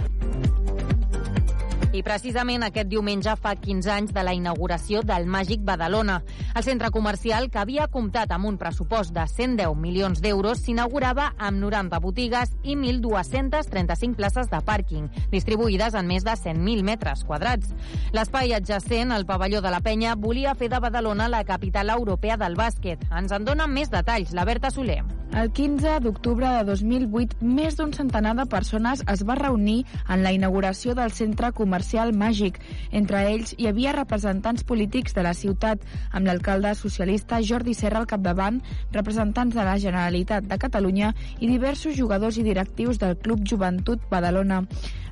I precisament aquest diumenge fa 15 anys de la inauguració del Màgic Badalona. El centre comercial, que havia comptat amb un pressupost de 110 milions d'euros, s'inaugurava amb 90 botigues i 1.235 places de pàrquing, distribuïdes en més de 100.000 metres quadrats. L'espai adjacent, el pavelló de la Penya, volia fer de Badalona la capital europea del bàsquet. Ens en dona més detalls la Berta Soler. El 15 d'octubre de 2008, més d'un centenar de persones es va reunir en la inauguració del centre comercial Màgic. Entre ells hi havia representants polítics de la ciutat, amb l'alcalde socialista Jordi Serra al capdavant, representants de la Generalitat de Catalunya i diversos jugadors i directius del Club Joventut Badalona.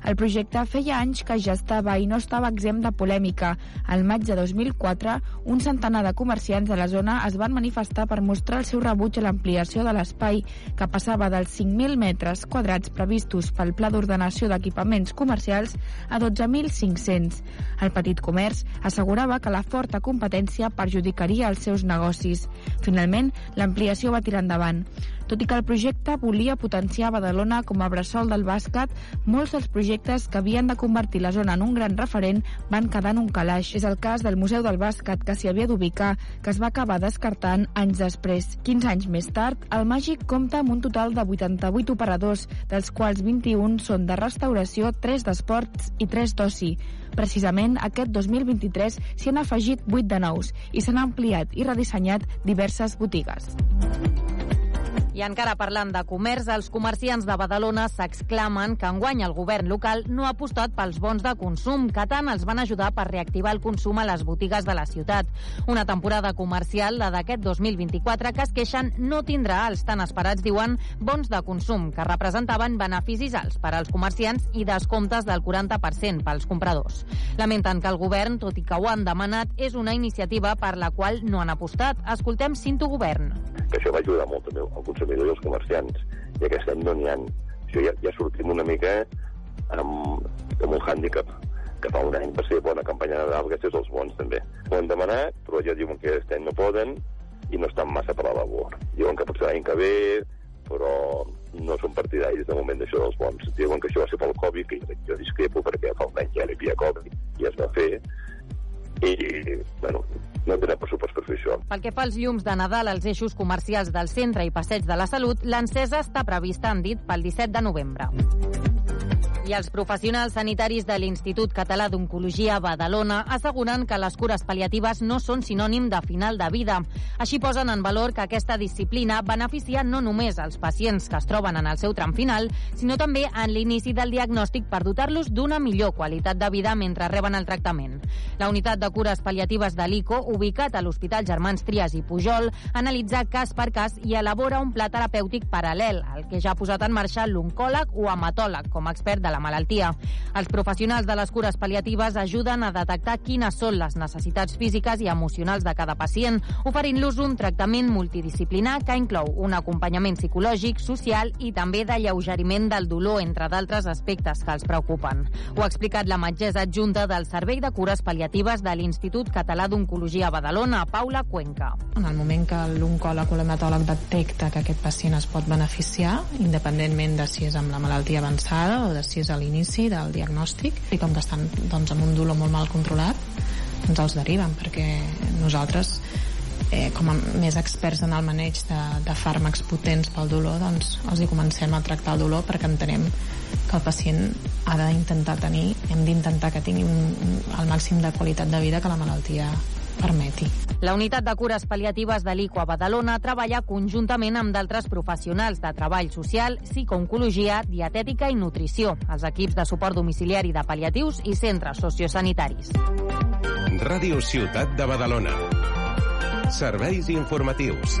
El projecte feia anys que ja estava i no estava exempt de polèmica. Al maig de 2004, un centenar de comerciants de la zona es van manifestar per mostrar el seu rebuig a l'ampliació de l'espai, que passava dels 5.000 metres quadrats previstos pel Pla d'Ordenació d'Equipaments Comercials a 12.500. El petit comerç assegurava que la forta competència perjudicaria els seus negocis. Finalment, l'ampliació va tirar endavant. Tot i que el projecte volia potenciar Badalona com a bressol del bàsquet, molts dels projectes que havien de convertir la zona en un gran referent van quedar en un calaix. És el cas del Museu del Bàsquet, que s'hi havia d'ubicar, que es va acabar descartant anys després. 15 anys més tard, el Màgic compta amb un total de 88 operadors, dels quals 21 són de restauració, 3 d'esports i 3 d'oci. Precisament aquest 2023 s'hi han afegit 8 de nous i s'han ampliat i redissenyat diverses botigues. I encara parlant de comerç, els comerciants de Badalona s'exclamen que enguany el govern local no ha apostat pels bons de consum, que tant els van ajudar per reactivar el consum a les botigues de la ciutat. Una temporada comercial, la d'aquest 2024, que es queixen no tindrà els tan esperats, diuen, bons de consum, que representaven beneficis alts per als comerciants i descomptes del 40% pels compradors. Lamenten que el govern, tot i que ho han demanat, és una iniciativa per la qual no han apostat. Escoltem Cinto Govern. Que això va ajudar molt també al consumidor i als comerciants. I aquest any no n'hi ha. Això ja, ja sortim una mica amb, amb un hàndicap que fa un any per ser bona campanya de Nadal, aquests els bons també. Ho han demanat, però ja diuen que aquest any no poden i no estan massa per la labor. Diuen que potser l'any que ve, però no són partidaris de moment d'això dels bons. Diuen que això va ser pel Covid, que jo discrepo perquè fa un any ja hi havia Covid i es va fer, i, bueno, no tenen pressupost per fer això. Pel que fa als llums de Nadal als eixos comercials del centre i passeig de la Salut, l'encesa està prevista, han dit, pel 17 de novembre. I els professionals sanitaris de l'Institut Català d'Oncologia Badalona asseguren que les cures pal·liatives no són sinònim de final de vida. Així posen en valor que aquesta disciplina beneficia no només als pacients que es troben en el seu tram final, sinó també en l'inici del diagnòstic per dotar-los d'una millor qualitat de vida mentre reben el tractament. La unitat de cures pal·liatives de l'ICO, ubicat a l'Hospital Germans Trias i Pujol, analitza cas per cas i elabora un pla terapèutic paral·lel, al que ja ha posat en marxa l'oncòleg o hematòleg com a expert de la malaltia. Els professionals de les cures pal·liatives ajuden a detectar quines són les necessitats físiques i emocionals de cada pacient, oferint-los un tractament multidisciplinar que inclou un acompanyament psicològic, social i també d'alleugeriment del dolor, entre d'altres aspectes que els preocupen. Ho ha explicat la metgessa adjunta del Servei de Cures Pal·liatives de l'Institut Català d'Oncologia Badalona, Paula Cuenca. En el moment que l'oncòleg o l'hematòleg detecta que aquest pacient es pot beneficiar, independentment de si és amb la malaltia avançada o de si és a l'inici del diagnòstic i com que estan doncs, amb un dolor molt mal controlat ens els deriven perquè nosaltres eh, com a més experts en el maneig de, de fàrmacs potents pel dolor doncs els hi comencem a tractar el dolor perquè entenem que el pacient ha d'intentar tenir hem d'intentar que tingui un, un, el màxim de qualitat de vida que la malaltia permeti. La unitat de cures pal·liatives de l'ICO a Badalona treballa conjuntament amb d'altres professionals de treball social, psicooncologia, dietètica i nutrició, els equips de suport domiciliari de pal·liatius i centres sociosanitaris. Ràdio Ciutat de Badalona. Serveis informatius.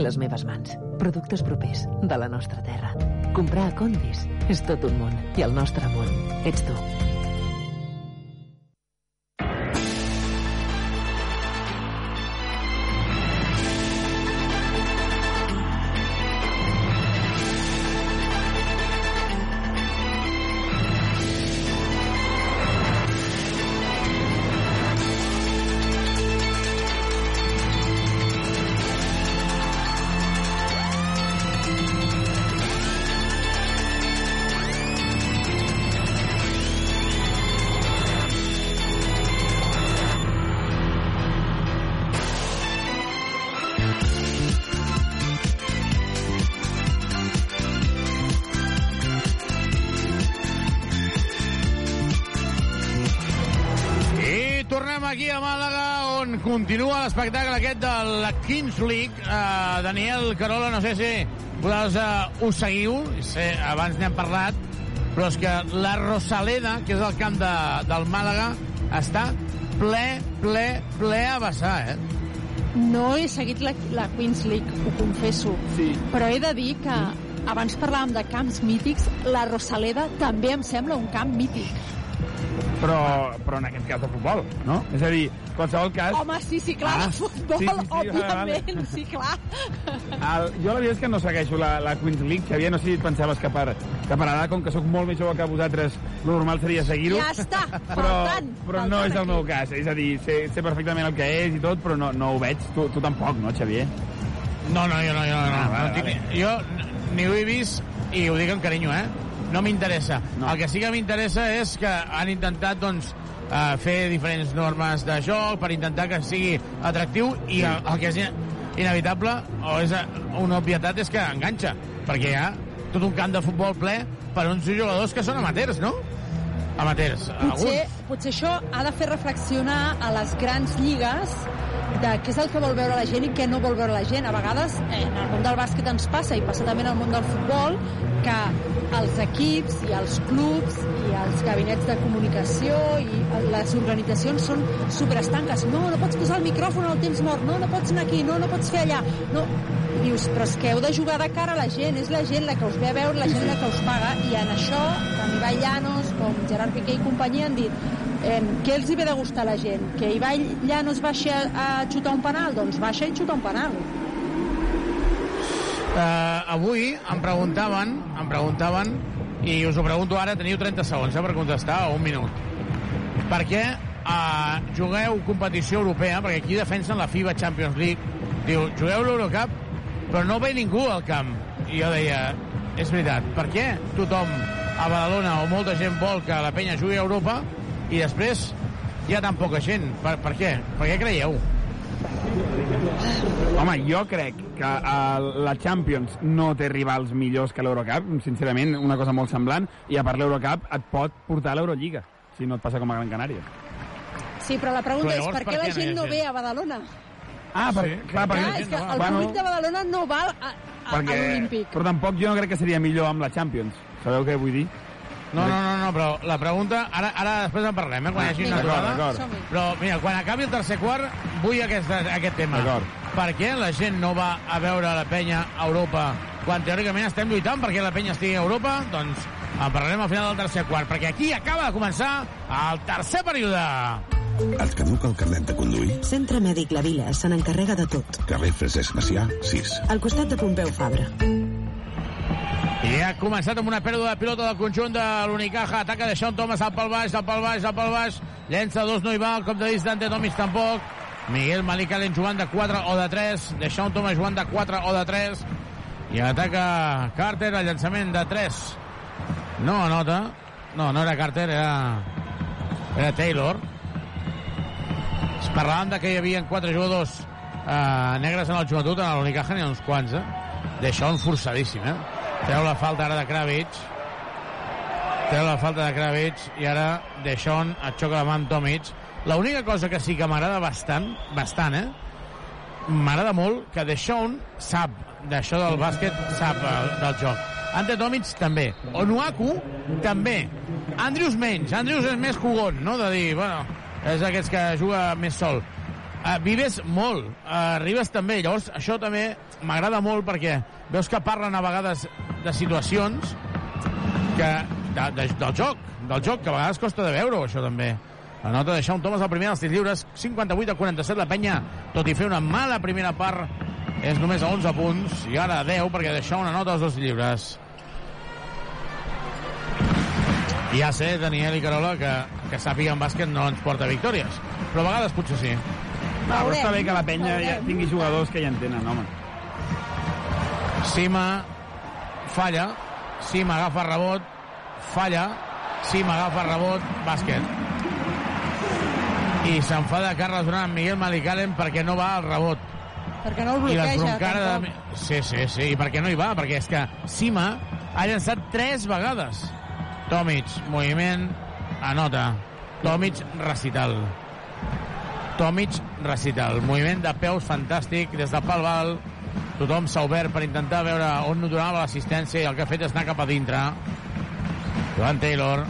les meves mans. Productes propers de la nostra terra. Comprar a Condis és tot un món. I el nostre món ets tu. L'espectacle aquest de la Kings League. Uh, Daniel Carola, no sé si vosaltres uh, ho seguiu, sé, abans n'hem parlat, però és que la Rosaleda, que és el camp de, del Màlaga, està ple, ple, ple a vessar, eh? No he seguit la, la Queens League, ho confesso. Sí. Però he de dir que abans parlàvem de camps mítics, la Rosaleda també em sembla un camp mític. Però, però en aquest cas de futbol, no? És a dir, qualsevol cas... Home, sí, sí, clar, Ah, de futbol, sí, sí, sí, òbviament, vale. sí, clar. El, jo la veritat és que no segueixo la, la Queens League, Xavier, no sé si et pensaves que per, que per ara, com que sóc molt més jove que vosaltres, lo normal seria seguir-ho. Ja està, <laughs> però, faltant, però no és el meu cas, és a dir, sé, sé perfectament el que és i tot, però no, no ho veig. Tu, tu tampoc, no, Xavier? No, no, jo no, jo no. Ah, no, vale, no tinc, vale. jo n- ni ho he vist, i ho dic amb carinyo, eh? No m'interessa. No. El que sí que m'interessa és que han intentat, doncs, uh, fer diferents normes de joc per intentar que sigui atractiu i el, el que és in- inevitable, o és eh, una obvietat, és que enganxa, perquè hi ha tot un camp de futbol ple per uns jugadors que són amateurs, no? Amateurs. Potser, Alguns. potser això ha de fer reflexionar a les grans lligues de què és el que vol veure la gent i què no vol veure la gent. A vegades, eh, en el món del bàsquet ens passa, i passa també en el món del futbol, que els equips i els clubs i els gabinets de comunicació i les organitzacions són superestanques. No, no pots posar el micròfon al temps mort, no, no pots anar aquí, no, no pots fer allà. No. I dius, però és que heu de jugar de cara a la gent, és la gent la que us ve a veure, la gent la que us paga, i en això, tant Ibai Llanos com Gerard Piqué i companyia han dit eh, què els hi ve de gustar a la gent? Que Ibai Llanos baixi a, a xutar un penal? Doncs baixa i xuta un penal. Uh, avui em preguntaven, em preguntaven, i us ho pregunto ara, teniu 30 segons eh, per contestar, o un minut. Per què uh, jugueu competició europea? Perquè aquí defensen la FIBA Champions League. Diu, jugueu l'Eurocup, però no ve ningú al camp. I jo deia, és veritat, per què tothom a Badalona o molta gent vol que la penya jugui a Europa i després hi ha tan poca gent? Per, per què? Per què creieu? Home, jo crec que uh, la Champions no té rivals millors que l'Eurocup, sincerament, una cosa molt semblant, i a part l'Eurocup et pot portar a l'Eurolliga, si no et passa com a Gran Canària. Sí, però la pregunta Però és llavors, per per què la gent no ve a Badalona? Ah, per, Sí, clar, Clar, perquè... és que el públic de Badalona no va a, a, a l'Olímpic. però tampoc jo no crec que seria millor amb la Champions. Sabeu què vull dir? No, no, no, no, però la pregunta... Ara, ara després en parlem, eh, quan hi hagi una trobada. Però, mira, quan acabi el tercer quart, vull aquest, aquest tema. D'acord. Per què la gent no va a veure la penya a Europa quan teòricament estem lluitant perquè la penya estigui a Europa? Doncs en parlarem al final del tercer quart, perquè aquí acaba de començar el tercer període. Et caduca el carnet de conduir? Centre Mèdic La Vila se n'encarrega de tot. Carrer Francesc Macià, 6. Al costat de Pompeu Fabra. I ha començat amb una pèrdua de pilota del conjunt de l'Unicaja. Ataca de Sean Thomas al pel baix, al pel baix, al pel baix. Llença dos, no hi va. El cop de distante, Tomis tampoc. Miguel Malik Allen jugant de 4 o de 3. De Sean Thomas jugant de 4 o de 3. I ataca Carter, el llançament de 3. No anota. No, no era Carter, era, era Taylor. Es parlàvem que hi havia quatre jugadors eh, negres en el joventut, en l'Unicaja n'hi ha uns quants, eh? Deixón forçadíssim, eh? Treu la falta ara de Kravitz. Treu la falta de Kravitz i ara Deixón et xoca la mà amb Tomic. L'única cosa que sí que m'agrada bastant, bastant, eh? M'agrada molt que Deixón sap d'això del bàsquet, sap eh, del joc. Ante Tomic també. Onuaku també. Andrews menys. Andrews és més cugon, no? De dir, bueno, és d'aquests que juga més sol. Uh, Vives molt, uh, Ribes també, llavors això també m'agrada molt perquè veus que parlen a vegades de situacions que, de, de, del joc, del joc, que a vegades costa de veure això també. La nota de Sean Thomas, el primer dels tirs lliures, 58 a 47, la penya, tot i fer una mala primera part, és només a 11 punts, i ara a 10, perquè deixa una nota als dos lliures. Ja sé, Daniel i Carola, que, que sàpiga en bàsquet no ens porta victòries, però a vegades potser sí. No, però està bé que la penya ja tingui jugadors que ja entenen, home. Sima falla, Sima agafa rebot, falla, Sima agafa rebot, bàsquet. I s'enfada Carles Durant amb Miguel Malicalen perquè no va al rebot. Perquè no el I bloqueja, l'esbroncada tampoc. de... Sí, sí, sí, i per què no hi va? Perquè és que Sima ha llançat tres vegades. Tomic, moviment, anota. Tomic, recital. Tomic, recital. Moviment de peus fantàstic des de pal val. Tothom s'ha obert per intentar veure on no donava l'assistència i el que ha fet és anar cap a dintre. Joan Taylor.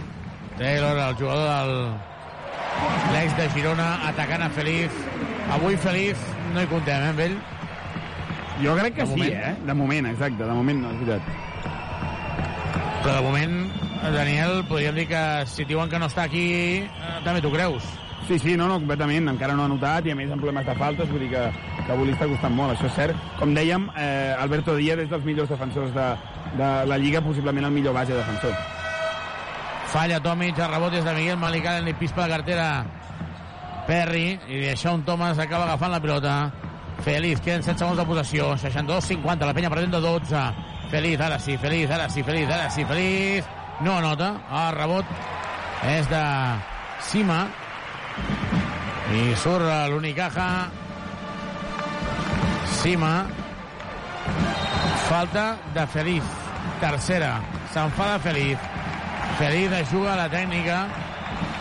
Taylor, el jugador del l'ex de Girona, atacant a Feliz. Avui Feliz no hi comptem, eh, amb ell? Jo crec que De sí, moment. eh? De moment, exacte, de moment no, és veritat. Però de moment, Daniel, podríem dir que si diuen que no està aquí, eh, també t'ho creus. Sí, sí, no, no, completament, encara no ha notat i a més amb problemes de faltes, vull dir que, que avui li està costant molt, això és cert. Com dèiem, eh, Alberto Díaz és dels millors defensors de, de la Lliga, possiblement el millor base defensor. Falla Tomic, el rebot és de Miguel Malicalen i pispa la cartera Perry i deixa un Thomas acaba agafant la pilota. Feliz, queden 7 segons de possessió 62-50, la penya perdent de 12 Feliz, ara sí, Feliz, ara sí, Feliz ara sí, Feliz, no anota el rebot és de Sima i surt l'Unicaja. Sima. Falta de Feliz. Tercera, s'enfada Feliz. Feliz juga la tècnica.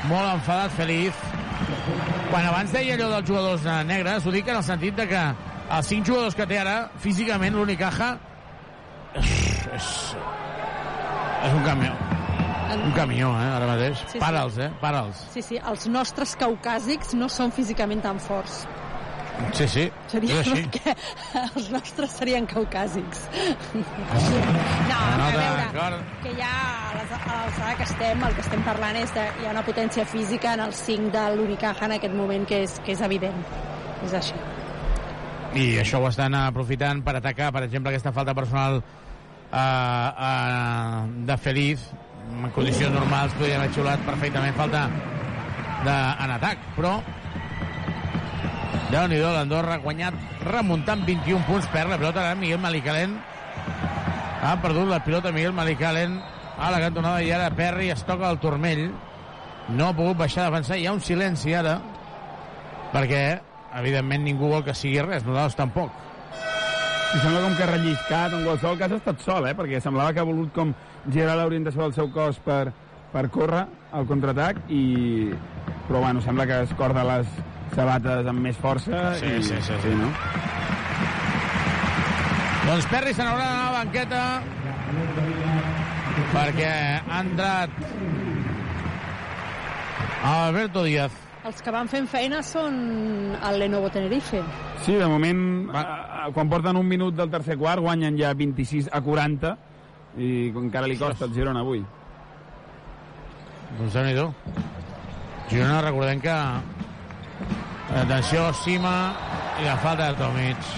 Molt enfadat Feliz. Quan abans deia allò dels jugadors eh, negres ho dic en el sentit de que els cinc jugadors que té ara físicament l'Unicaja és, és, és un camió un camió, eh, ara mateix. Sí, sí. Para'ls, eh, para'ls. Sí, sí, els nostres caucàsics no són físicament tan forts. Sí, sí, Seria és així. perquè els nostres serien caucàsics. No, a Nota, veure, d'acord. que ja a a l'alçada que estem, el que estem parlant és de, hi ha una potència física en el 5 de l'Unicaja en aquest moment que és, que és evident. És així. I això ho estan aprofitant per atacar, per exemple, aquesta falta personal uh, uh, de Feliz. En condicions normals podria haver xiulat perfectament falta de, en atac, però déu nhi l'Andorra ha guanyat remuntant 21 punts, perd la pilota ara Miguel Malicalen. Ha perdut la pilota Miguel Malicalen a la cantonada i ara Perry es toca el turmell. No ha pogut baixar a defensar. Hi ha un silenci ara perquè evidentment ningú vol que sigui res. Nosaltres tampoc I sembla com que ha relliscat, en qualsevol cas ha estat sol, eh? perquè semblava que ha volgut com girar l'orientació del seu cos per, per córrer al contraatac, i... però bueno, sembla que es corda les sabates amb més força. Sí, i... sí, sí, sí. sí no? Doncs Perry se n'haurà d'anar a la banqueta perquè ha entrat Alberto Díaz. Els que van fent feina són el Lenovo Tenerife. Sí, de moment, quan porten un minut del tercer quart, guanyen ja 26 a 40, i encara li costa el Girona avui. Doncs déu nhi Girona, recordem que atenció, Sima i la falta de Tomic.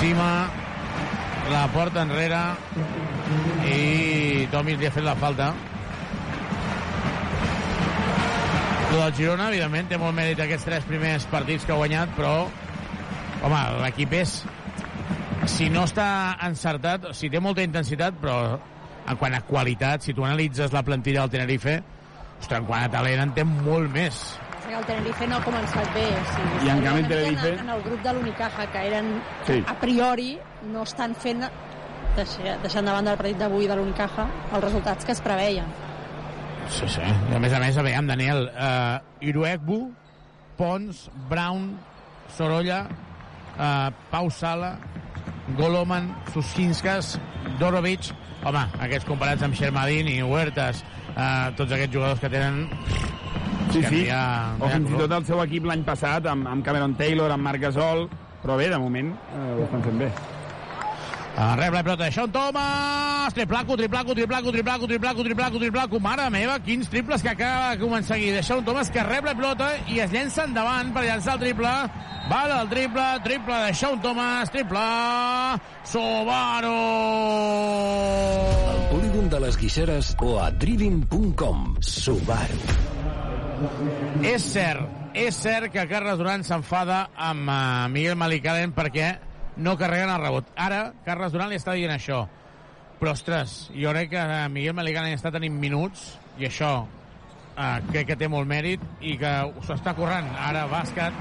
Sima la porta enrere i Tomic li ha fet la falta. El del Girona, evidentment, té molt mèrit aquests tres primers partits que ha guanyat, però, home, l'equip és... Si no està encertat, o si té molta intensitat, però en quant a qualitat, si tu analitzes la plantilla del Tenerife, ostres, en quant a talent en té molt més. Sigui, el Tenerife no ha començat bé. O sigui, I en canvi el Tenerife- En, en el grup de l'Unicaja, que eren, Sí. a priori, no estan fent, deixant, deixant de banda el partit d'avui de l'Unicaja, els resultats que es preveien. Sí, sí. I a més a més, aviam, Daniel, uh, Iruegbu, Pons, Brown, Sorolla, uh, Pau Sala, Goloman, Sushinskas, Dorovic... Home, aquests comparats amb Shermadin i Huertas, uh, tots aquests jugadors que tenen... Sí, Sí, que sí. no hi ha... O fins i tot el seu equip l'any passat, amb, amb Cameron Taylor, amb Marc Gasol, però bé, de moment eh, ho estan fent bé. Rep la pilota de Sean Thomas, triplaco, triplaco, triplaco, triplaco, triplaco, triplaco, triplaco, mare meva, quins triples que acaba de començar aquí. De Sean Thomas que rep la pilota i es llença endavant per llançar el triple. Va del triple, triple de Sean Thomas, triple, Subaru! Al polígon de les Guixeres o a driving.com. Subaru. És cert, és cert que Carles Duran s'enfada amb uh, Miguel Malicalen perquè no carreguen el rebot. Ara, Carles Duran li està dient això. Però, ostres, jo crec que Miguel Malicalen està tenint minuts i això uh, crec que té molt mèrit i que s'ho està corrent. Ara, bàsquet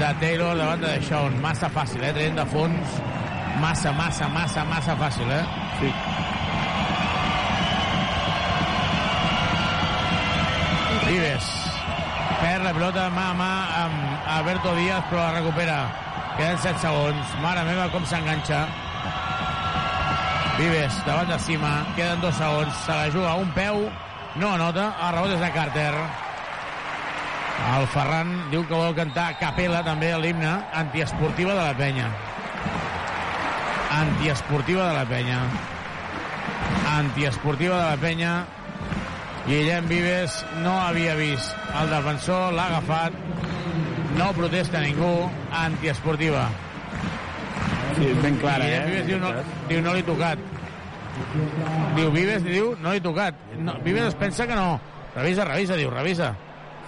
de Taylor davant de Sean. Massa fàcil, eh? Traient de fons. Massa, massa, massa, massa fàcil, eh? Sí. Vives. Perd la pilota mà a mà amb Alberto Díaz, però la recupera. Queden 7 segons. Mare meva, com s'enganxa. Vives, davant de cima. Queden 2 segons. Se la juga a un peu. No anota. El rebot és de Carter. El Ferran diu que vol cantar capella també a l'himne antiesportiva de la penya. Antiesportiva de la penya. Antiesportiva de la penya. Guillem Vives no havia vist el defensor, l'ha agafat, no protesta ningú, antiesportiva. Sí, és ben clara, eh? Vives diu no, diu no l'he tocat. Diu Vives diu no l'he tocat. No, Vives es pensa que no. Revisa, revisa, diu, revisa.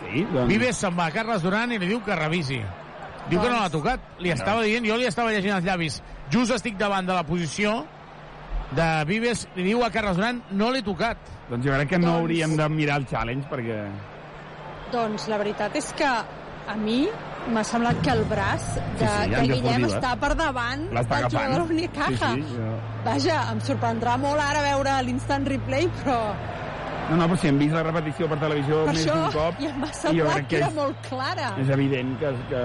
Sí, doncs... Vives se'n va a Carles Duran i li diu que revisi. Diu que no l'ha tocat. Li estava dient, jo li estava llegint els llavis. Just estic davant de la posició de Vives, li diu a Carles Duran, no l'he tocat. Doncs jo crec que no Doncs- hauríem de mirar el challenge, perquè... Doncs la veritat és que a mi m'ha semblat que el braç de, Sí, sí, de Guillem deportiva. està per davant del jugador Unicaja. Sí, sí, jo... Vaja, em sorprendrà molt ara veure l'instant replay, però No, no, però si hem vist la repetició per televisió per més d'un cop... i jo semblat crec que era és- molt clara. És evident que, que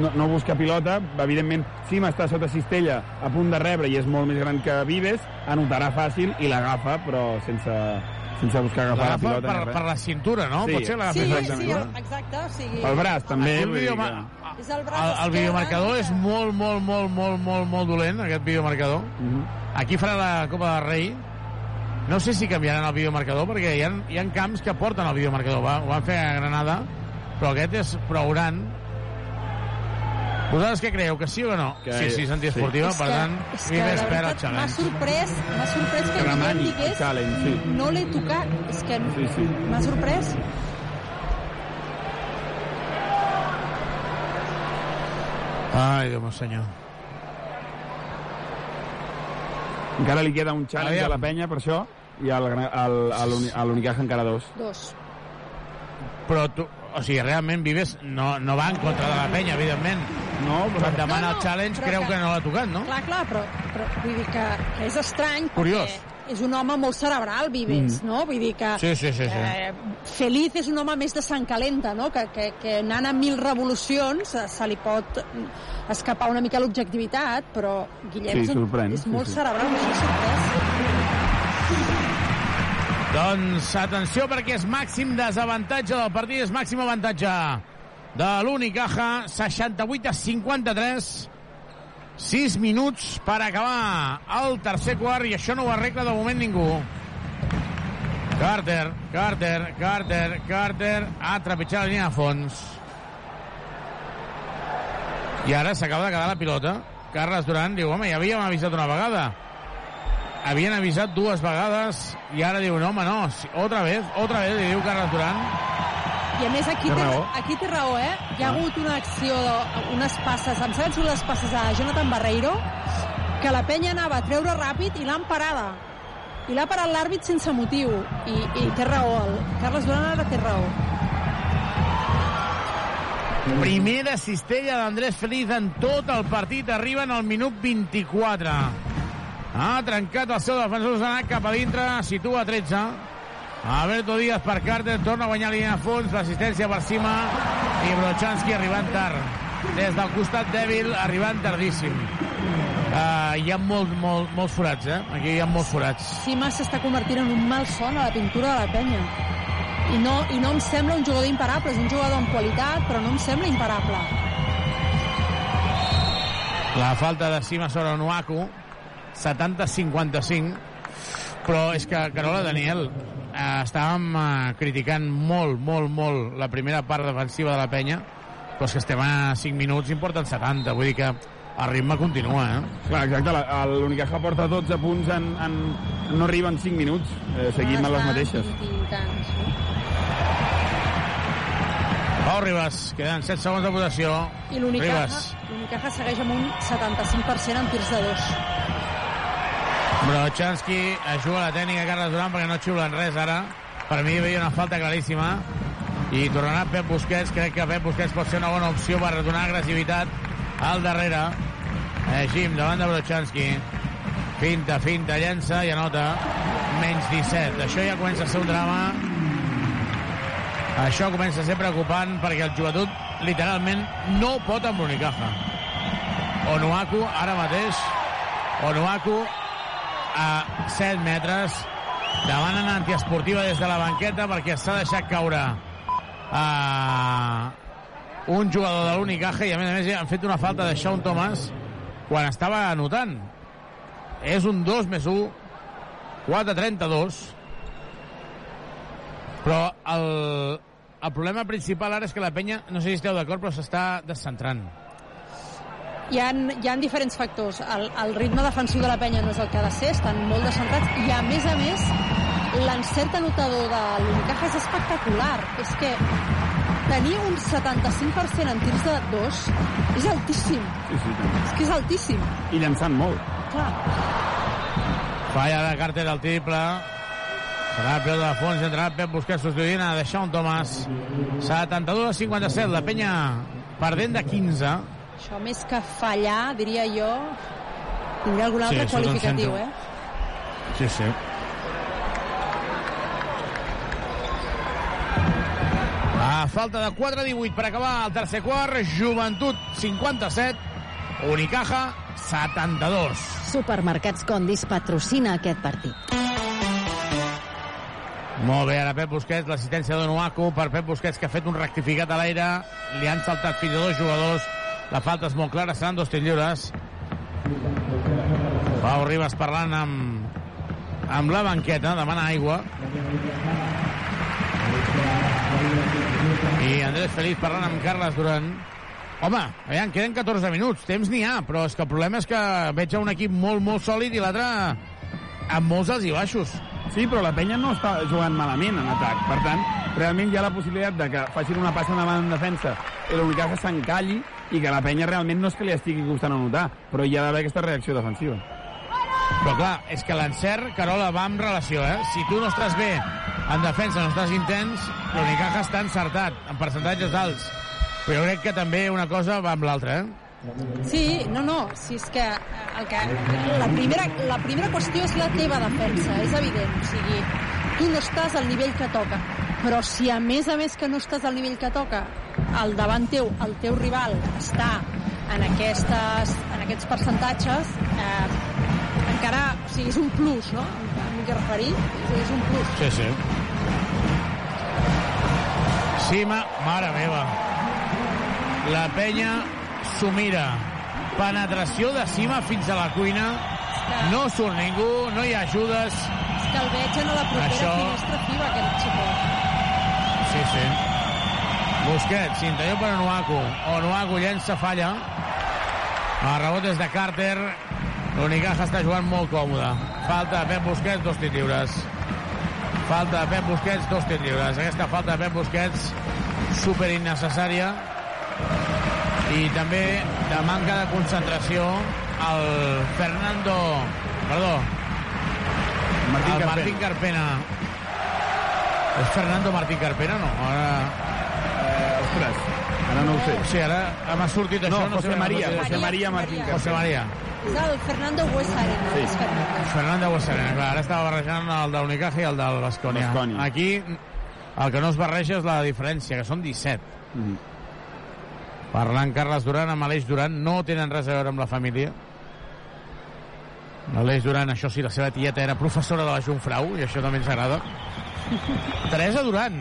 no, no busca pilota, evidentment Sim està sota cistella a punt de rebre i és molt més gran que Vives, anotarà fàcil i l'agafa, però sense, sense buscar agafar la pilota. per, per la cintura, no? Sí. Pot ser l'agafa Sí, sí, exacte. O sigui, Pel braç, també. El que- És el braç El, el videomarcador que- és molt, molt, molt, molt, molt, molt dolent, aquest videomarcador. Mhm. Aquí farà la Copa del Rei. No sé si canviaran el videomarcador, perquè hi ha, hi ha camps que porten el videomarcador. Va, ho van fer a Granada, però aquest és prou gran. Vosaltres què creieu, que sí o que no? Que- sí, sí, és antiesportiva, És per que- tant, és que perd el m'ha sorprès, m'ha sorprès que Que el digués challenge, sí. no l'he tocat. És que Sí, sí. m'ha sorprès. Ai, Déu meu senyor. Encara li queda un challenge Aviam. a la penya per això i a l'Unicaja encara dos. Dos. Però tu, o sigui, realment Vives no, no va en contra de la penya, evidentment. No, Però et demana No, no, el challenge, creu que- que no l'ha tocat, no? Clar, clar, però, però vull dir que, que és estrany Curiós. perquè és un home molt cerebral, Vives, Mm. no? Vull dir que... Sí, sí, sí, sí. Eh, Feliz és un home més de sang calenta, no? Que, que, que anant a mil revolucions eh, se li pot escapar una mica l'objectivitat, però Guillem Sí, és, un, és sí, molt sí. cerebral, m'ha sorprès. Doncs atenció perquè és màxim desavantatge del partit, és màxim avantatge de l'Unicaja, 68 a 53, 6 minuts per acabar el tercer quart i això no ho arregla de moment ningú. Carter, Carter, Carter, Carter, ha trepitjat la línia de fons. I ara s'acaba de quedar la pilota. Carles Duran diu, home, ja havíem avisat una vegada havien avisat dues vegades i ara diu, no, home, no, otra vez, otra vez, li diu Carles Duran. I a més aquí Té té, raó. aquí té raó, eh? Hi ha hagut una acció, unes passes, em sembla que les passes a Jonathan Barreiro, que la penya anava a treure ràpid i l'han parada. I l'ha parat l'àrbit sense motiu. I, I té raó, el Carles Duran ara té raó. Primera cistella d'Andrés Feliz en tot el partit, arriba en el minut 24. Ha trencat el seu defensor, s'ha anat cap a dintre, situa 13. Alberto Díaz per Carter, torna a guanyar línia de fons, l'assistència per cima, i Brochanski arribant tard. Des del costat dèbil, arribant tardíssim. Uh, hi ha molt, molt, molts forats, eh? Aquí hi ha molts forats. Sima s'està convertint en un mal son a la pintura de la penya. I no, I no em sembla un jugador imparable, és un jugador amb qualitat, però no em sembla imparable. La falta de Sima sobre Onuaku, 70-55, però és que, Carola, Daniel, eh, estàvem eh, criticant molt, molt, molt la primera part defensiva de la penya, però és que estem a 5 minuts i en porten 70, vull dir que el ritme continua, eh? Clar, exacte, l'Unicaja porta 12 punts en, en, no arriben 5 minuts, eh, seguim amb les mateixes. Pau Ribas, queden 7 segons de votació. I l'Unicaja segueix amb un 75% en tirs de dos. Brochanski juga la tècnica Carles Duran perquè no xiulen res ara. Per mi hi havia una falta claríssima. I tornarà Pep Busquets. Crec que Pep Busquets pot ser una bona opció per donar agressivitat al darrere. Eh, Jim, davant de Brochanski. Finta, finta, llença i anota. Menys 17. Això ja comença a ser un drama. Això comença a ser preocupant perquè el joventut literalment no pot amb l'Unicaja. Onuaku, ara mateix, Onuaku a 7 metres demanen antiesportiva des de la banqueta perquè s'ha deixat caure a un jugador de l'Unicaja i a més a més han fet una falta de Sean Thomas quan estava anotant és un 2 més 1 4-32 però el, el problema principal ara és que la penya, no sé si esteu d'acord, però s'està descentrant. Hi ha, hi ha diferents factors. El, el ritme defensiu de la penya no és el que ha de ser, estan molt descentrats, i a més a més, l'encert anotador de l'Unicaja és espectacular. És que tenir un 75% en tirs de dos és altíssim. Sí, sí, també. És que és altíssim. I llançant molt. Clar. Falla de Carter al triple. Serà el peu de fons, entrarà Pep Busquets substituint a Deixón Tomàs. 72 a 57, la penya perdent de 15. Això més que fallar, diria jo, tindrà algun Sí, altre te'n qualificatiu, eh? Sí, sí. A falta de 4-18 per acabar el tercer quart, Joventut 57, Unicaja 72. Supermercats Condis patrocina aquest partit. Molt bé, ara Pep Busquets, l'assistència d'Onuaku per Pep Busquets, que ha fet un rectificat a l'aire. Li han saltat fins a dos jugadors. La falta és molt clara, seran dos tirs lliures. Pau Ribas parlant amb, amb la banqueta, demana aigua. I Andrés Feliz parlant amb Carles Duran. Home, aviam, queden 14 minuts, temps n'hi ha, però és que el problema és que veig un equip molt, molt sòlid i l'altre amb molts alts i baixos. Sí, però la penya no està jugant malament en atac. Per tant, realment hi ha la possibilitat de que facin una passa endavant en defensa i l'Unicaja s'encalli i que la penya realment no és que li estigui costant anotar, però hi ha d'haver aquesta reacció defensiva. Però clar, és que l'encert, Carola, va en relació, eh? Si tu no estàs bé en defensa, no estàs intens, l'Unicaja està encertat, en percentatges alts. Però jo crec que també una cosa va amb l'altra, eh? Sí, no, no, si és que, el que la, primera, la primera qüestió és la teva defensa, és evident. O sigui, tu no estàs al nivell que toca. Però si a més a més que no estàs al nivell que toca, al davant teu, el teu rival està en, aquestes, en aquests percentatges, eh, encara, o sigui, és un plus, no? Em vull referir, és, un plus. Sí, sí. Sima, mare meva. La penya s'ho mira. Penetració de Sima fins a la cuina. No surt ningú, no hi ha ajudes. Que el veig en la propera Això- finestra FIBA, aquest xicot. Sí, sí. Busquets, interior per Onuaku. Onuaku llença, falla. El rebot és de Carter. L'Unicaja està jugant molt còmode. Falta de Pep Busquets, dos tirs lliures. Falta de Pep Busquets, dos tirs lliures. Aquesta falta de Pep Busquets, super innecessària. I també de manca de concentració el Fernando... Perdó. Martín el Carpena. Martín Carpena. És Fernando Martín Carpena, no? Ara... Eh, ostres, ara no ho sé. Sí, ara m'ha sortit No, això. No, José sé, María, no sé. José María Martín Carpena. José María. És el Fernando Huesarena. Sí. Fernando. Fernando Guasarena, clar, ara estava barrejant el del Unicaja i el del Bascònia. Baskonia. Aquí el que no es barreja és la diferència, que són 17. Mhm. Parlant Carles Duran amb Aleix Duran, no tenen res a veure amb la família. Aleix Duran, això sí, la seva tieta era professora de la Jungfrau, i això també ens agrada. Teresa Duran,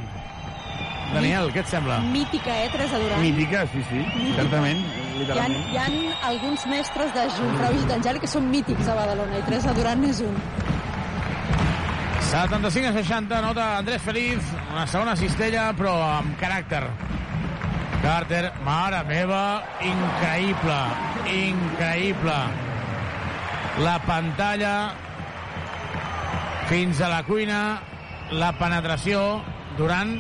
Daniel, què et sembla? Mítica, eh, Teresa Duran? Mítica, sí, sí, certament, Hi ha, literalment. hi ha alguns mestres de Jofreu i Gitanjali que són mítics a Badalona i Teresa Duran és un. 75 a 60, nota Andrés Feliz, una segona cistella, però amb caràcter. Carter, mare meva, increïble, increïble. La pantalla fins a la cuina, la penetració, durant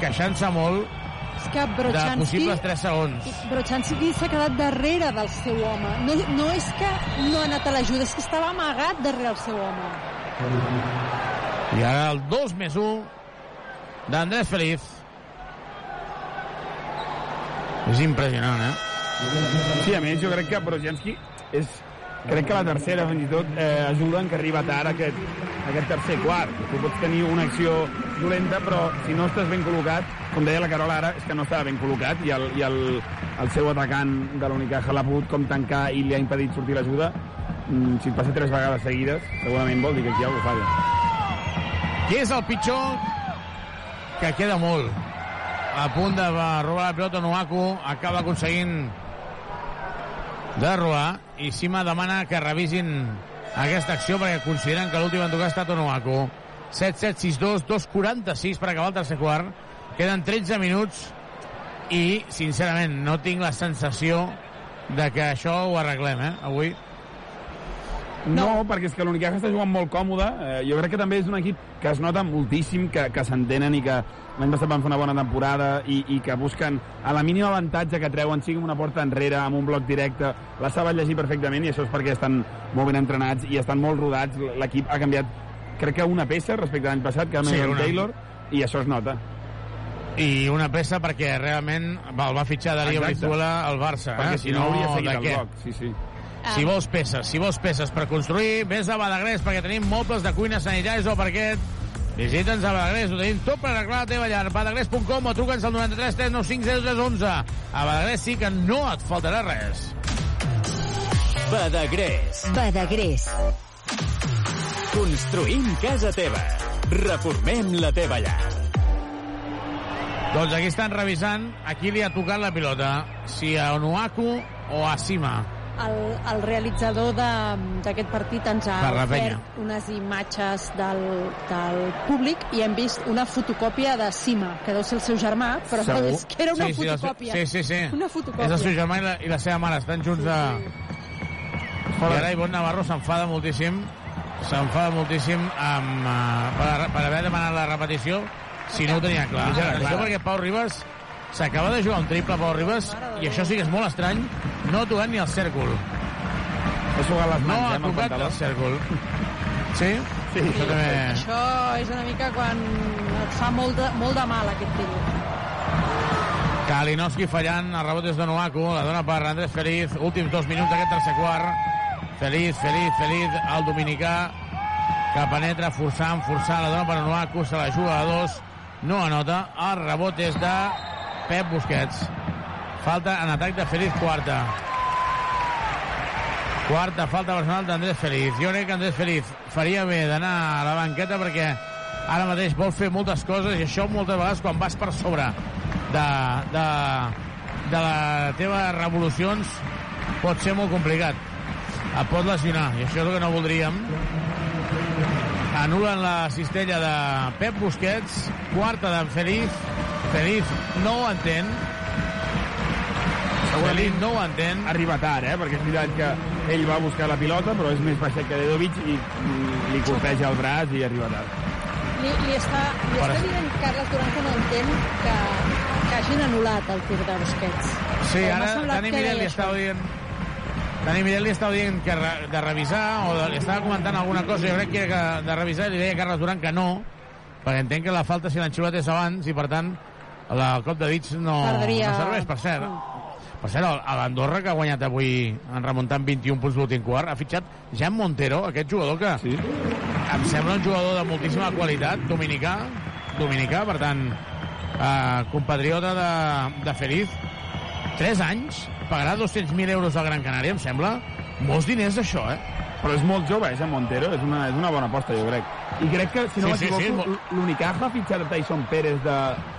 queixant-se molt És que de Brochanski... possibles 3 segons. Brochanski s'ha quedat darrere del seu home. No, no és que no ha anat a l'ajuda, és que estava amagat darrere el seu home. I ara el 2 més 1 d'Andrés Feliz. És impressionant, eh? Sí, a més, jo crec que Brozjanski és... Crec que la tercera, fins i tot, eh, ajuda en que arriba tard aquest, aquest tercer quart. Tu pots tenir una acció dolenta, però si no estàs ben col·locat, com deia la Carola ara, és que no estava ben col·locat i el, i el, el seu atacant de l'Unicaja l'ha pogut com tancar i li ha impedit sortir l'ajuda. Mm, si passa tres vegades seguides, segurament vol dir que aquí algú falla. Qui és el pitjor? Que queda molt. A punt de robar la pilota Nuaku, acaba aconseguint de robar, i Sima demana que revisin aquesta acció perquè consideren que l'últim en tocar ha estat Onuaku. 7-7-6-2, 2-46 per acabar el tercer quart. Queden 13 minuts i, sincerament, no tinc la sensació de que això ho arreglem, eh, avui. No, no perquè és que l'Unicaja està jugant molt còmode. Eh, jo crec que també és un equip que es nota moltíssim, que, que s'entenen i que l'any passat van fer una bona temporada i, i que busquen a la mínima avantatge que treuen, sigui amb una porta enrere, amb un bloc directe, la saben llegir perfectament i això és perquè estan molt ben entrenats i estan molt rodats. L'equip ha canviat, crec que una peça respecte a l'any passat, que era Sí, una. Taylor, i això es nota. I una peça perquè realment el va fitxar Darío. Brizuela al Barça. Perquè eh? si no hauria seguit el bloc, sí, sí. Si vols peces, si vols peces per construir, vés a Badagrés perquè tenim mobles de cuina sanitaris o parquet. Visita'ns a Badagrés, ho tenim tot per arreglar la teva llar. Badagrés.com o truca'ns al 93 395 0311. A Badagrés sí que no et faltarà res. Badagrés. Badagrés. Construïm casa teva. Reformem la teva llar. Doncs aquí estan revisant a qui li ha tocat la pilota. Si a Onuaku o a Sima. El, el realitzador de- d'aquest partit ens ha ofert penya. unes imatges del, del públic i hem vist una fotocòpia de Sima, que deu ser el seu germà, però Segur. és que era una sí, fotocòpia. Sí, sí, sí. Una fotocòpia. És el seu germà i la, i la seva mare. Estan junts a... I ara Ivonne Navarro s'enfada moltíssim s'enfada moltíssim amb, uh, per, per haver demanat la repetició si no ho tenia clar. Ja Atenció clara. perquè Pau Ribas s'acaba de jugar un triple Pau Ribas i això sí que és molt estrany no ha tocat ni el cèrcol Ha jugat les no mans, ha eh, el tocat pantaló. el cèrcol <laughs> sí? Sí, això també Això és una mica quan et fa molt de, molt de mal aquest tir. Kalinowski fallant, el rebot és de Nuaku, la dona per Andrés Feliz, últims dos minuts d'aquest tercer quart. Feliz, Feliz, Feliz, el dominicà, que penetra forçant, forçant, la dona per Nuaku, se la juga a dos, no anota, el rebot és de Pep Busquets. Falta en atac de Feliz, quarta. Quarta falta personal d'Andrés Feliz. Jo crec que Andrés Feliz faria bé d'anar a la banqueta perquè ara mateix vol fer moltes coses i això moltes vegades quan vas per sobre de, de, de les teves revolucions pot ser molt complicat. Et pot lesionar i això és el que no voldríem. Anulen la cistella de Pep Busquets, quarta d'en Feliz. Feliz no ho entén. Feliz no ho entén. Arriba tard, eh? Perquè és veritat que ell va buscar la pilota, però és més baixet que Dedovic i li colpeja el braç i arriba tard. Li, li està, li està dient Carles Duran que no entén que, que hagin anul·lat el tir de Busquets. Sí, M'ha ara semblat Dani Mirel li estava dient Dani Mirel li estava dient que re, de revisar o de, li estava comentant alguna cosa, jo crec que era que de revisar i li deia a Carles Duran que no, perquè entenc que la falta si l'han xiulat és abans i per tant la, el cop de dits no, Perdria- no serveix, per cert. Per cert, a l'Andorra, que ha guanyat avui en remuntant 21 punts l'últim quart, ha fitxat Jan Montero, aquest jugador que sí. em sembla un jugador de moltíssima qualitat, dominicà, dominicà, per tant, eh, compatriota de, de Feliz, 3 anys, pagarà 200.000 euros al Gran Canària, em sembla. Molts diners, això, eh? però és molt jove, és a Montero, és una, és una bona aposta, jo crec. I crec que, si no Sí, sí, sí, m'equivoco, molt- l'Unicaja ha fitxat Tyson Pérez de,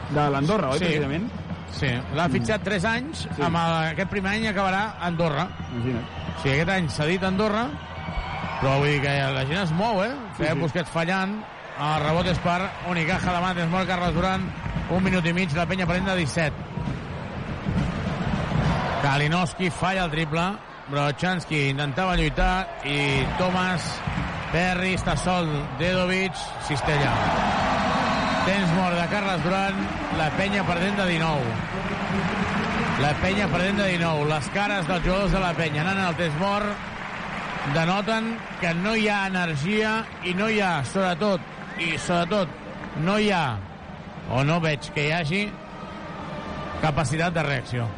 de l'Andorra, oi, Sí. precisament? Sí, l'ha fitxat 3 anys, sí. amb el, aquest primer any acabarà a Andorra. Imagina't. O sigui, aquest any s'ha dit Andorra, però vull dir que la gent es mou, eh? Sí, Sí, sí. Busquets fallant, el rebot és per Unicaja, davant és molt Carles Duran, un minut i mig, la penya pren de 17. Kalinowski falla el triple, Brochanski intentava lluitar i Thomas Perry està sol, Dedovic, Cistella. Temps mort de Carles Duran, la penya perdent de 19. La penya perdent de 19. Les cares dels jugadors de la penya anant al temps mort denoten que no hi ha energia i no hi ha, sobretot, i sobretot, no hi ha, o no veig que hi hagi, capacitat de reacció.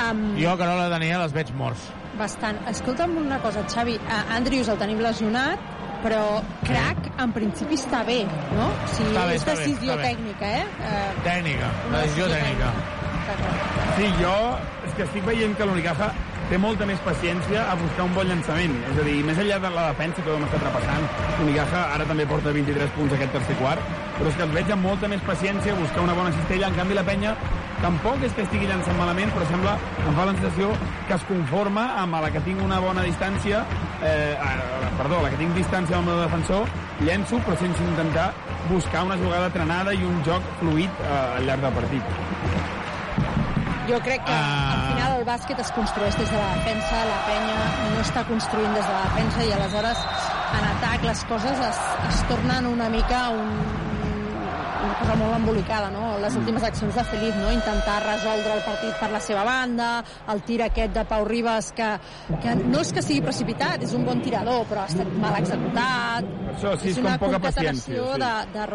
Um, Jo, Carola, Daniel, els veig morts. Bastant. Escolta'm una cosa, Xavi. Uh, Andrius el tenim lesionat, però Crac, en principi, està bé, no? O sigui, Està bé, és decisió està bé. tècnica, eh? Uh, Tècnica, la decisió tècnica. Sí, jo és que estic veient que l'Unicaja té molta més paciència a buscar un bon llançament. És a dir, més enllà de la defensa que ho hem estat repassant, l'Unicaja ara també porta 23 punts aquest tercer quart, però és que els veig amb molta més paciència a buscar una bona cistella. En canvi, la penya tampoc és que estigui llançant malament, però sembla, em fa la sensació que es conforma amb la que tinc una bona distància, eh, perdó, la que tinc distància amb el meu defensor, llenço, però sense intentar buscar una jugada trenada i un joc fluid eh, al llarg del partit. Jo crec que Ah. al final el bàsquet es construeix des de la defensa, la penya no està construint des de la defensa i aleshores en atac les coses es, es tornen una mica un, una cosa molt embolicada, no? Les últimes accions de Felip, no? Intentar resoldre el partit per la seva banda, el tir aquest de Pau Ribas, que, que no és que sigui precipitat, és un bon tirador, però ha estat mal executat. Això sí, és una com poca paciència, sí. de-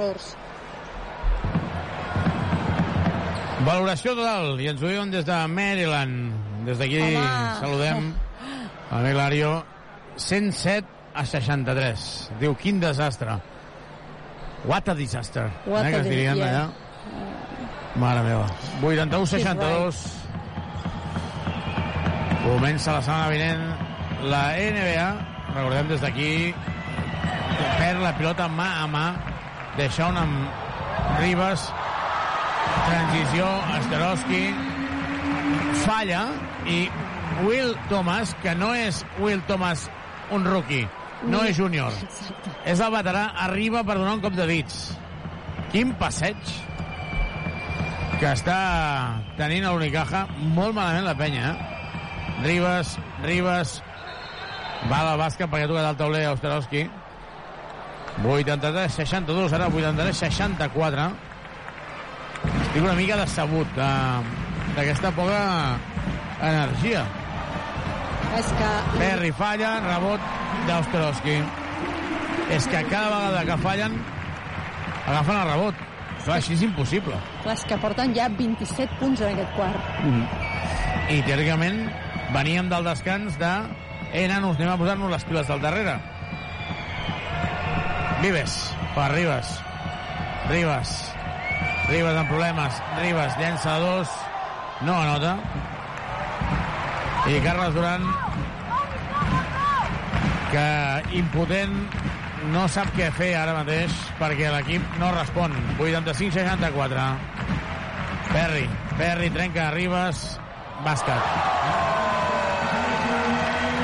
Valoració total, i ens ho diuen des de Maryland. Des d'aquí saludem a Hilario. 107 a 63. Diu, quin desastre. What a disaster. What eh, que a es dirien di- yeah. allà. Mare meva. 81-62. Comença la setmana vinent la NBA. Recordem des d'aquí perd la pilota mà a mà deixa una amb Ribas transició, Astarovski falla i Will Thomas, que no és Will Thomas un rookie, no és júnior, és el veterà, arriba per donar un cop de dits. Quin passeig que està tenint a l'Unicaja molt malament la penya, eh? Ribas, Ribas, va a la bàsquet perquè ha tocat el tauler Osterowski. 83-62, ara 83-64. Estic una mica decebut eh, d'aquesta poca energia. És que... Perry falla, rebot d'Osterowski. És que cada vegada que fallen agafen el rebot. Clar, així és impossible. Clar, és que porten ja 27 punts en aquest quart. I teòricament veníem del descans de eh, nanos, anem a posar-nos les piles del darrere. Vives, per Ribas. Ribas. Ribas amb problemes. Ribas llença a dos. No anota. I Carles Duran que impotent no sap què fer ara mateix perquè l'equip no respon 85-64 Perry, Perry trenca Ribas bàsquet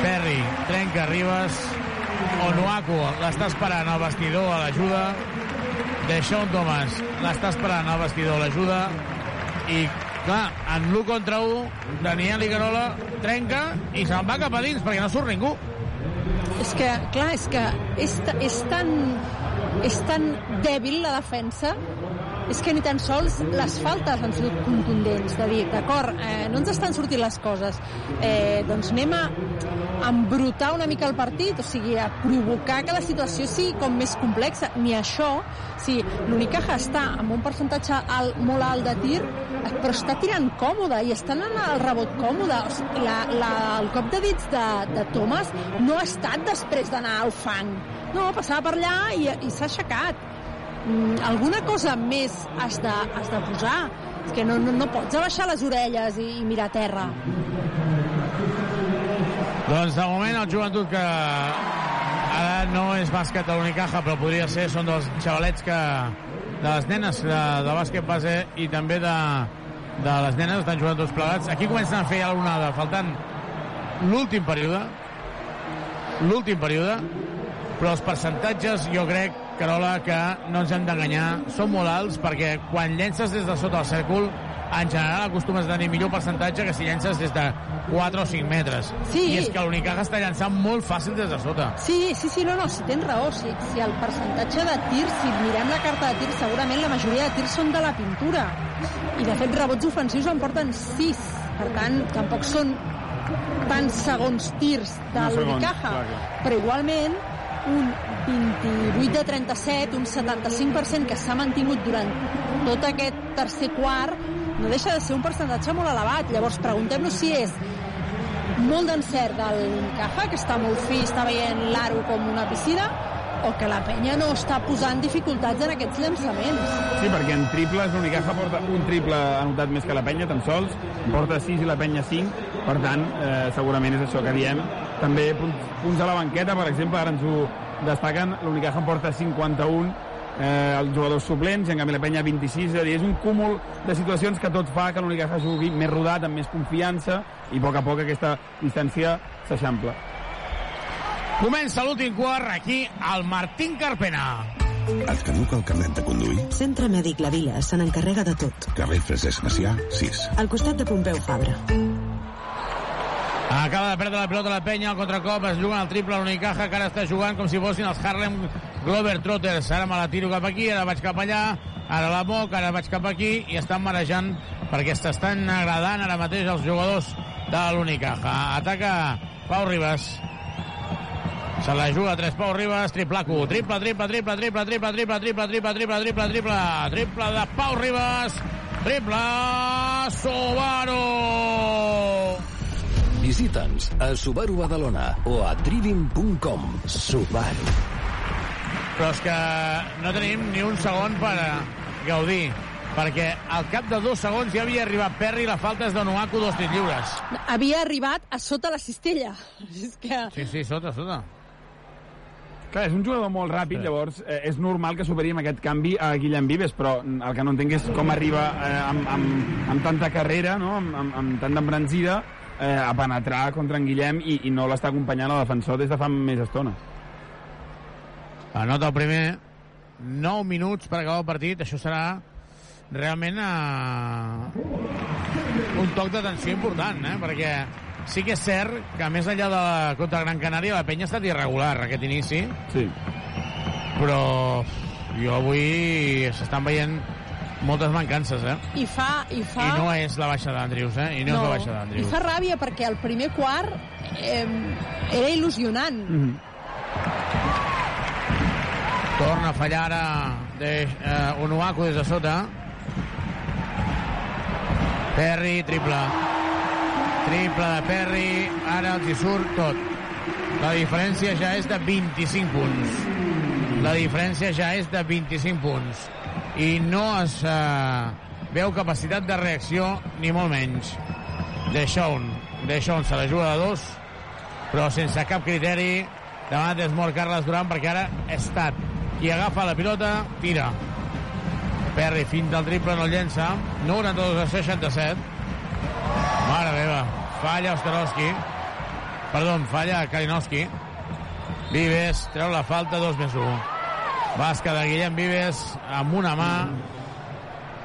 Perry trenca Ribas Onuaku l'està esperant al vestidor a l'ajuda Deixón Thomas l'està esperant al vestidor l'ajuda. I clar, en l'1 contra 1 Daniel Iguerola trenca i se'n va cap a dins perquè no surt ningú. És que, clar, és que és, és tan és tan dèbil la defensa és que ni tan sols les faltes han sigut contundents de dir, d'acord, eh, no ens estan sortint les coses. Eh, doncs anem a embrutar una mica el partit, o sigui, a provocar que la situació sigui com més complexa. Ni això, o sigui, l'Unicaja està amb un percentatge alt, molt alt de tir però està tirant còmode i estan anant al rebot còmode. O sigui, la, la, el cop de dits de, de Thomas no ha estat després d'anar al fang. No, passava per allà i, i s'ha aixecat. Mm, alguna cosa més has de, has de posar? És que no, no, no pots abaixar les orelles i, i mirar a terra Doncs de moment el joventut que ara no és bàsquet a l'Unicaja, però podria ser, són dels xavalets que de les nenes de, de bàsquet base i també de, de les nenes estan jugant tots plegats. Aquí comencen a fer ja l'onada, faltant l'últim període, l'últim període, però els percentatges jo crec, Carola, que no ens hem d'enganyar, són molt alts perquè quan llences des de sota el cèrcol en general acostumes a tenir millor percentatge que si llences des de 4 o 5 metres. Sí. I és que l'Unicaja està llançant molt fàcil des de sota. Sí, sí, sí, no, no, si tens raó. Si, si el percentatge de tirs, si mirem la carta de tirs, segurament la majoria de tirs són de la pintura. I, de fet, rebots ofensius en porten 6. Per tant, tampoc són tants segons tirs de l'Unicaja. Però igualment, un 28 de 37, un 75% que s'ha mantingut durant tot aquest tercer quart, no deixa de ser un percentatge molt elevat. Llavors, preguntem-nos si és molt d'encert del Caja, que està molt fi, està veient l'aro com una piscina, o que la penya no està posant dificultats en aquests llançaments. Sí, perquè en triples l'Unicaja porta un triple anotat més que la penya, tan sols, porta 6 i la penya 5, per tant, eh, segurament és això que diem. També punts, punts a la banqueta, per exemple, ara ens ho destaquen, l'Unicaja porta 51, eh, els jugadors suplents, i en canvi la penya 26, és a dir, és un cúmul de situacions que tot fa que l'Unicaja jugui més rodat, amb més confiança, i a poc a poc aquesta distància s'eixampla. Comença l'últim quart aquí al Martín Carpena. Et caduca el carnet de conduir? Centre Mèdic La Vila se n'encarrega de tot. Carrer Francesc Macià, 6. Al costat de Pompeu Fabra. Acaba de perdre la pilota la penya, el contracop es juguen el triple a l'Unicaja, que ara està jugant com si fossin els Harlem Globetrotters. Ara me la tiro cap aquí, ara vaig cap allà, ara la moc, ara vaig cap aquí, i estan marejant perquè s'estan agradant ara mateix els jugadors de l'Unicaja. Ataca Pau Ribas. Se la juga tres Pau Ribas, triplaco, triple, triple, triple, triple, triple, triple, triple, triple, triple, triple, triple, triple de Pau Ribas, triple Subaru. Visita'ns a Subaru Badalona o a trivim.com. Subaru. Però és que no tenim ni un segon per a gaudir, perquè al cap de dos segons ja havia arribat Perry, la falta és de Nuaku, dos tirs lliures. Havia arribat a sota la cistella. <laughs> És que... Sí, sí, sota, sota. Clar, és un jugador molt ràpid, sí. llavors eh, és normal que superi amb aquest canvi a Guillem Vives, però el que no entenc és com arriba eh, amb, amb, amb tanta carrera, no? amb, amb, amb tanta embranzida, eh, a penetrar contra en Guillem i, i no l'està acompanyant el defensor des de fa més estona. Anota el primer, 9 minuts per acabar el partit, això serà realment eh, un toc d'atenció important, eh? perquè sí que és cert que més enllà de la contra Gran Canària la penya ha estat irregular aquest inici sí. però jo avui s'estan veient moltes mancances eh? I fa... I, fa... i no és la baixa d'Andrius eh? i no, no, és la baixa I d'Andrius fa ràbia perquè el primer quart eh, era il·lusionant. Mm -hmm. Torna a fallar ara de, eh, Onuaku des de sota Perry, triple triple de Perry, ara els hi surt tot. La diferència ja és de 25 punts. La diferència ja és de 25 punts. I no es eh, veu capacitat de reacció, ni molt menys. Deixón, Deixón se la juga de dos, però sense cap criteri. Davant és mort Carles Duran perquè ara ha estat qui agafa la pilota, tira. Perry fins al triple no llença. 92 a 67. Mare meva, falla Oskarowski. Perdó, falla Kalinowski. Vives treu la falta, 2 més 1. Basca de Guillem Vives amb una mà.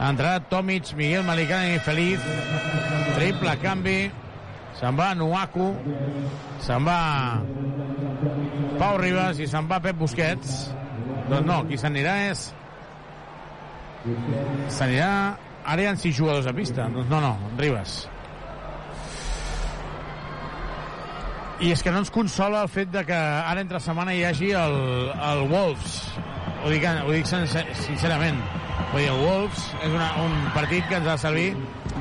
Ha entrat Tomic, Miguel Malicani i Feliz. Triple canvi. Se'n va Nuaku. Se'n va Pau Ribas i se'n va Pep Busquets. Doncs no, qui s'anirà és... S'anirà... Ara hi ha sis jugadors a pista. Doncs no, no, Ribas. I és que no ens consola el fet de que ara entre setmana hi hagi el, el Wolves. Ho dic, ho dic sincerament. Vull dir, el Wolves és una, un partit que ens ha de servir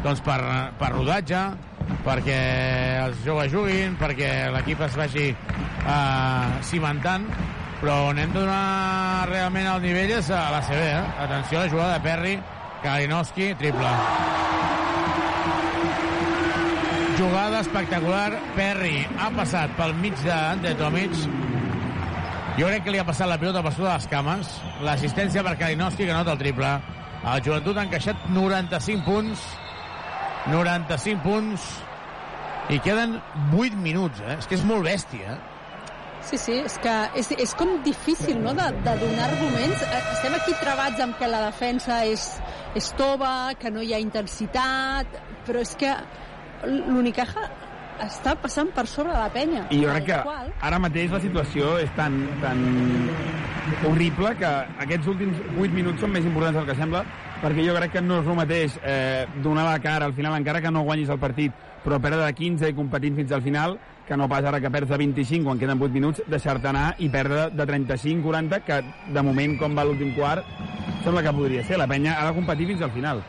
doncs, per, per rodatge, perquè els joves juguin, perquè l'equip es vagi eh, cimentant, però on hem de donar realment el nivell és a la CB. Eh? Atenció a la jugada de Perry, Kalinowski, triple. Jugada espectacular. Perry ha passat pel mig de, de Tomic. Jo crec que li ha passat la pilota per sota de les cames. L'assistència per Kalinowski, que nota el triple. El Joventut ha encaixat 95 punts. 95 punts. I queden 8 minuts, eh? És que és molt bèstia, eh? Sí, sí, és que és, és com difícil, no?, de, de donar arguments. Eh, Estem aquí trebats amb que la defensa és, és tova, que no hi ha intensitat, però és que l'Unicaja està passant per sobre de la penya. I jo crec que Qual? ara mateix la situació és tan, tan horrible que aquests últims 8 minuts són més importants del que sembla, perquè jo crec que no és el mateix eh, donar la cara al final, encara que no guanyis el partit, però perdre de 15 i competint fins al final, que no pas ara que perds de 25 quan queden 8 minuts, deixar-te anar i perdre de 35-40, que de moment, com va l'últim quart, sembla que podria ser. La penya ha de competir fins al final.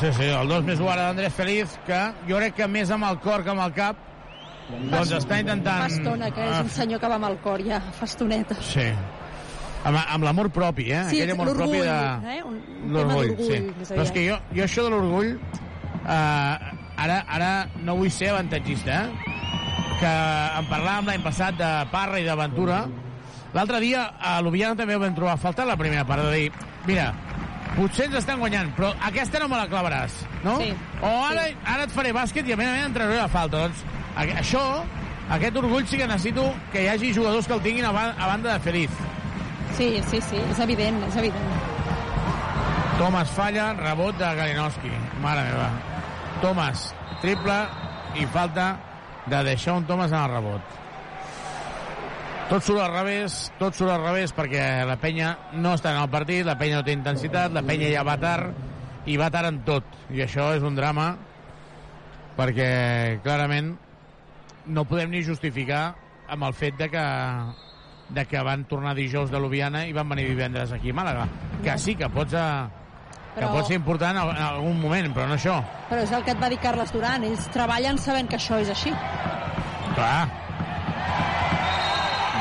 Sí, sí, el 2 més 1 ara d'Andrés Feliz, que jo crec que més amb el cor que amb el cap, doncs està intentant... Fa estona, que és un senyor que va amb el cor, ja, fa estoneta. Sí. Amb, amb l'amor propi, eh? Sí, Aquell amor propi l'orgull, de... eh? Un, un tema L'orgull, d'orgull, sí. Però és que aviat. jo, jo això de l'orgull, eh, ara, ara no vull ser avantatgista, eh? Que en parlàvem l'any passat de Parra i d'Aventura. L'altre dia a l'Ubiana també ho vam trobar a faltar la primera part, de dir, mira, potser ens estan guanyant, però aquesta no me la clavaràs, no? Sí, o ara, ara et faré bàsquet i a més a més en trauré la falta. Doncs això, aquest orgull sí que necessito que hi hagi jugadors que el tinguin a, ba- a banda de Feliz. Sí, sí, sí, és evident, és evident. Thomas falla, rebot de Galinowski. Mare meva. Thomas, triple i falta de deixar un Thomas en el rebot. Tot surt al revés, tot surt al revés perquè la penya no està en el partit, la penya no té intensitat, la penya ja va tard i va tard en tot. I això és un drama perquè clarament no podem ni justificar amb el fet de que de que van tornar dijous de Ljubljana i van venir divendres aquí a Màlaga. Que sí, que pots, a, que Però- pot ser important en algun moment, però no això. Però és el que et va dir Carles Duran, ells treballen sabent que això és així. Clar.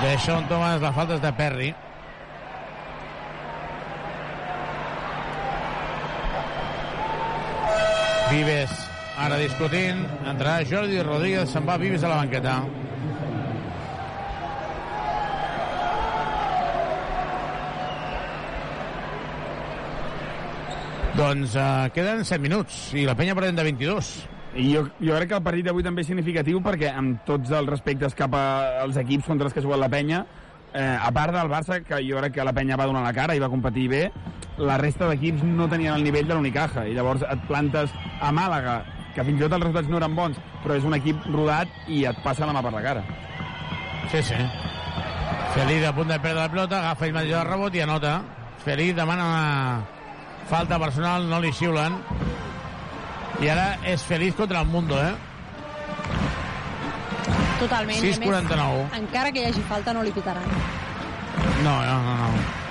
Deixa un Thomas, la falta és de Perry. Vives ara discutint, entrarà Jordi Rodríguez, se'n va Vives a la banqueta. Doncs uh, queden 7 minuts i la penya perdent de 22. I jo, jo crec que el partit d'avui també és significatiu perquè amb tots els respectes cap als equips contra els que ha jugat la penya, eh, a part del Barça, que jo crec que la penya va donar la cara i va competir bé, la resta d'equips no tenien el nivell de l'Unicaja. I llavors et plantes a Màlaga, que fins i tot els resultats no eren bons, però és un equip rodat i et passa la mà per la cara. Sí, sí. Feliz a punt de perdre la pilota, agafa ell mateix el rebot i anota. Feliz demana una falta personal, no li xiulen. I ara és Feliz contra el Mundo, eh? Totalment. i a més, 6'49. Encara que hi hagi falta, no li pitaran. No, no, no. no.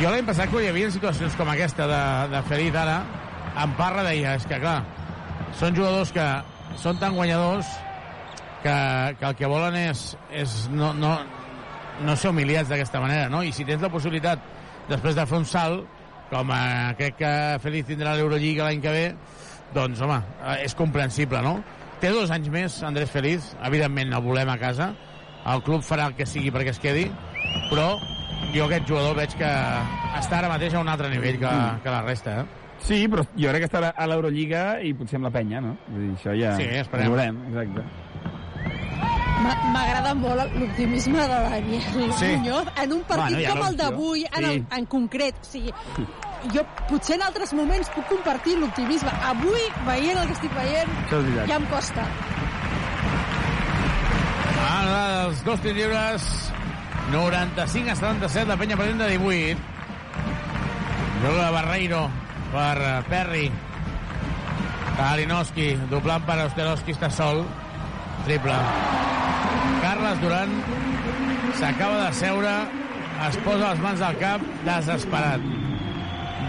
Jo l'any passat, quan hi havia situacions com aquesta de, de Feliz ara, en Parra deia, és que clar, són jugadors que són tan guanyadors que, que el que volen és, és no, no, no ser humiliats d'aquesta manera, no? I si tens la possibilitat, després de fer un salt, com eh, crec que Feliz tindrà l'Eurolliga l'any que ve, doncs, home, eh, és comprensible, no? Té dos anys més, Andrés Feliz, evidentment el volem a casa, el club farà el que sigui perquè es quedi, però jo aquest jugador veig que està ara mateix a un altre nivell que, Mm. que la resta, eh? Sí, però jo crec que estarà a l'Eurolliga i potser amb la penya, no? Vull dir, això ja... Sí, esperem. Ho veurem, exacte. M'a- M'agrada molt l'optimisme de Daniel Sí. Muñoz en un partit Bueno, ha com el d'avui, en, Sí. en concret. O sigui, jo potser en altres moments puc compartir l'optimisme. Avui, veient el que estic veient, ja em costa. Ara els dos tirs lliures 95 a 77 la penya perdent de 18 juga Barreiro per Perry Kalinowski doblant per Osterowski està sol triple Carles Duran s'acaba de seure es posa les mans al cap desesperat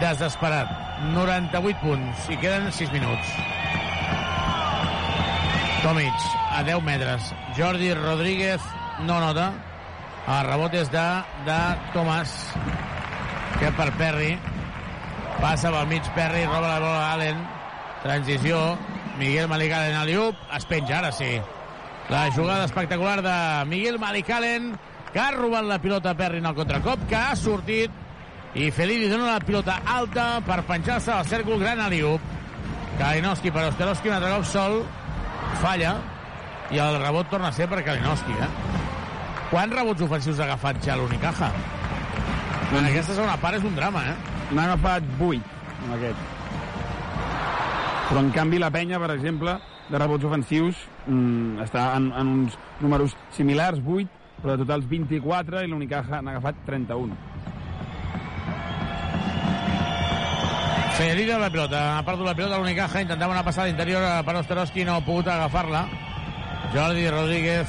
desesperat 98 punts i queden 6 minuts Tomic a 10 metres. Jordi Rodríguez no nota. El rebot és de, de Tomàs, que per Perry. Passa pel mig Perry, roba la bola a Allen. Transició. Miguel Malicalen a Liup. Es penja, ara sí. La jugada espectacular de Miguel Malicalen, que ha robat la pilota a Perrin al contracop, que ha sortit i Feliz li dona la pilota alta per penjar-se al cèrcol gran a Liup. Kalinowski per Osterowski, un altre cop sol, falla, i el rebot torna a ser per Kalinowski, eh? Quants rebots ofensius ha agafat ja l'Unicaja? En aquesta segona part és un drama, eh? N'ha agafat 8, amb aquest. Però, en canvi, la penya, per exemple, de rebots ofensius, mm, està en, en uns números similars, 8, però de totals 24, i l'Unicaja n'ha agafat 31. Federico la pilota, ha perdut la pilota l'Unicaja, intentava una passada interior per Osterowski, no ha pogut agafar-la. Jordi Rodríguez,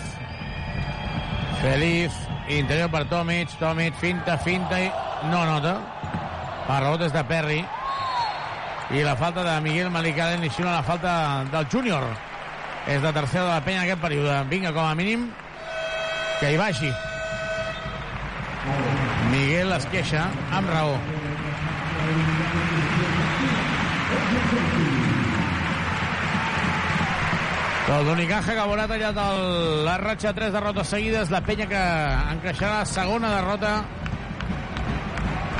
Feliz, interior per Tomic, Tomic, finta, finta i no nota. El rebot és de Perry. I la falta de Miguel Malicalen i xina la falta del júnior. És de tercera de la penya en aquest període. Vinga, com a mínim, que hi vagi. Miguel es queixa amb raó. Però l'Unicaja que haurà tallat el, la ratxa tres derrotes seguides, la penya que encaixarà la segona derrota,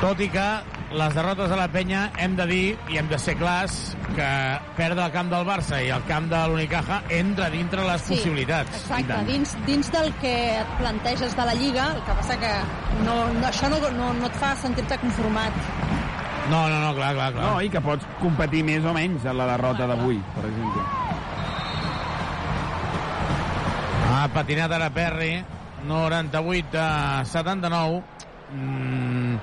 tot i que les derrotes de la penya hem de dir, i hem de ser clars, que perdre el camp del Barça i el camp de l'Unicaja entra dintre les Sí, possibilitats. Exacte, dins, dins del que et planteges de la Lliga, el que passa que no, no, això no, no, no et fa sentir-te conformat. No, no, no, clar, clar, clar. No, i que pots competir més o menys en la derrota d'avui, per exemple. Ha patinat ara Perry, 98 a 79. Mm,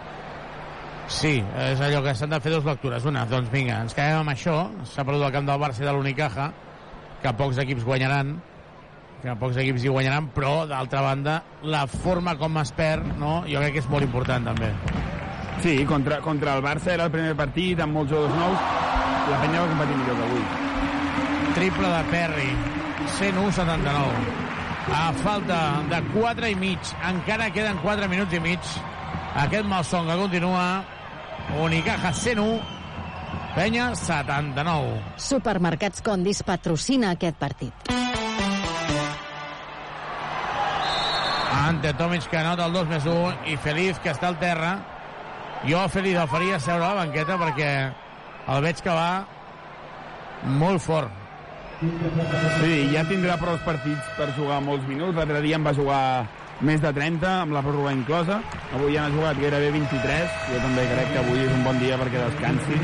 sí, és allò que s'han de fer dues lectures. Una, doncs vinga, ens quedem amb això. S'ha perdut el camp del Barça i de l'Unicaja, que pocs equips guanyaran, que pocs equips hi guanyaran, però, d'altra banda, la forma com es perd, no? jo crec que és molt important, també. Sí, contra, contra el Barça era el primer partit, amb molts jugadors nous. La penya va competir millor que avui. Triple de Perry, 101-79. A falta de 4 i mig, encara queden 4 minuts i mig. Aquest malson que continua. Unicaja 101, Penya 79. Supermercats Condis patrocina aquest partit. Ante Tomic que anota el 2 més 1 i Feliz que està al terra. Jo a Feliz el faria seure a la banqueta perquè el veig que va molt fort. Sí, ja tindrà prou partits per jugar molts minuts. L'altre dia en va jugar més de 30, amb la pròrroga inclosa. Avui ja n'ha jugat gairebé 23. Jo també crec que avui és un bon dia perquè descansi.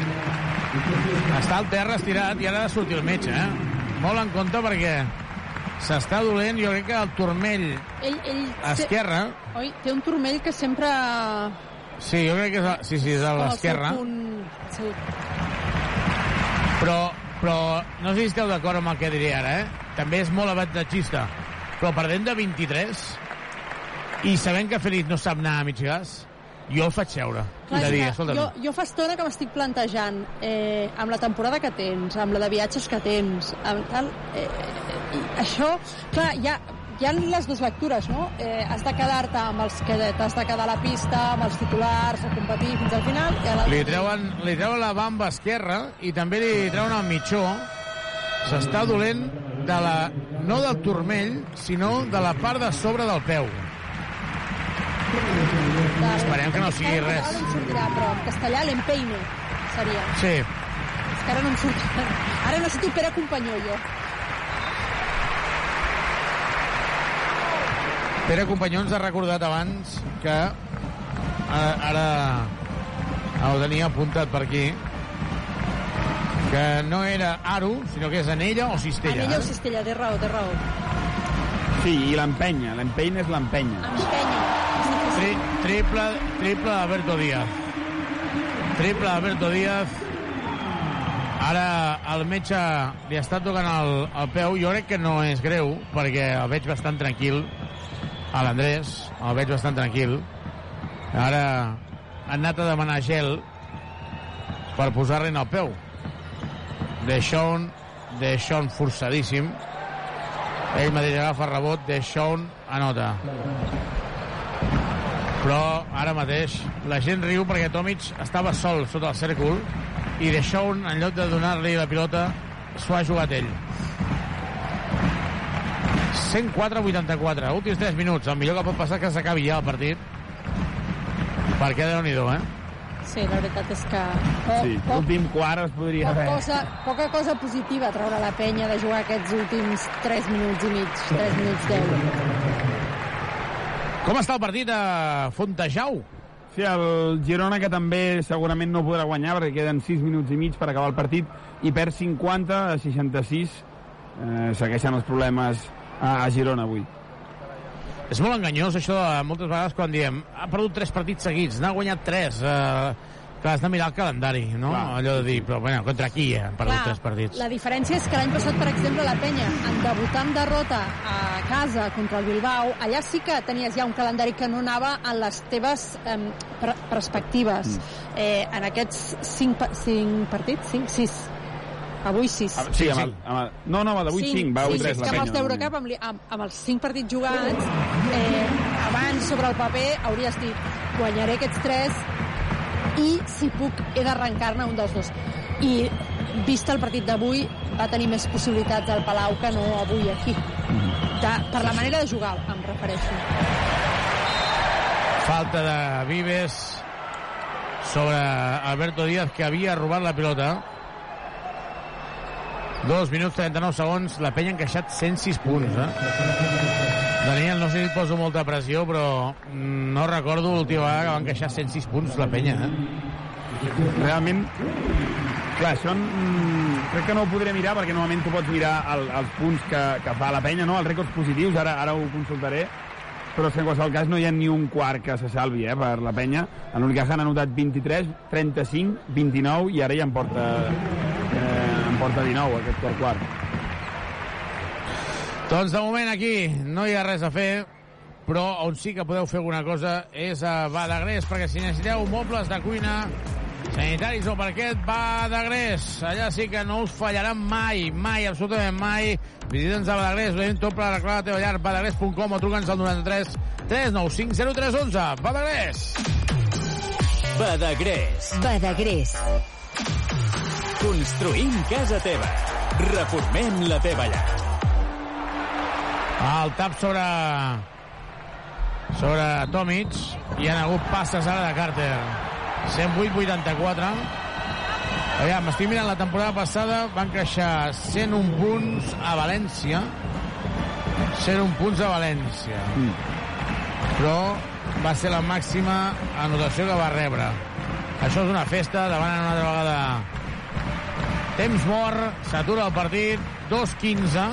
Està al terra estirat i ara ha de sortir el metge, eh? Molt en compte perquè s'està dolent. Jo crec que el turmell Ell, ell esquerre... Té, oi, té un turmell que sempre... Sí, jo crec que és, a- sí, sí, és a l'esquerra. punt- Però, però no sé si esteu d'acord amb el que diré ara, eh? També és molt avantatgista. Però perdent de 23 i sabent que Feliz no sap anar a mig gas, jo el faig seure. Clar, de dir, escolta, jo, jo fa estona que m'estic plantejant eh, amb la temporada que tens, amb la de viatges que tens, amb tal, eh, eh, això, clar, hi ha, hi ha les dues lectures, no? Eh, has de quedar-te amb els que t'has de quedar a la pista, amb els titulars, a competir fins al final, i a la... li treuen, li treuen la bamba esquerra i també li treuen el mitjó. S'està dolent de la, no del turmell, sinó de la part de sobre del peu. Esperem que no sigui res. no em sortirà, però en castellà l'empeine seria. Sí, És que ara no em surt. Ara necessito Pere Companyó, jo. Pere Companyó ens ha recordat abans que ara, ara ho tenia apuntat per aquí que no era Aru, sinó que és Anella o Cistella. Anella o eh? Cistella, té raó, té raó. Sí, i l'empenya. L'empenya és l'empenya. Empenya. Tri, triple, triple d'Alberto Díaz. Triple d'Alberto Díaz. Ara el metge li està tocant el, el peu. Jo crec que no és greu, perquè el veig bastant tranquil. A l'Andrés, el veig bastant tranquil. Ara han anat a demanar gel per posar-li en el peu. Deixón, Deixón forçadíssim. Ell mateix agafa rebot, Deixón anota. Però ara mateix la gent riu perquè Tomic estava sol sota el cèrcol i De Shaun, en lloc de donar-li la pilota, s'ho ha jugat ell. 104-84, últims 3 minuts. El millor que pot passar que s'acabi ja el partit. Perquè déu nhi eh? Sí, la veritat és que... Po, Sí, poc, l'últim quart es podria poc haver... cosa, poca cosa positiva treure la penya de jugar aquests últims 3 minuts i mig, 3 minuts 10. Com està el partit a Fontejau? Sí, el Girona que també segurament no podrà guanyar perquè queden 6 minuts i mig per acabar el partit i perd 50 a 66. Eh, segueixen els problemes a, a Girona avui. És molt enganyós això de moltes vegades quan diem ha perdut tres partits seguits, n'ha guanyat tres. Eh, clar, has de mirar el calendari, no? Clar. Allò de dir, però bueno, contra qui ha perdut Clar, tres partits? La diferència és que l'any passat, per exemple, la penya, en debutar amb derrota a casa contra el Bilbao, allà sí que tenies ja un calendari que no anava en les teves eh, perspectives. Mm. Eh, en aquests cinc, cinc partits, cinc, sis, avui sis. Ah, Sí, amb el, amb el, no, no, amb el de 8-5, va sí, 8-3 sí, la que amb els penya. d'Eurocup, amb, amb, amb els cinc partits jugats, eh, abans sobre el paper hauries dit guanyaré aquests tres i si puc he d'arrencar-ne un dels dos. I vist el partit d'avui va tenir més possibilitats al Palau que no avui aquí. De, per la manera de jugar, em refereixo. Falta de Vives sobre Alberto Díaz, que havia robat la pilota. Dos minuts 39 segons, la penya ha encaixat 106 punts, eh? Daniel, no sé si et poso molta pressió, però no recordo l'última vegada que va encaixar 106 punts la penya, eh? Realment, clar, això mm, crec que no ho podré mirar perquè normalment tu pots mirar el, els punts que, que fa la penya, no? els rècords positius, ara, ara ho consultaré, però en qualsevol cas no hi ha ni un quart que se salvi eh, per la penya. En l'Unicaja han anotat 23, 35, 29 i ara ja en porta, porta 19 aquest quart quart. Doncs de moment aquí no hi ha res a fer, però on sí que podeu fer alguna cosa és a Badagrés, perquè si necessiteu mobles de cuina, sanitaris o parquet, Badagrés. Allà sí que no us fallaran mai, mai, absolutament mai. Visita'ns a Badagrés, veiem tot per arreglar la teva llar, badagrés.com o truca'ns al 93 395 0311. Badagrés! Badagrés. Badagrés. Construïm casa teva. Reformem la teva llar. El tap sobre sobre Tomic i han hagut passes ara de Carter. 108-84 Aviam, estic mirant la temporada passada van creixer 101 punts a València. 101 punts a València. Però va ser la màxima anotació que va rebre. Això és una festa davant una altra vegada temps mort s'atura el partit 2-15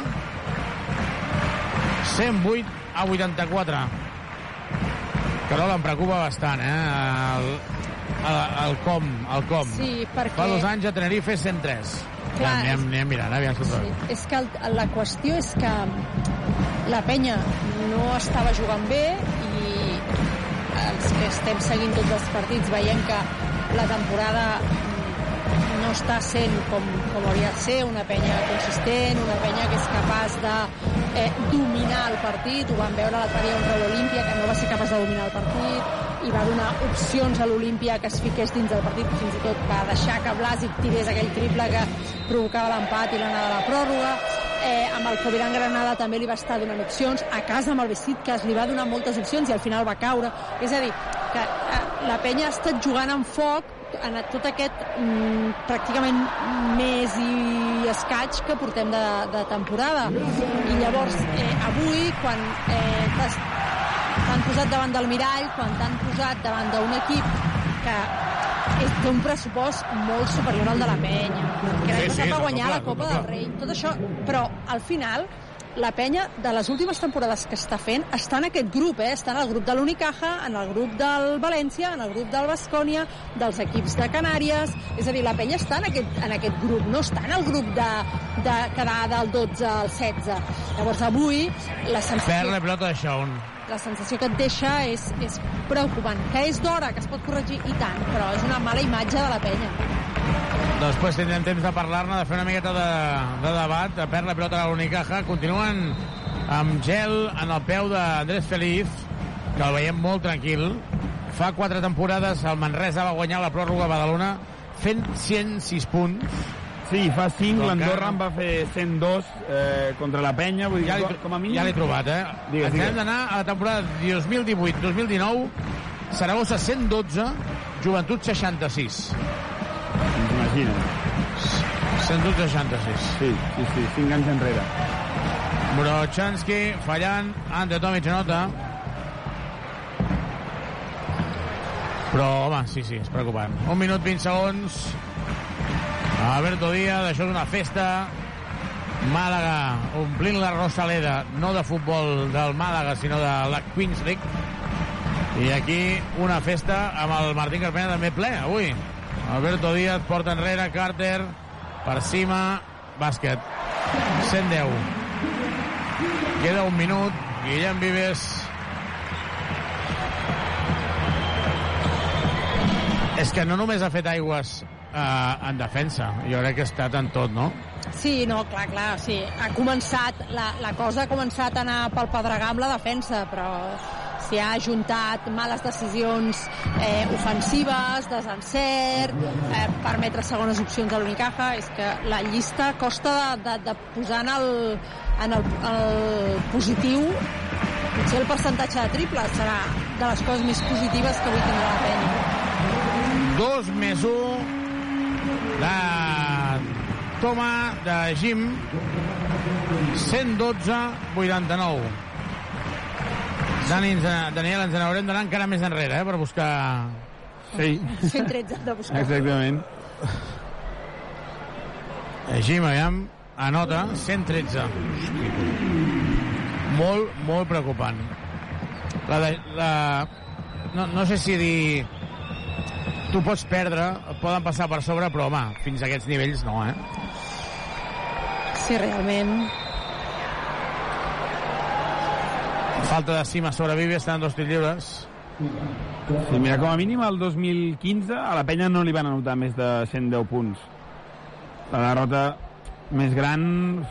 108 a 84. Carol, em preocupa bastant, eh? El, el, el com, el com. Sí, perquè... Fa dos anys a Tenerife 103. Clar, ja, anem, anem mirant, aviam si Sí, és que el, la qüestió és que la penya no estava jugant bé i els que estem seguint tots els partits veiem que la temporada no està sent com, com hauria de ser, una penya consistent, una penya que és capaç de eh, dominar el partit. Ho vam veure l'altre dia contra l'Olímpia, que no va ser capaç de dominar el partit, i va donar opcions a l'Olímpia que es fiqués dins del partit, fins i tot va deixar que Blasic tirés aquell triple que provocava l'empat i l'anada a la pròrroga. Eh, amb el Coviran Granada també li va estar donant opcions. A casa amb el Vestit, que es li va donar moltes opcions i al final va caure. És a dir, que eh, la penya ha estat jugant amb foc en tot aquest mm, pràcticament mes i escaig que portem de, de temporada. I llavors, eh, avui, quan eh, t'han posat davant del mirall, quan t'han posat davant d'un equip que és, té un pressupost molt superior al de la penya, que l'any Sí, sí, passat va guanyar no, la no, Copa no, del. Rei, tot això, però al final la penya de les últimes temporades que està fent està en aquest grup, eh? està en el grup de l'Unicaja, en el grup del València, en el grup del Bascònia, dels equips de Canàries, és a dir, la penya està en aquest, en aquest grup, no està en el grup de, de quedar del 12 al 16. Llavors avui la Perd sensació, la pilota de Shaun. La sensació que et deixa és, és preocupant, que és d'hora, que es pot corregir i tant, però és una mala imatge de la penya. Després tindrem temps de parlar-ne, de fer una miqueta de, de debat. Perd la pilota a l'Unicaja. Continuen amb gel en el peu d'Andrés Feliz, que el veiem molt tranquil. Fa quatre temporades el Manresa va guanyar la pròrroga a Badalona. fent 106 punts. Sí, fa 5, Però l'Andorra en va fer 102 eh, contra la penya, vull dir, Ja l'he com a mínim... ja l'he trobat, eh? Digues, digues. hem d'anar a la temporada 2018-2019, Saragossa 112, Joventut 66. Imagina't. 112-66. Sí, sí, sí, 5 anys enrere. Brochanski fallant, Ante Tomic nota. Però, home, sí, sí, és preocupant. Un minut 20 segons. Alberto Díaz, això és una festa. Màlaga omplint la Rosaleda, no de futbol del Màlaga, sinó de la Queens League. I aquí una festa amb el Martín Carpena també ple, avui. Alberto Díaz porta enrere, Carter, per cima, bàsquet. 110. Queda un minut, Guillem Vives és que no només ha fet aigües eh, en defensa, jo crec que ha estat en tot, no? Sí, no, clar, clar, sí. Ha començat, la, la cosa ha començat a anar pel pedregar amb la defensa, però s'hi ha ajuntat males decisions eh, ofensives, desencert, eh, permetre segones opcions a l'Unicaja, és que la llista costa de, de, de posar en el, en el, el positiu potser el percentatge de triples serà de les coses més positives que avui tindrà la penya. 2 més 1 de Toma de Jim 112-89 Dani, ens, Daniel, ens n'haurem d'anar encara més enrere eh, per buscar sí. 113 de buscar. Exactament. Jim, aviam, anota 113 molt, molt preocupant la, de, la, no, no sé si dir tu pots perdre, et poden passar per sobre, però home, fins a aquests nivells no, eh? Sí, realment. Falta de cima sobre Vivi, estan dos tirs lliures. Sí, mira, com a mínim el 2015 a la penya no li van anotar més de 110 punts. La derrota més gran,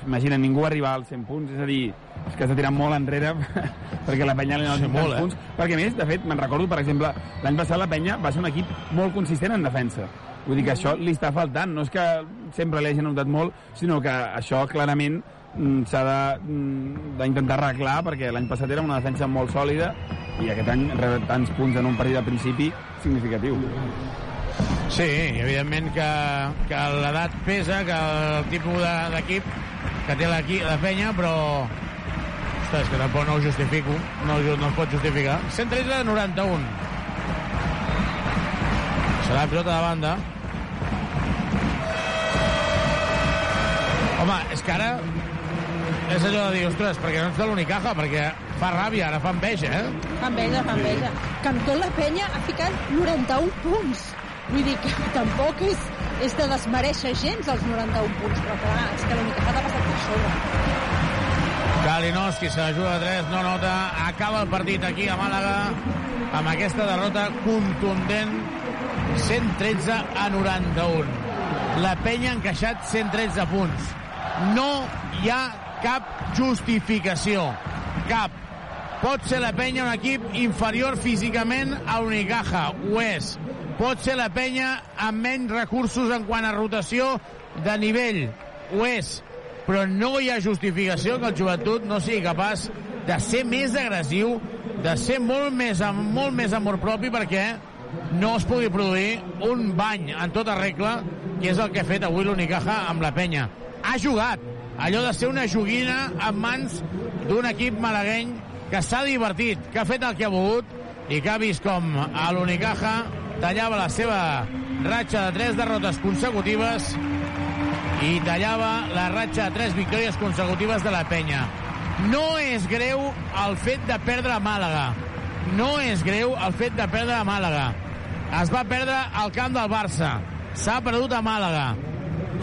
imagina, ningú va arribar als 100 punts, és a dir, és que s'ha tirat molt enrere <laughs> perquè la penya li ha Sí, anotat molt, tants eh? punts. Perquè a més, de fet, me'n recordo, per exemple, l'any passat la penya va ser un equip molt consistent en defensa. Vull dir que això li està faltant. No és que sempre li hagi anotat molt, sinó que això clarament mm, s'ha mm, d'intentar arreglar perquè l'any passat era una defensa molt sòlida i aquest any rebre tants punts en un partit de principi significatiu. Sí, evidentment que, que l'edat pesa, que el tipus de- d'equip que té l'equip la penya, però ostres, que tampoc no ho justifico, no, no es pot justificar. 113 91. Serà la pilota de banda. Home, és que ara és allò de dir, ostres, perquè no ets de l'Unicaja, perquè fa ràbia, ara fa enveja, eh? Fa enveja, fa enveja. Que amb tot la penya ha ficat 91 punts. Vull dir que <laughs> tampoc és, és de desmereixer gens els 91 punts, però clar, és que l'Unicaja t'ha passat per sobre. Kalinowski se la juga de 3, no nota, acaba el partit aquí a Màlaga amb aquesta derrota contundent 113 a 91. La penya ha encaixat 113 punts. No hi ha cap justificació. Cap. Pot ser la penya un equip inferior físicament a Unicaja, ho és. Pot ser la penya amb menys recursos en quant a rotació de nivell, ho és. Però no hi ha justificació que el joventut no sigui capaç de ser més agressiu, de ser molt més, amb molt més amor propi perquè no es pugui produir un bany en tota regla, que és el que ha fet avui l'Unicaja amb la penya. Ha jugat allò de ser una joguina en mans d'un equip malagueny que s'ha divertit, que ha fet el que ha volgut i que ha vist com a l'Unicaja tallava la seva ratxa de tres derrotes consecutives i tallava la ratxa de tres victòries consecutives de la penya. No és greu el fet de perdre a Màlaga. No és greu el fet de perdre a Màlaga. Es va perdre al camp del Barça. S'ha perdut a Màlaga.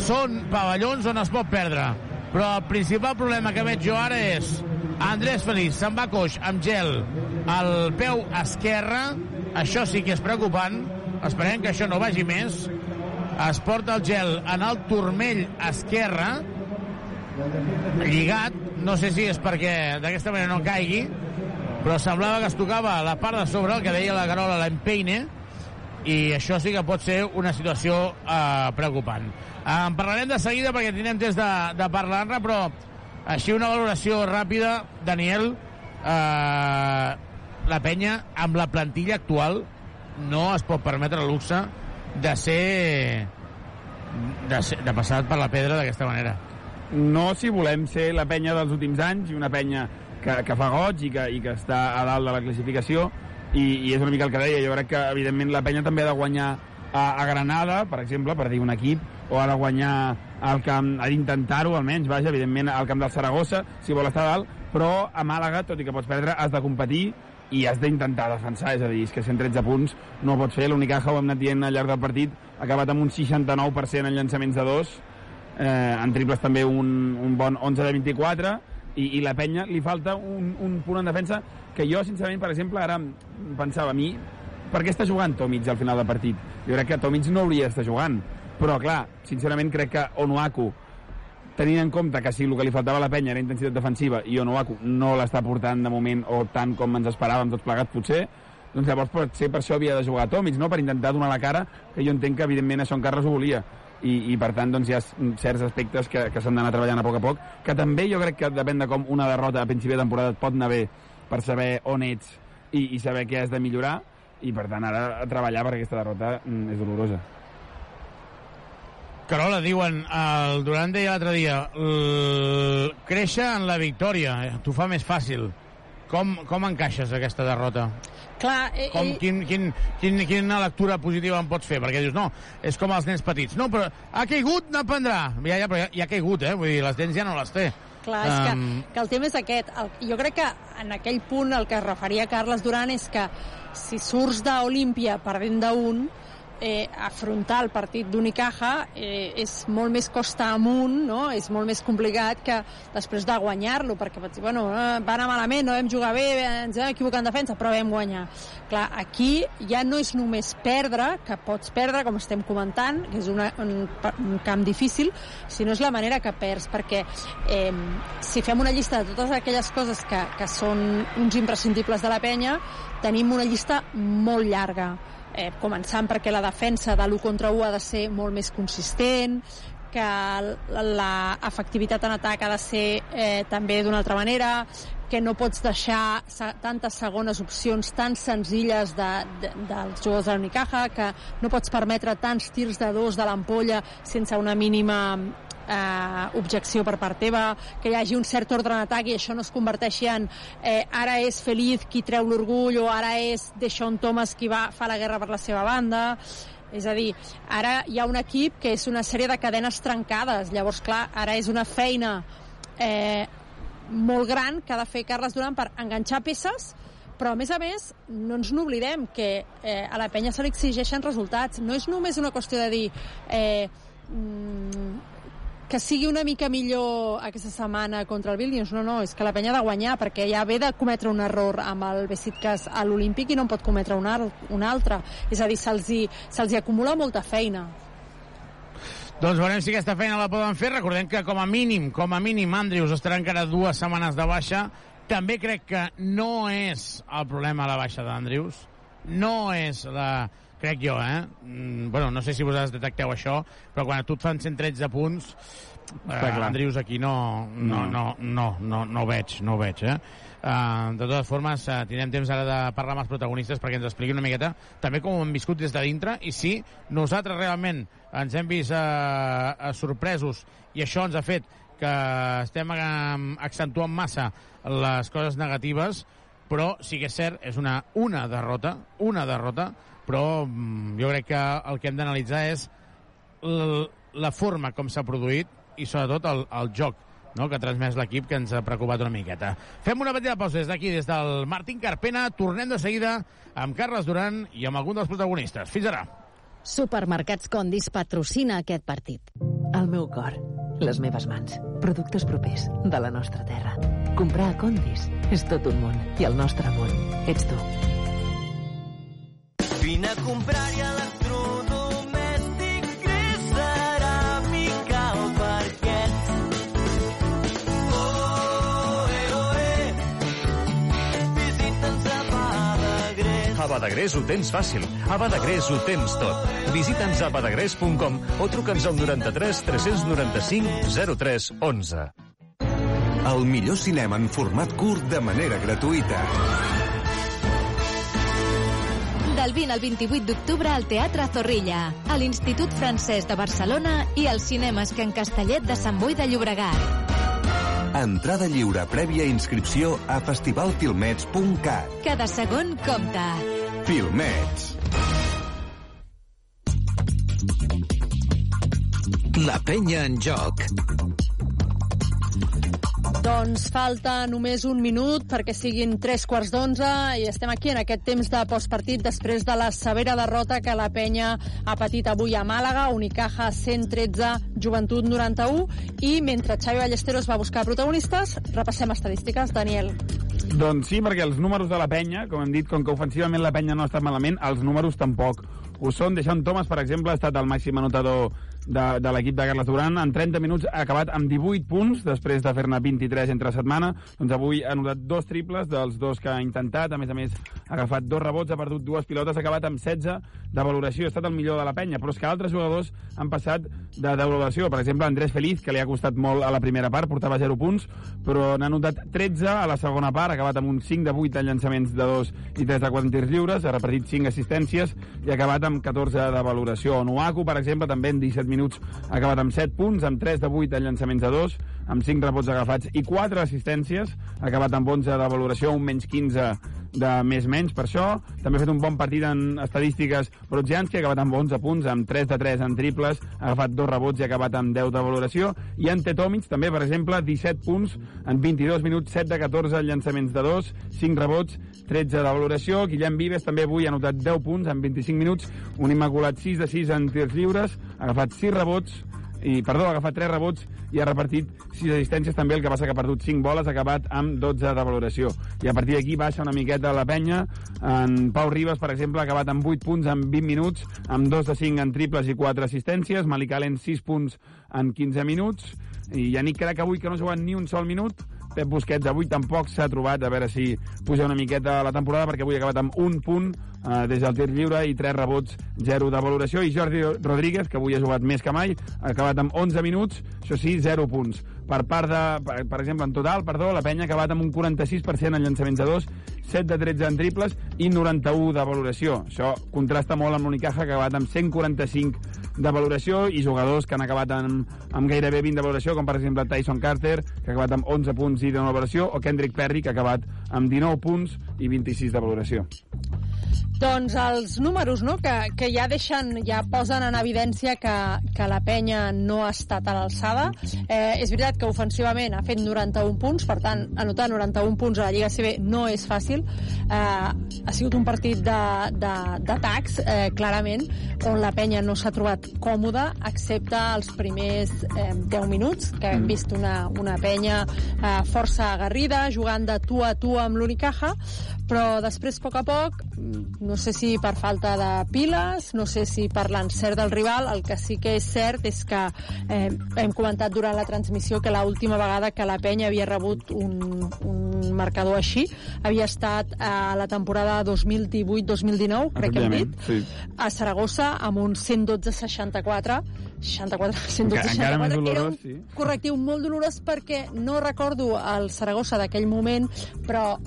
Són pavellons on es pot perdre. Però el principal problema que veig jo ara és Andrés Feliç se'n va coix amb gel al peu esquerre. Això sí que és preocupant. Esperem que això no vagi més. Es porta el gel en el turmell esquerre lligat, no sé si és perquè d'aquesta manera no caigui, però semblava que es tocava la part de sobre, el que deia la Carola, l'empeine, i això sí que pot ser una situació eh, preocupant. Eh, en parlarem de seguida perquè tindrem temps de, de parlar-ne, però així una valoració ràpida, Daniel, eh, la penya amb la plantilla actual no es pot permetre el luxe de ser de, ser, de passar per la pedra d'aquesta manera. No si volem ser la penya dels últims anys i una penya que, que fa goig i que, i que està a dalt de la classificació i, i és una mica el que deia, jo crec que evidentment la penya també ha de guanyar a, a Granada, per exemple, per dir un equip, o ha de guanyar al camp, ha d'intentar-ho almenys, vaja, evidentment al camp del Saragossa, si vol estar dalt, però a Màlaga, tot i que pots perdre, has de competir i has d'intentar defensar, és a dir, és que 113 punts no pots fer, l'Unicaja ho hem anat dient al llarg del partit, ha acabat amb un 69% en llançaments de dos, eh, en triples també un, un bon 11 de 24, i, i la penya li falta un, un punt en defensa que jo, sincerament, per exemple, ara pensava a mi, per què està jugant Tomic al final del partit? Jo crec que Tomic no hauria d'estar jugant, però clar, sincerament crec que Onuaku tenint en compte que si el que li faltava a la penya era intensitat defensiva i Onuaku no l'està portant de moment o tant com ens esperàvem tots plegats potser, doncs llavors potser per això havia de jugar Tomic, no? per intentar donar la cara, que jo entenc que evidentment això en Carles ho volia. I, i per tant doncs, hi ha certs aspectes que, que s'han d'anar treballant a poc a poc, que també jo crec que depèn de com una derrota a principi de temporada et pot anar bé per saber on ets i, i saber què has de millorar, i per tant ara a treballar perquè aquesta derrota mm, és dolorosa. Carola, diuen, el Durant deia l'altre dia, créixer en la victòria, eh, t'ho fa més fàcil. Com, com encaixes aquesta derrota? Clar, eh, Com, eh, quin, quin, quin, quina lectura positiva en pots fer? Perquè dius, no, és com els nens petits. No, però ha caigut, n'aprendrà. Ja, ja, però ja, ja ha caigut, eh? Vull dir, les dents ja no les té. Clar, és que, que el tema és aquest. El, jo crec que en aquell punt el que es referia Carles Duran és que si surts d'Olímpia perdent d'un, eh, afrontar el partit d'Unicaja eh, és molt més costa amunt, no? és molt més complicat que després de guanyar-lo, perquè bueno, eh, va anar malament, no vam jugar bé, ens vam equivocar en defensa, però vam guanyar. Clar, aquí ja no és només perdre, que pots perdre, com estem comentant, que és una, un, un camp difícil, sinó és la manera que perds, perquè eh, si fem una llista de totes aquelles coses que, que són uns imprescindibles de la penya, tenim una llista molt llarga eh, començant perquè la defensa de l'1 contra 1 ha de ser molt més consistent, que l'efectivitat en atac ha de ser eh, també d'una altra manera, que no pots deixar tantes segones opcions tan senzilles de, de, dels jugadors de l'Unicaja, que no pots permetre tants tirs de dos de l'ampolla sense una mínima eh, objecció per part teva, que hi hagi un cert ordre en i això no es converteixi en eh, ara és Feliz qui treu l'orgull o ara és Deshaun Thomas qui va, fa la guerra per la seva banda. És a dir, ara hi ha un equip que és una sèrie de cadenes trencades. Llavors clar, ara és una feina eh, molt gran que ha de fer Carles Duran per enganxar peces però a més a més no ens n'oblidem que eh, a la penya se li exigeixen resultats. No és només una qüestió de dir eh, mm, que sigui una mica millor aquesta setmana contra el Vilnius, no, no, és que la penya ha de guanyar, perquè ja ve de cometre un error amb el Besiktas a l'Olímpic i no en pot cometre un, un altre. És a dir, se'ls hi, se hi acumula molta feina. Doncs veurem si aquesta feina la poden fer. Recordem que com a mínim, com a mínim, Andrius estarà encara dues setmanes de baixa. També crec que no és el problema la baixa d'Andrius. No és la crec jo, eh? Mm, bueno, no sé si vosaltres detecteu això, però quan a tu et fan 113 punts, eh, Andrius aquí no, no, no, no, no, no ho veig, no ho veig, eh? Uh, de totes formes, uh, tindrem temps ara de parlar amb els protagonistes perquè ens expliqui una miqueta també com ho hem viscut des de dintre i si nosaltres realment ens hem vist uh, uh, sorpresos i això ens ha fet que estem uh, accentuant massa les coses negatives però sí que és cert, és una, una derrota, una derrota, però mm, jo crec que el que hem d'analitzar és la forma com s'ha produït i sobretot el, el joc no, que ha transmès l'equip que ens ha preocupat una miqueta. Fem una petita pausa des d'aquí, des del Martín Carpena. Tornem de seguida amb Carles Duran i amb algun dels protagonistes. Fins ara. Supermercats Condis patrocina aquest partit. El meu cor, les meves mans, productes propers de la nostra terra. Comprar a Condis és tot un món i el nostre món ets tu. Vine a comprar-hi electrodomèstic gris ceràmica al parquet. Oh, eh, oh, eh. Visita'ns a Balagrés. A Badagrés ho tens fàcil. A Badagrés ho tens tot. Visita'ns a badagrés.com o truca'ns al 93 395 03 11. El millor cinema en format curt de manera gratuïta. Del 20 al 28 d'octubre al Teatre Zorrilla, a l'Institut Francès de Barcelona i als cinemes Can Castellet de Sant Boi de Llobregat. Entrada lliure prèvia inscripció a festivalfilmets.cat. Cada segon compta. Filmets. La penya en joc. Doncs falta només un minut perquè siguin tres quarts d'onze i estem aquí en aquest temps de postpartit després de la severa derrota que la penya ha patit avui a Màlaga, Unicaja 113, Joventut 91 i mentre Xavi Ballesteros va buscar protagonistes, repassem estadístiques. Daniel. Doncs sí, perquè els números de la penya, com hem dit, com que ofensivament la penya no ha estat malament, els números tampoc ho són. Deixant Thomas, per exemple, ha estat el màxim anotador de, de l'equip de Carles Duran. En 30 minuts ha acabat amb 18 punts, després de fer-ne 23 entre setmana. Doncs avui ha anotat dos triples dels dos que ha intentat. A més a més, ha agafat dos rebots, ha perdut dues pilotes, ha acabat amb 16 de valoració. Ha estat el millor de la penya, però és que altres jugadors han passat de, valoració. Per exemple, Andrés Feliz, que li ha costat molt a la primera part, portava 0 punts, però n'ha anotat 13 a la segona part, ha acabat amb un 5 de 8 en llançaments de 2 i 3 de 4 tirs lliures, ha repartit 5 assistències i ha acabat amb 14 de valoració. Onuaku, per exemple, també en 17 minuts ha acabat amb 7 punts, amb 3 de 8 en llançaments de 2, amb 5 rebots agafats i 4 assistències, ha acabat amb 11 de valoració, un menys 15 de més menys per això. També ha fet un bon partit en estadístiques Brodzianski, ha acabat amb 11 punts, amb 3 de 3 en triples, ha agafat dos rebots i ha acabat amb 10 de valoració. I en Tetomic també, per exemple, 17 punts en 22 minuts, 7 de 14 en llançaments de 2, 5 rebots, 13 de valoració. Guillem Vives també avui ha anotat 10 punts en 25 minuts, un immaculat 6 de 6 en tirs lliures, ha agafat 6 rebots, i, perdó, ha agafat 3 rebots i ha repartit 6 assistències també, el que passa que ha perdut 5 boles, ha acabat amb 12 de valoració. I a partir d'aquí baixa una miqueta la penya. En Pau Ribas, per exemple, ha acabat amb 8 punts en 20 minuts, amb 2 de 5 en triples i 4 assistències. Malik Allen, 6 punts en 15 minuts. I Yannick Crac avui que no ha jugat ni un sol minut. Pep Busquets avui tampoc s'ha trobat, a veure si puja una miqueta la temporada, perquè avui ha acabat amb un punt eh, des del tir lliure i 3 rebots, 0 de valoració. I Jordi Rodríguez, que avui ha jugat més que mai, ha acabat amb 11 minuts, això sí, 0 punts. Per part de, per, per exemple, en total, perdó, la penya ha acabat amb un 46% en llançaments de 2, 7 de 13 en triples i 91 de valoració. Això contrasta molt amb l'Unicaja, que ha acabat amb 145 de valoració i jugadors que han acabat amb, amb gairebé 20 de valoració, com per exemple Tyson Carter, que ha acabat amb 11 punts i de valoració, o Kendrick Perry, que ha acabat amb 19 punts i 26 de valoració. Doncs els números, no?, que, que ja deixen, ja posen en evidència que, que la penya no ha estat a l'alçada. Eh, és veritat que ofensivament ha fet 91 punts, per tant, anotar 91 punts a la Lliga CB no és fàcil. Eh, ha sigut un partit d'atacs, eh, clarament, on la penya no s'ha trobat còmoda, excepte els primers eh, 10 minuts, que hem vist una, una penya eh, força agarrida, jugant de tu a tu amb l'Unicaja, però després, a poc a poc, no sé si per falta de piles, no sé si per l'encert del rival, el que sí que és cert és que eh, hem comentat durant la transmissió que l'última vegada que la penya havia rebut un, un marcador així havia estat a la temporada 2018-2019, crec que hem dit, sí. a Saragossa amb un 112-64 64, 112, Encara més 64. Era dolorós, un sí. correctiu molt dolorós perquè no recordo el Saragossa d'aquell moment, però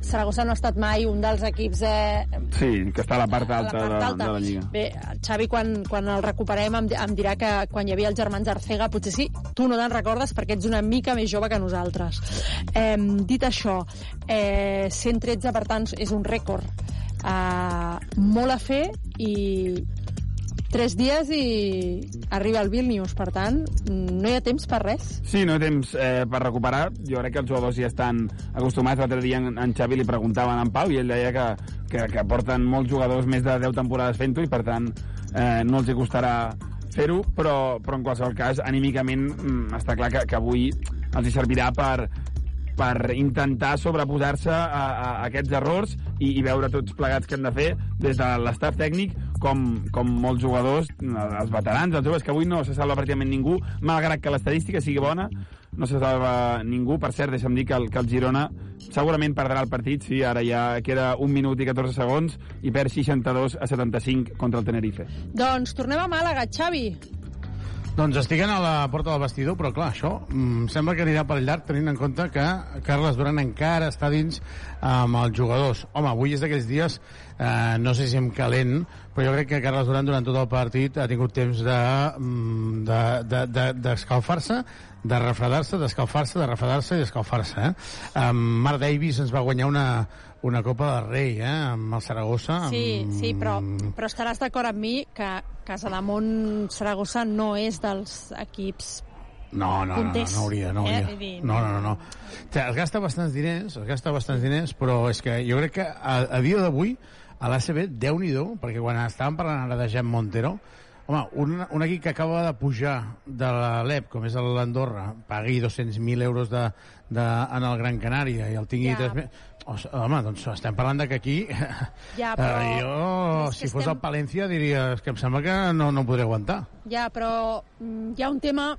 Saragossa no ha estat mai un dels equips eh, Sí, que està a la part a la alta, part de, alta. de la Lliga. Bé, Xavi, quan, quan el recuperem, em, em dirà que quan hi havia els germans Arcega, potser sí, tu no te'n recordes perquè ets una mica més jove que nosaltres. Eh, dit això, eh, 113, per tant, és un rècord. Eh, molt a fer i tres dies i arriba el Vilnius, per tant, no hi ha temps per res. Sí, no hi ha temps eh, per recuperar. Jo crec que els jugadors ja estan acostumats. L'altre dia en, en Xavi li preguntaven en Pau i ell deia que, que, que porten molts jugadors més de 10 temporades fent-ho i, per tant, eh, no els hi costarà fer-ho, però, però en qualsevol cas, anímicament, mm, està clar que, que avui els hi servirà per, per intentar sobreposar-se a, a, a aquests errors i, i veure tots plegats què hem de fer des de l'estaf tècnic com, com molts jugadors, els veterans, els joves, que avui no se salva pràcticament ningú, malgrat que l'estadística sigui bona, no se salva ningú. Per cert, deixa'm dir que el, que el Girona segurament perdrà el partit, sí, ara ja queda un minut i 14 segons i perd 62 a 75 contra el Tenerife. Doncs tornem a Màlaga, Xavi. Doncs estiguen a la porta del vestidor, però clar, això mm, sembla que anirà per llarg tenint en compte que Carles Duran encara està dins amb els jugadors. Home, avui és d'aquells dies, eh, no sé si em calent, però jo crec que Carles Duran durant tot el partit ha tingut temps de mm, de- de- de- d'escalfar-se, de refredar-se, d'escalfar-se, de refredar-se i d'escalfar-se. Eh? Um, Marc Davis ens va guanyar una, una Copa del Rei, eh? Amb el Saragossa. Amb... Sí, sí, però, però estaràs d'acord amb mi que Casademont-Saragossa no és dels equips no, no, no, no, no hauria, no hauria. Eh? No, no, no, no. Es gasta bastants diners, es gasta bastants diners, però és que jo crec que a, a dia d'avui a l'ACB, déu nhi perquè quan estàvem parlant ara de Jan Montero, home, un, un equip que acaba de pujar de l'Alep, com és l'Andorra, pagui 200.000 euros de, de, en el Gran Canària i el tingui... Ja. 3 home, doncs estem parlant de que aquí... Ja, eh, però- jo, és que si fos estem- el Palència, diria que em sembla que no, no podré aguantar. Ja, però mm, hi ha un tema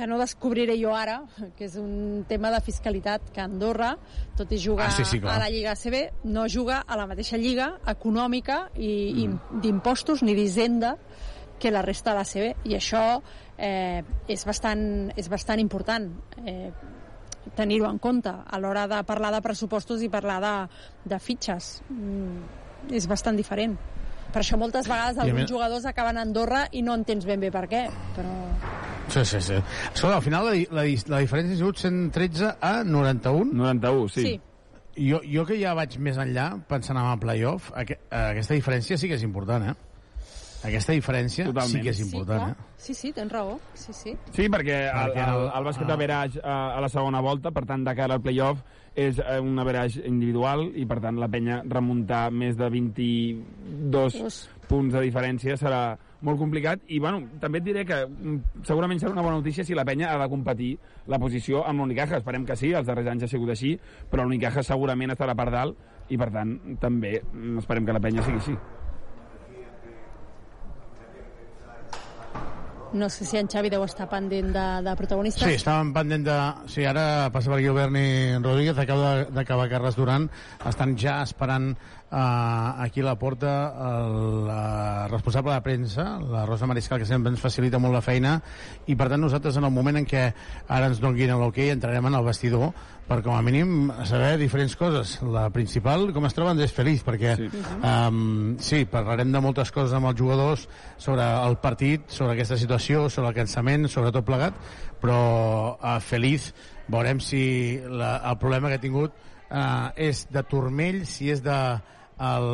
que no descobriré jo ara, que és un tema de fiscalitat que Andorra, tot i jugar Ah, sí, sí, clar. a la Lliga ACB, no juga a la mateixa lliga econòmica i, mm. i d'impostos ni d'hisenda que la resta de l'ACB. I això eh, és, bastant, és bastant important. Eh, tenir-ho en compte a l'hora de parlar de pressupostos i parlar de, de fitxes. Mm, és bastant diferent. Per això moltes vegades alguns més- jugadors acaben a Andorra i no entens ben bé per què, però... Sí, sí, sí. Escolta, al final la, la, la diferència ha sigut 113 a 91. 91, sí. Sí. Jo, jo que ja vaig més enllà, pensant en el playoff, aqu aquesta diferència sí que és important, eh? Aquesta diferència Totalment. sí que és Sí, important, clar. eh? sí, sí, tens raó. Sí, sí. Sí, perquè el, el, el- el bàsquet ah. de Verage a, a la segona volta, per tant, de cara al playoff, és eh, un average individual i, per tant, la penya remuntar més de 22 Dos. punts de diferència serà molt complicat i, bueno, també et diré que mm, segurament serà una bona notícia si la penya ha de competir la posició amb l'Unicaja. Esperem que sí, els darrers anys ha sigut així, però l'Unicaja segurament estarà per dalt i, per tant, també mm, esperem que la penya sigui així. No sé si en Xavi deu estar pendent de, de protagonistes. Sí, estàvem pendent de... Sí, ara passa per aquí el Berni Rodríguez, acaba d'acabar Carles Duran. Estan ja esperant uh, aquí la porta el uh, responsable de premsa, la Rosa Mariscal, que sempre ens facilita molt la feina, i per tant nosaltres en el moment en què ara ens donguin l'hoquei entrarem en el vestidor per com a mínim saber diferents coses. La principal, com es troba Andrés Feliz, perquè sí, um, sí parlarem de moltes coses amb els jugadors sobre el partit, sobre aquesta situació, sobre el cansament, sobre tot plegat, però uh, Feliz veurem si la, el problema que ha tingut uh, és de turmell, si és de el,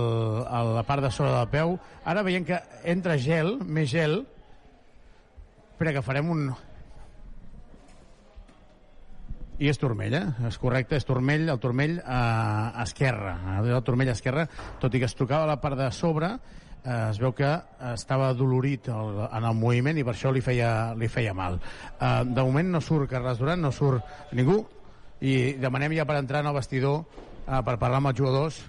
el, la part de sobre del peu. Ara veiem que entra gel, més gel. Espera, que farem un, i és turmell, eh? És correcte, és turmell, el turmell eh, esquerre. El turmell esquerre, tot i que es tocava la part de sobre, eh, es veu que estava dolorit el, en el moviment i per això li feia, li feia mal. Eh, de moment no surt Carles Duran, no surt ningú, i demanem ja per entrar en el vestidor eh, per parlar amb els jugadors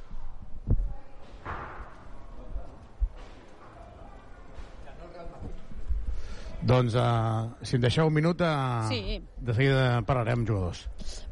Doncs, uh, si em deixeu un minut, uh, Sí. de seguida parlarem amb jugadors.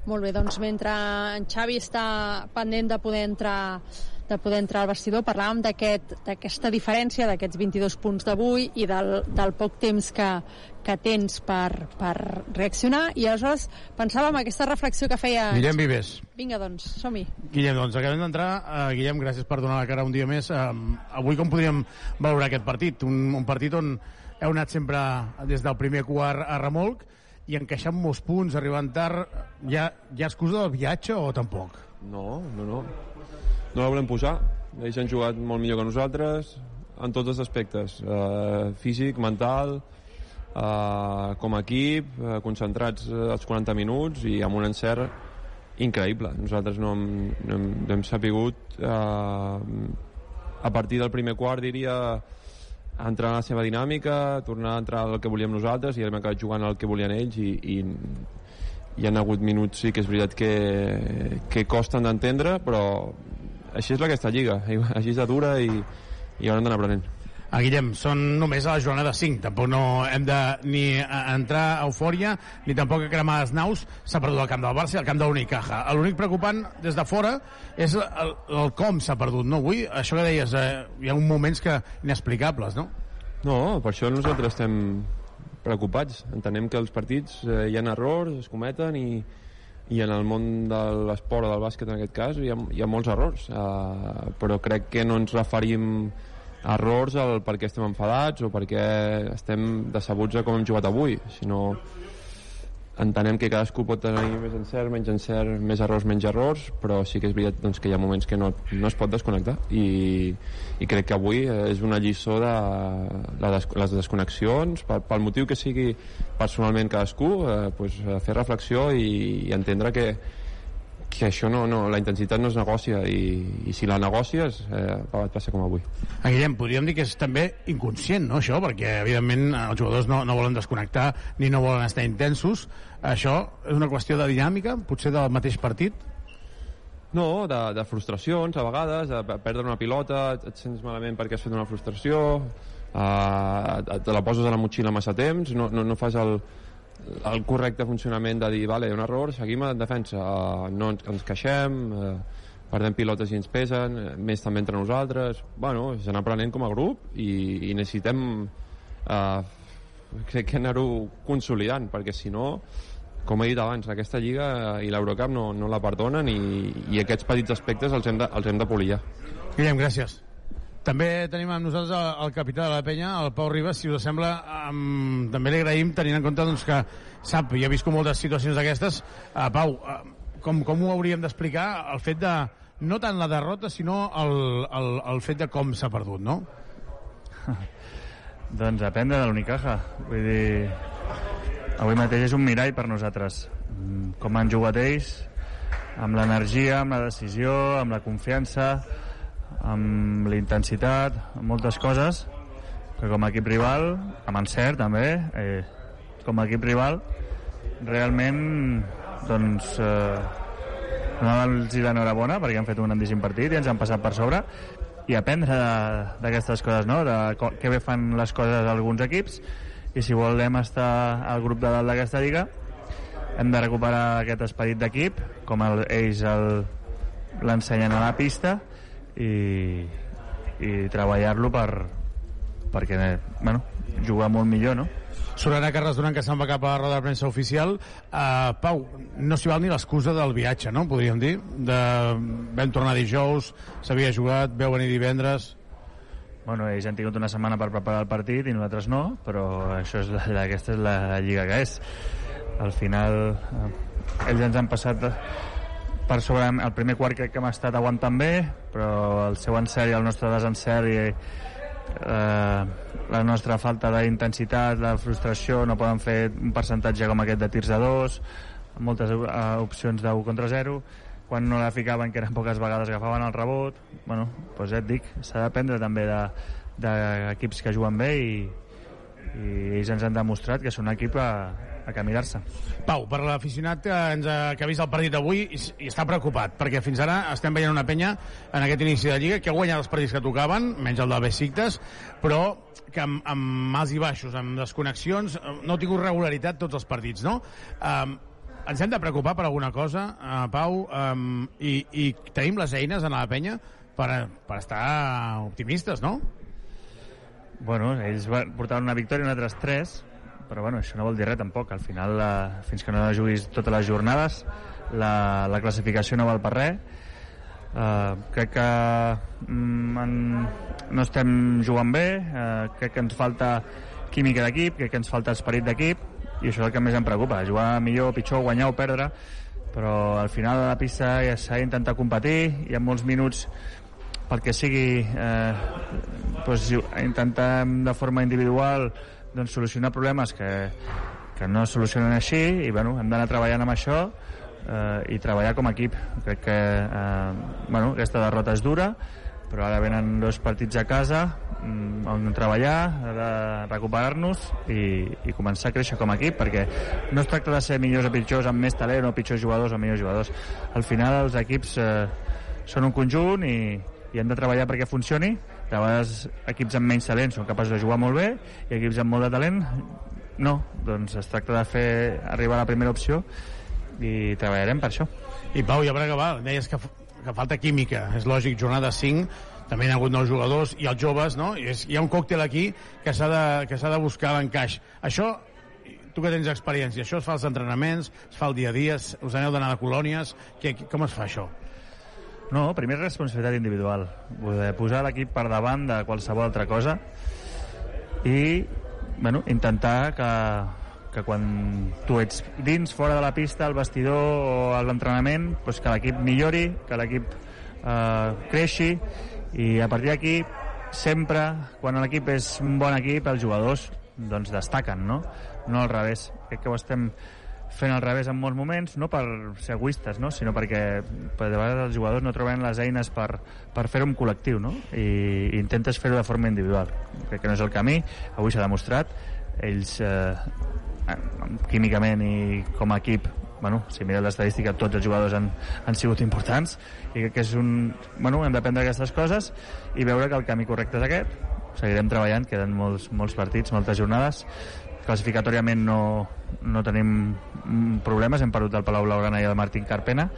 Molt bé, doncs mentre en Xavi està pendent de poder entrar de poder entrar al vestidor, parlàvem d'aquest- d'aquesta diferència, d'aquests 22 punts d'avui i del, del poc temps que, que tens per, per reaccionar, i aleshores pensàvem en aquesta reflexió que feia... Guillem Vives. Vinga, doncs, som-hi. Guillem, doncs acabem d'entrar. Uh, Guillem, gràcies per donar la cara un dia més. Uh, avui com podríem valorar aquest partit? Un, un partit on heu anat sempre des del primer quart a remolc i encaixant molts punts, arribant tard. Hi ha, hi ha excusa del viatge o tampoc? No, no, no. No la volem posar. Ells han jugat molt millor que nosaltres en tots els aspectes. Uh, físic, mental, uh, com a equip, uh, concentrats uh, els 40 minuts i amb un encert increïble. Nosaltres no hem, no hem, no hem sapigut uh, a partir del primer quart, diria, entrar en la seva dinàmica, tornar a entrar al que volíem nosaltres i hem acabat jugant al que volien ells i, i hi han hagut minuts, sí que és veritat que, que costen d'entendre, però així és aquesta lliga, <laughs> així és de dura i, i haurem d'anar aprenent. Ah, Guillem, són només a la jornada 5. Tampoc no hem de ni a- entrar a eufòria, ni tampoc a cremar les naus. S'ha perdut el camp del Barça i el camp d'Unicaja. L'únic preocupant des de fora és el, el com s'ha perdut, no? Avui, això que deies, eh, hi ha uns moments que inexplicables, no? No, per això nosaltres estem preocupats. Entenem que els partits eh, hi ha errors, es cometen i, i en el món de l'esport o del bàsquet en aquest cas hi ha, hi ha molts errors uh, però crec que no ens referim a errors al per què estem enfadats o perquè estem decebuts de com hem jugat avui sinó entenem que cadascú pot tenir més encert, menys encert, més errors, menys errors, però sí que és veritat doncs, que hi ha moments que no, no es pot desconnectar i, i crec que avui és una lliçó de la des, les desconnexions, pel, pel motiu que sigui personalment cadascú, eh, pues, fer reflexió i, i entendre que, que això no, no, la intensitat no es negocia i, i si la negocies eh, et passa com avui. Guillem, podríem dir que és també inconscient, no, això? Perquè, evidentment, els jugadors no, no volen desconnectar ni no volen estar intensos. Això és una qüestió de dinàmica, potser del mateix partit? No, de, de frustracions, a vegades, de perdre una pilota, et, et sents malament perquè has fet una frustració, uh, te la poses a la motxilla massa temps, no, no, no fas el, el correcte funcionament de dir, vale, un error, seguim en defensa, uh, no ens, ens queixem, uh, perdem pilotes i ens pesen, eh, més també entre nosaltres, bueno, és anar aprenent com a grup i, i necessitem uh, crec que anar-ho consolidant, perquè si no com he dit abans, aquesta lliga i l'Eurocup no, no la perdonen i, i aquests petits aspectes els hem de, els hem de polir ja. Guillem, gràcies. També tenim amb nosaltres el, el capità de la penya, el Pau Ribas, si us sembla, um, també li agraïm tenint en compte doncs, que sap i ha viscut moltes situacions d'aquestes. Uh, Pau, uh, com, com ho hauríem d'explicar el fet de, no tant la derrota, sinó el, el, el fet de com s'ha perdut, no? <laughs> Doncs aprendre de l'Unicaja. Vull dir, avui mateix és un mirall per nosaltres. Mm, Com han jugat ells, amb l'energia, amb la decisió, amb la confiança, amb la intensitat, amb moltes coses, que com a equip rival, amb encert també, eh, com a equip rival, realment, doncs, eh, donar-los l'enhorabona perquè han fet un grandíssim partit i ens han passat per sobre i aprendre d'aquestes coses, no? de què bé fan les coses alguns equips i si volem estar al grup de dalt d'aquesta lliga hem de recuperar aquest esperit d'equip com el, ells el- l'ensenyen a la pista i, i treballar-lo per, perquè bueno, jugar molt millor no? Sorana Carles Duran, que se'n va cap a la roda de premsa oficial. Uh, Pau, no s'hi val ni l'excusa del viatge, no? Podríem dir. De... Vam tornar dijous, s'havia jugat, veu venir divendres... Bueno, ells han tingut una setmana per preparar el partit i nosaltres no, però això és la, aquesta és la, la lliga que és. Al final, eh, ells ens han passat per sobre el primer quart crec que hem estat aguantant bé, però el seu encert i el nostre desencert i eh, la nostra falta d'intensitat, la frustració, no poden fer un percentatge com aquest de tirs de dos, moltes eh, opcions de 1 contra 0, quan no la ficaven, que eren poques vegades, agafaven el rebot. Bueno, doncs ja et dic, s'ha d'aprendre també de- d'equips que juguen bé i, i ells ens han demostrat que són un equip a, a caminar-se. Pau, per l'aficionat que, ens ha, que ha vist el partit d'avui i, i està preocupat, perquè fins ara estem veient una penya en aquest inici de Lliga que ha guanyat els partits que tocaven, menys el del Besiktas, però que amb, amb mals i baixos, amb desconnexions, eh, no ha tingut regularitat tots els partits, no? Um, ens hem de preocupar per alguna cosa, uh, Pau, um, i, i tenim les eines en la penya per, per estar optimistes, no? Bueno, ells van portar una victòria i nosaltres tres, però bueno, això no vol dir res tampoc. Al final, la, fins que no juguis totes les jornades, la, la classificació no val per res. Uh, crec que mm, en, no estem jugant bé, uh, crec que ens falta química d'equip, crec que ens falta esperit d'equip, i això és el que més em preocupa, jugar millor, pitjor, guanyar o perdre, però al final a la pista ja s'ha d'intentar competir, hi ha molts minuts perquè sigui eh, doncs, intentar de forma individual doncs, solucionar problemes que, que no es solucionen així i bueno, hem d'anar treballant amb això eh, i treballar com a equip. Crec que eh, bueno, aquesta derrota és dura però ara venen dos partits a casa mm, on treballar, recuperar-nos i, i començar a créixer com a equip perquè no es tracta de ser millors o pitjors amb més talent o pitjors jugadors o millors jugadors. Al final els equips eh, són un conjunt i, i hem de treballar perquè funcioni De vegades equips amb menys talent són capaços de jugar molt bé i equips amb molt de talent no. Doncs es tracta de fer arribar a la primera opció i treballarem per això. I Pau, ja per acabar, deies que, que falta química. És lògic, jornada 5, també hi ha hagut nous jugadors i els joves, no? I és, hi ha un còctel aquí que s'ha de, que s'ha de buscar l'encaix. Això, tu que tens experiència, això es fa als entrenaments, es fa el dia a dia, us aneu d'anar de colònies, que, com es fa això? No, primer responsabilitat individual. Poder posar l'equip per davant de qualsevol altra cosa i bueno, intentar que, que quan tu ets dins, fora de la pista, al vestidor o a l'entrenament, doncs que l'equip millori, que l'equip eh, creixi i a partir d'aquí sempre, quan l'equip és un bon equip, els jugadors doncs destaquen, no? No al revés. Crec que ho estem fent al revés en molts moments, no per ser egoistes, no? sinó perquè per de vegades els jugadors no troben les eines per, per fer-ho en col·lectiu, no? I, intentes fer-ho de forma individual. Crec que no és el camí, avui s'ha demostrat, ells eh, químicament i com a equip bueno, si mireu l'estadística, tots els jugadors han, han sigut importants i crec que és un... Bueno, hem d'aprendre aquestes coses i veure que el camí correcte és aquest. Seguirem treballant, queden molts, molts partits, moltes jornades. Classificatòriament no, no tenim problemes, hem perdut el Palau Blaugrana i el Martín Carpena,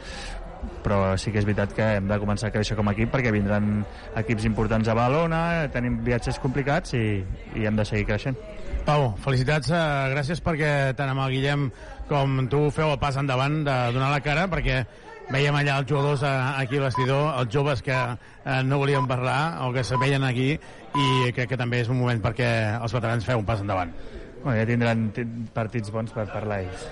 però sí que és veritat que hem de començar a créixer com a equip perquè vindran equips importants a Badalona, tenim viatges complicats i, i hem de seguir creixent. Pau, felicitats, eh, gràcies perquè tant amb el Guillem com tu feu el pas endavant de donar la cara, perquè veiem allà els jugadors eh, aquí al vestidor, els joves que eh, no volien parlar o que se veien aquí i crec que també és un moment perquè els veterans feu un pas endavant. Bueno, ja tindran partits bons per parlar ells.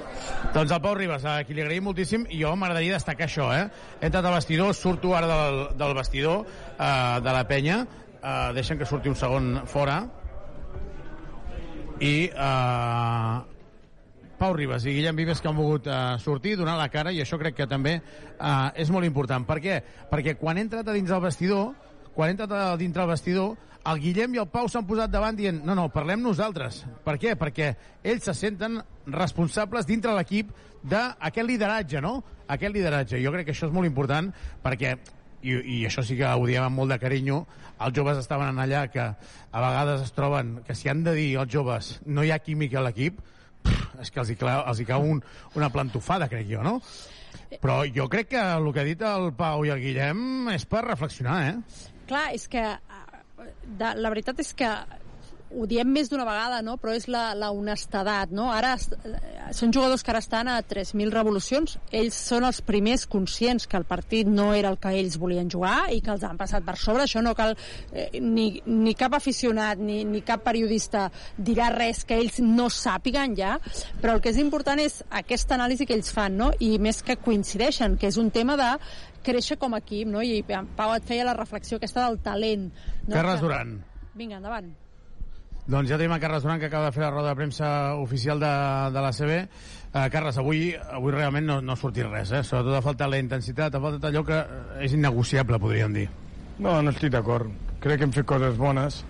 Doncs el Pau Ribas, a qui li agraïm moltíssim, i jo m'agradaria destacar això, eh? He entrat al vestidor, surto ara del, del vestidor eh, de la penya, eh, deixen que surti un segon fora, i eh, Pau Ribas i Guillem Vives que han volgut eh, sortir, donar la cara i això crec que també eh, és molt important. Per què? Perquè quan he entrat a dins del vestidor quan he entrat a dintre el vestidor el Guillem i el Pau s'han posat davant dient no, no, parlem nosaltres. Per què? Perquè ells se senten responsables dintre l'equip d'aquest lideratge, no? Aquest lideratge. Jo crec que això és molt important perquè i, i això sí que ho diem amb molt de carinyo, els joves estaven allà que a vegades es troben que si han de dir els joves no hi ha química a l'equip, és que els hi, clau, els hi cau un, una plantofada, crec jo, no? Però jo crec que el que ha dit el Pau i el Guillem és per reflexionar, eh? Clar, és que de, la veritat és que ho diem més d'una vegada, no? però és la, la honestedat. No? Ara són jugadors que ara estan a 3.000 revolucions. Ells són els primers conscients que el partit no era el que ells volien jugar i que els han passat per sobre. Això no cal... Eh, ni, ni cap aficionat ni, ni cap periodista dirà res que ells no sàpiguen ja, però el que és important és aquesta anàlisi que ells fan, no? i més que coincideixen, que és un tema de créixer com a equip, no? i Pau et feia la reflexió aquesta del talent. No? Carles Duran. Vinga, endavant. Doncs ja tenim a Carles Duran que acaba de fer la roda de premsa oficial de, de la CB. Uh, Carles, avui, avui realment no, no ha sortit res, eh? Sobretot ha faltat la intensitat, ha faltat allò que és innegociable, podríem dir. No, no estic d'acord. Crec que hem fet coses bones.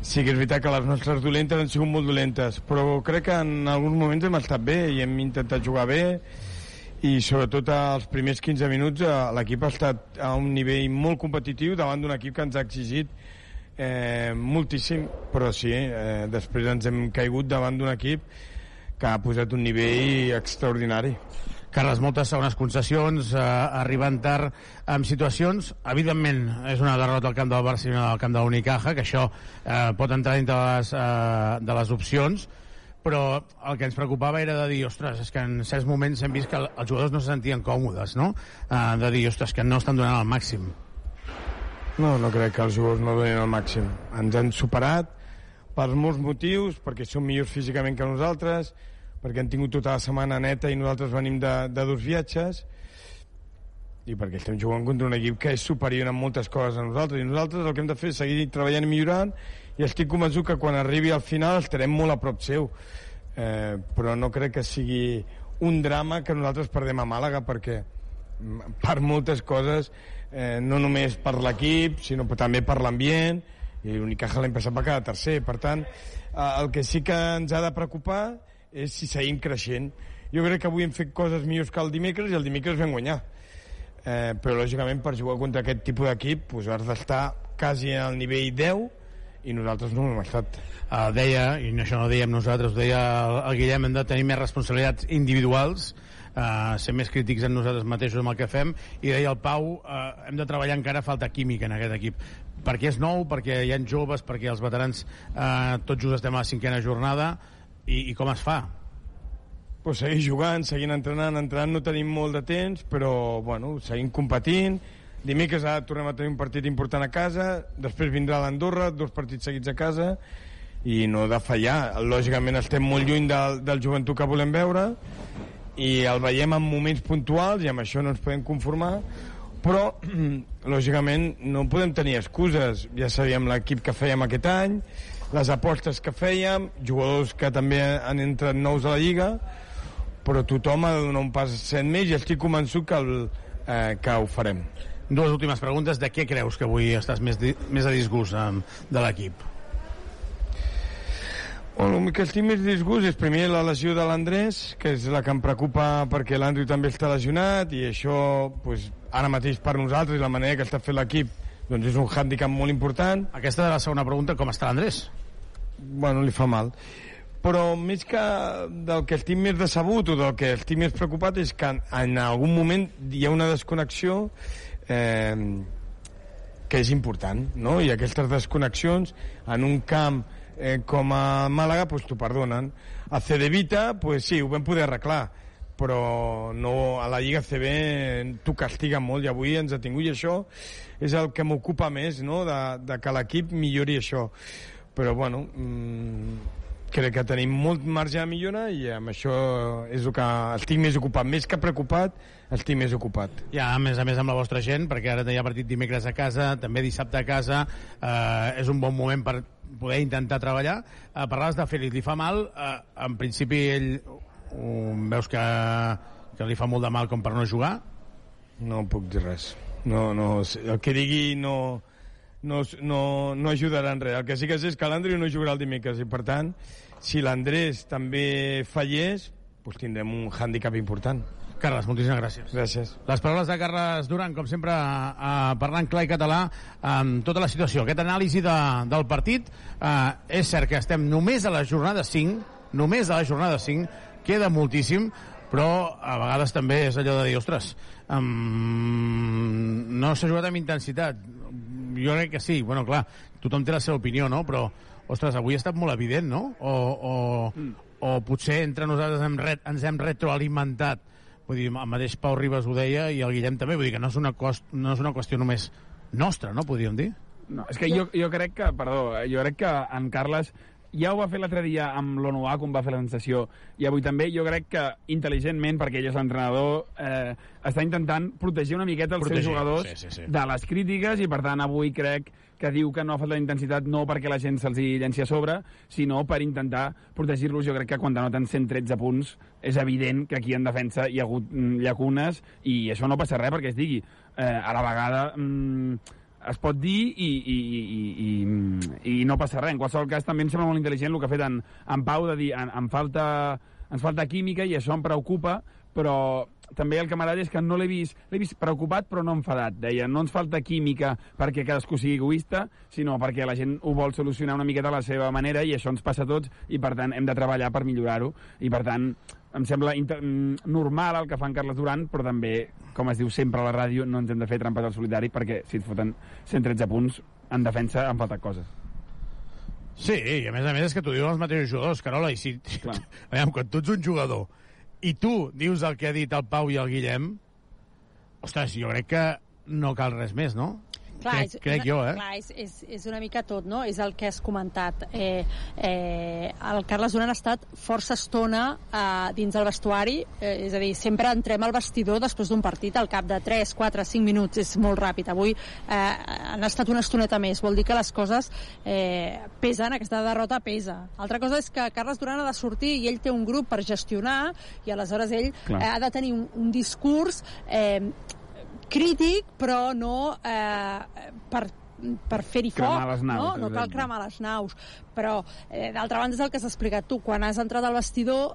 Sí que és veritat que les nostres dolentes han sigut molt dolentes, però crec que en alguns moments hem estat bé i hem intentat jugar bé i sobretot als primers 15 minuts eh, l'equip ha estat a un nivell molt competitiu davant d'un equip que ens ha exigit eh, moltíssim, però sí, eh, després ens hem caigut davant d'un equip que ha posat un nivell extraordinari. Carles, moltes segones concessions, eh, arribant tard amb situacions. Evidentment, és una derrota al camp del Barcelona, al camp de l'Unicaja, que això eh, pot entrar dintre de les, eh, de les opcions, però el que ens preocupava era de dir, ostres, és que en certs moments hem vist que els jugadors no se sentien còmodes, no? Eh, de dir, ostres, que no estan donant el màxim. No, no crec que els jugadors no donin el màxim. Ens han superat per molts motius, perquè són millors físicament que nosaltres, perquè han tingut tota la setmana neta i nosaltres venim de, de dos viatges, i perquè estem jugant contra un equip que és superior en moltes coses a nosaltres, i nosaltres el que hem de fer és seguir treballant i millorant, i estic convençut que quan arribi al final estarem molt a prop seu. Eh, però no crec que sigui un drama que nosaltres perdem a Màlaga, perquè mm, per moltes coses eh, no només per l'equip, sinó també per l'ambient, i l'Unicaja l'any passat va quedar tercer. Per tant, eh, el que sí que ens ha de preocupar és si seguim creixent. Jo crec que avui hem fet coses millors que el dimecres i el dimecres vam guanyar. eh, però lògicament per jugar contra aquest tipus d'equip pues, has d'estar quasi al nivell 10 i nosaltres no ho hem estat. Uh, deia, i això no ho dèiem nosaltres, ho deia el, el Guillem, hem de tenir més responsabilitats individuals, uh, ser més crítics en nosaltres mateixos amb el que fem, i deia el Pau, uh, hem de treballar encara, falta química en aquest equip. Perquè és nou, perquè hi ha joves, perquè els veterans uh, tots just estem a la cinquena jornada, i, i com es fa? pues seguir jugant, seguint entrenant, entrenant no tenim molt de temps, però bueno, seguim competint, dimecres ara tornem a tenir un partit important a casa, després vindrà l'Andorra, dos partits seguits a casa, i no de fallar. Lògicament estem molt lluny del, del joventut que volem veure, i el veiem en moments puntuals, i amb això no ens podem conformar, però, <clears throat> lògicament, no podem tenir excuses. Ja sabíem l'equip que fèiem aquest any, les apostes que fèiem, jugadors que també han entrat nous a la Lliga, però tothom ha de donar un pas sent més i estic convençut que, el, eh, que ho farem. Dues últimes preguntes. De què creus que avui estàs més, més a disgust um, de l'equip? Bueno, el que estic més disgust és primer la lesió de l'Andrés, que és la que em preocupa perquè l'Andrew també està lesionat i això, pues, ara mateix per nosaltres, la manera que està fent l'equip, doncs és un hàndicap molt important. Aquesta de la segona pregunta, com està l'Andrés? Bueno, li fa mal. Però més que del que estic més decebut o del que estic més preocupat és que en, en algun moment hi ha una desconnexió eh, que és important, no? I aquestes desconnexions en un camp eh, com a Màlaga pues, t'ho perdonen. A Cedevita, pues, sí, ho vam poder arreglar, però no, a la Lliga CB t'ho castiga molt i avui ens ha tingut i això és el que m'ocupa més, no? de, de que l'equip millori això. Però, bueno, mmm, crec que tenim molt marge de millora i amb això és el que estic més ocupat. Més que preocupat, estic més ocupat. Ja, a més a més amb la vostra gent, perquè ara hi ha partit dimecres a casa, també dissabte a casa, eh, és un bon moment per poder intentar treballar. Eh, parlaves de Félix, li fa mal, eh, en principi ell um, veus que, que li fa molt de mal com per no jugar? No puc dir res. No, no, el que digui no, no, no, no ajudarà en res. El que sí que sé és que l'Andreu no jugarà el dimecres i, per tant, si l'Andrés també fallés, doncs tindrem un hàndicap important. Carles, moltíssimes gràcies. Gràcies. Les paraules de Carles Duran, com sempre, eh, parlant clar i català amb tota la situació. Aquest anàlisi de, del partit, eh, és cert que estem només a la jornada 5, només a la jornada 5, queda moltíssim, però a vegades també és allò de dir, ostres, um, no s'ha jugat amb intensitat. Jo crec que sí, bueno, clar, tothom té la seva opinió, no? Però, ostres, avui ha estat molt evident, no? O, o, mm. o potser entre nosaltres hem ret, ens hem retroalimentat. Vull dir, el mateix Pau Ribas ho deia i el Guillem també, vull dir que no és una, cost, no és una qüestió només nostra, no? Podríem dir. No, és que jo, jo crec que, perdó, jo crec que en Carles ja ho va fer l'altre dia amb l'ONUA, com va fer la sensació, i avui també jo crec que intel·ligentment, perquè ell és l'entrenador, eh, està intentant protegir una miqueta els Protegir, seus jugadors sí, sí, sí. de les crítiques, i per tant avui crec que diu que no ha faltat intensitat no perquè la gent se'ls llenci a sobre, sinó per intentar protegir-los. Jo crec que quan denoten 113 punts és evident que aquí en defensa hi ha hagut mm, llacunes i això no passa res perquè es digui. Eh, a la vegada... Mm, es pot dir i, i, i, i, i no passa res. En qualsevol cas, també em sembla molt intel·ligent el que ha fet en, en Pau, de dir, en, en falta, ens falta química i això em preocupa, però també el que m'agrada és que no l'he vist, l'he vist preocupat però no enfadat. Deia, no ens falta química perquè cadascú sigui egoista, sinó perquè la gent ho vol solucionar una miqueta a la seva manera i això ens passa a tots i per tant hem de treballar per millorar-ho i per tant em sembla inter- mm, normal el que fa en Carles Duran, però també, com es diu sempre a la ràdio, no ens hem de fer trampes al solitari perquè si et foten 113 punts en defensa han faltat coses. Sí, i a més a més és que t'ho diuen els mateixos jugadors, Carola, i si... Clar. <laughs> Aviam, quan tu ets un jugador i tu dius el que ha dit el Pau i el Guillem, ostres, jo crec que no cal res més, no? Clar, crec, és, crec jo, eh? Clar, és, és, és una mica tot, no? És el que has comentat. Eh, eh, el Carles Duran ha estat força estona eh, dins del vestuari, eh, és a dir, sempre entrem al vestidor després d'un partit al cap de 3, 4, 5 minuts, és molt ràpid. Avui eh, han estat una estoneta més, vol dir que les coses eh, pesen, aquesta derrota pesa. Altra cosa és que Carles Duran ha de sortir i ell té un grup per gestionar i aleshores ell Clar. eh, ha de tenir un, un discurs eh, crític, però no eh, per per fer-hi foc, naus, no? No cal cremar les naus. Però, eh, d'altra banda, és el que has explicat tu. Quan has entrat al vestidor,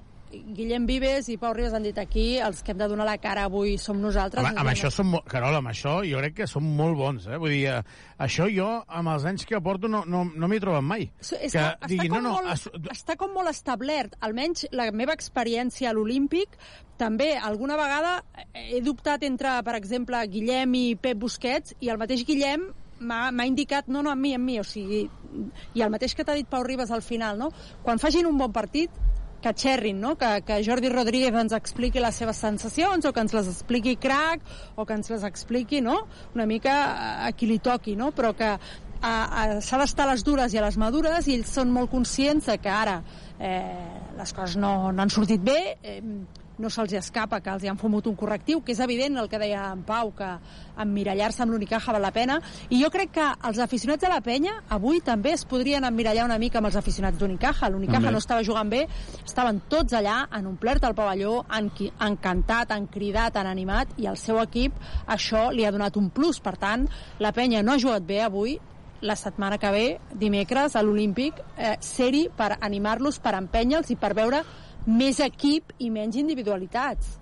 Guillem Vives i Pau Ribas han dit aquí, els que hem de donar la cara avui som nosaltres. Amb, amb això som, Carola, amb això jo crec que som molt bons, eh? Vull dir, eh, això jo, amb els anys que porto, no, no, no m'hi he trobat mai. So- És que, que, digui, està, no, no, molt, està com molt establert. Almenys la meva experiència a l'Olímpic, també alguna vegada he dubtat entre, per exemple, Guillem i Pep Busquets, i el mateix Guillem m'ha indicat, no, no, amb mi, amb mi, o sigui, i el mateix que t'ha dit Pau Ribas al final, no? Quan facin un bon partit, que xerrin, no? que, que Jordi Rodríguez ens expliqui les seves sensacions o que ens les expliqui Crac o que ens les expliqui no? una mica a, a qui li toqui, no? però que a, a, s'ha d'estar a les dures i a les madures i ells són molt conscients de que ara eh, les coses no, no han sortit bé, eh, no se'ls escapa que els hi han fumut un correctiu, que és evident el que deia en Pau, que emmirallar-se amb l'Unicaja val la pena, i jo crec que els aficionats de la penya avui també es podrien emmirallar una mica amb els aficionats d'Unicaja. L'Unicaja no estava jugant bé, estaven tots allà, han omplert el pavelló, han, han cantat, han cridat, han animat, i al seu equip això li ha donat un plus. Per tant, la penya no ha jugat bé avui, la setmana que ve, dimecres, a l'Olímpic, eh, ser-hi per animar-los, per empènyer-los i per veure més equip i menys individualitats.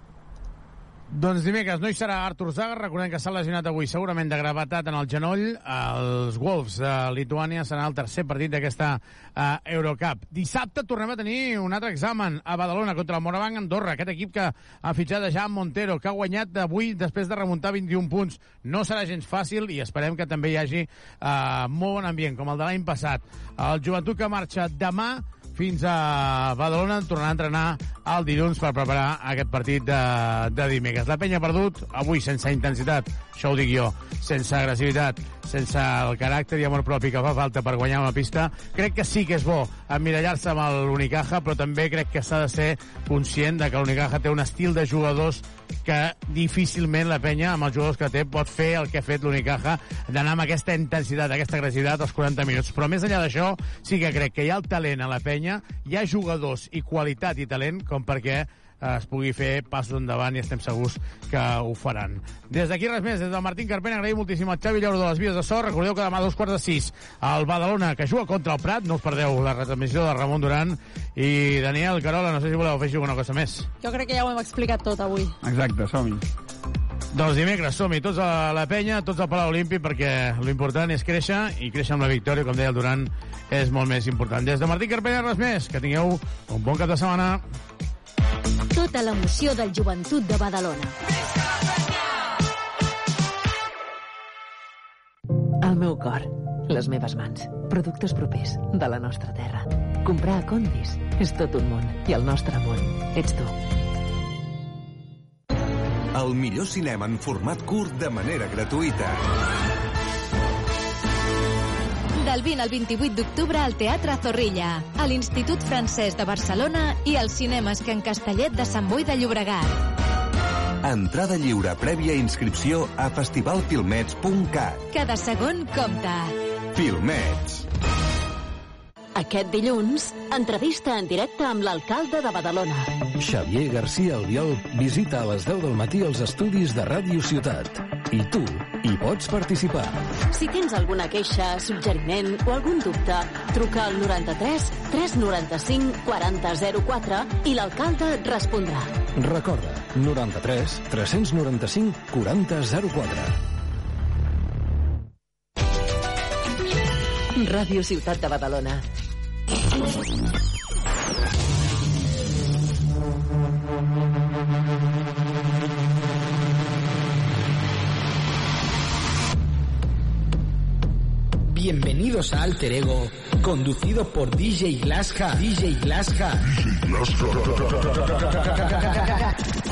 Doncs dimecres no hi serà Artur Zaga, recordem que s'ha lesionat avui segurament de gravetat en el genoll. Els Wolves de Lituània serà el tercer partit d'aquesta uh, Eurocup. Dissabte tornem a tenir un altre examen a Badalona contra el Morabanc Andorra, aquest equip que ha fitxat a Jan Montero, que ha guanyat avui després de remuntar 21 punts. No serà gens fàcil i esperem que també hi hagi uh, molt bon ambient, com el de l'any passat. El joventut que marxa demà fins a Badalona, tornarà a entrenar el dilluns per preparar aquest partit de, de dimecres. La penya ha perdut avui sense intensitat, això ho dic jo, sense agressivitat, sense el caràcter i amor propi que fa falta per guanyar una pista. Crec que sí que és bo emmirallar-se amb l'Unicaja, però també crec que s'ha de ser conscient de que l'Unicaja té un estil de jugadors que difícilment la penya, amb els jugadors que té, pot fer el que ha fet l'Unicaja, d'anar amb aquesta intensitat, aquesta agressivitat als 40 minuts. Però més enllà d'això, sí que crec que hi ha el talent a la penya, hi ha jugadors i qualitat i talent com perquè es pugui fer passos endavant i estem segurs que ho faran. Des d'aquí res més, des del Martín Carpena agraïm moltíssim al Xavi Llauro de les Vies de So. Recordeu que demà a dos quarts de sis al Badalona, que juga contra el Prat, no us perdeu la retransmissió de Ramon Duran i Daniel Carola, no sé si voleu afegir alguna cosa més. Jo crec que ja ho hem explicat tot avui. Exacte, som-hi. Doncs dimecres som-hi, tots a la penya, tots al Palau Olímpic, perquè l'important és créixer, i créixer amb la victòria, com deia el Duran, és molt més important. Des de Martí Carpena, res més. Que tingueu un bon cap de setmana. Tota l'emoció del joventut de Badalona. El meu cor, les meves mans, productes propers de la nostra terra. Comprar a Condis és tot un món i el nostre món ets tu. El millor cinema en format curt de manera gratuïta. Del 20 al 28 d'octubre al Teatre Zorrilla, a l'Institut Francès de Barcelona i als cinemes Can Castellet de Sant Boi de Llobregat. Entrada lliure prèvia inscripció a festivalfilmets.cat. Cada segon compta. Filmets. Aquest dilluns, entrevista en directe amb l'alcalde de Badalona. Xavier García Albiol visita a les 10 del matí els estudis de Ràdio Ciutat. I tu hi pots participar. Si tens alguna queixa, suggeriment o algun dubte, truca al 93 395 4004 i l'alcalde et respondrà. Recorda, 93 395 4004. Ràdio Ciutat de Badalona. Bienvenidos a Alter Ego, conducido por DJ Glaska. DJ Glaska. <laughs>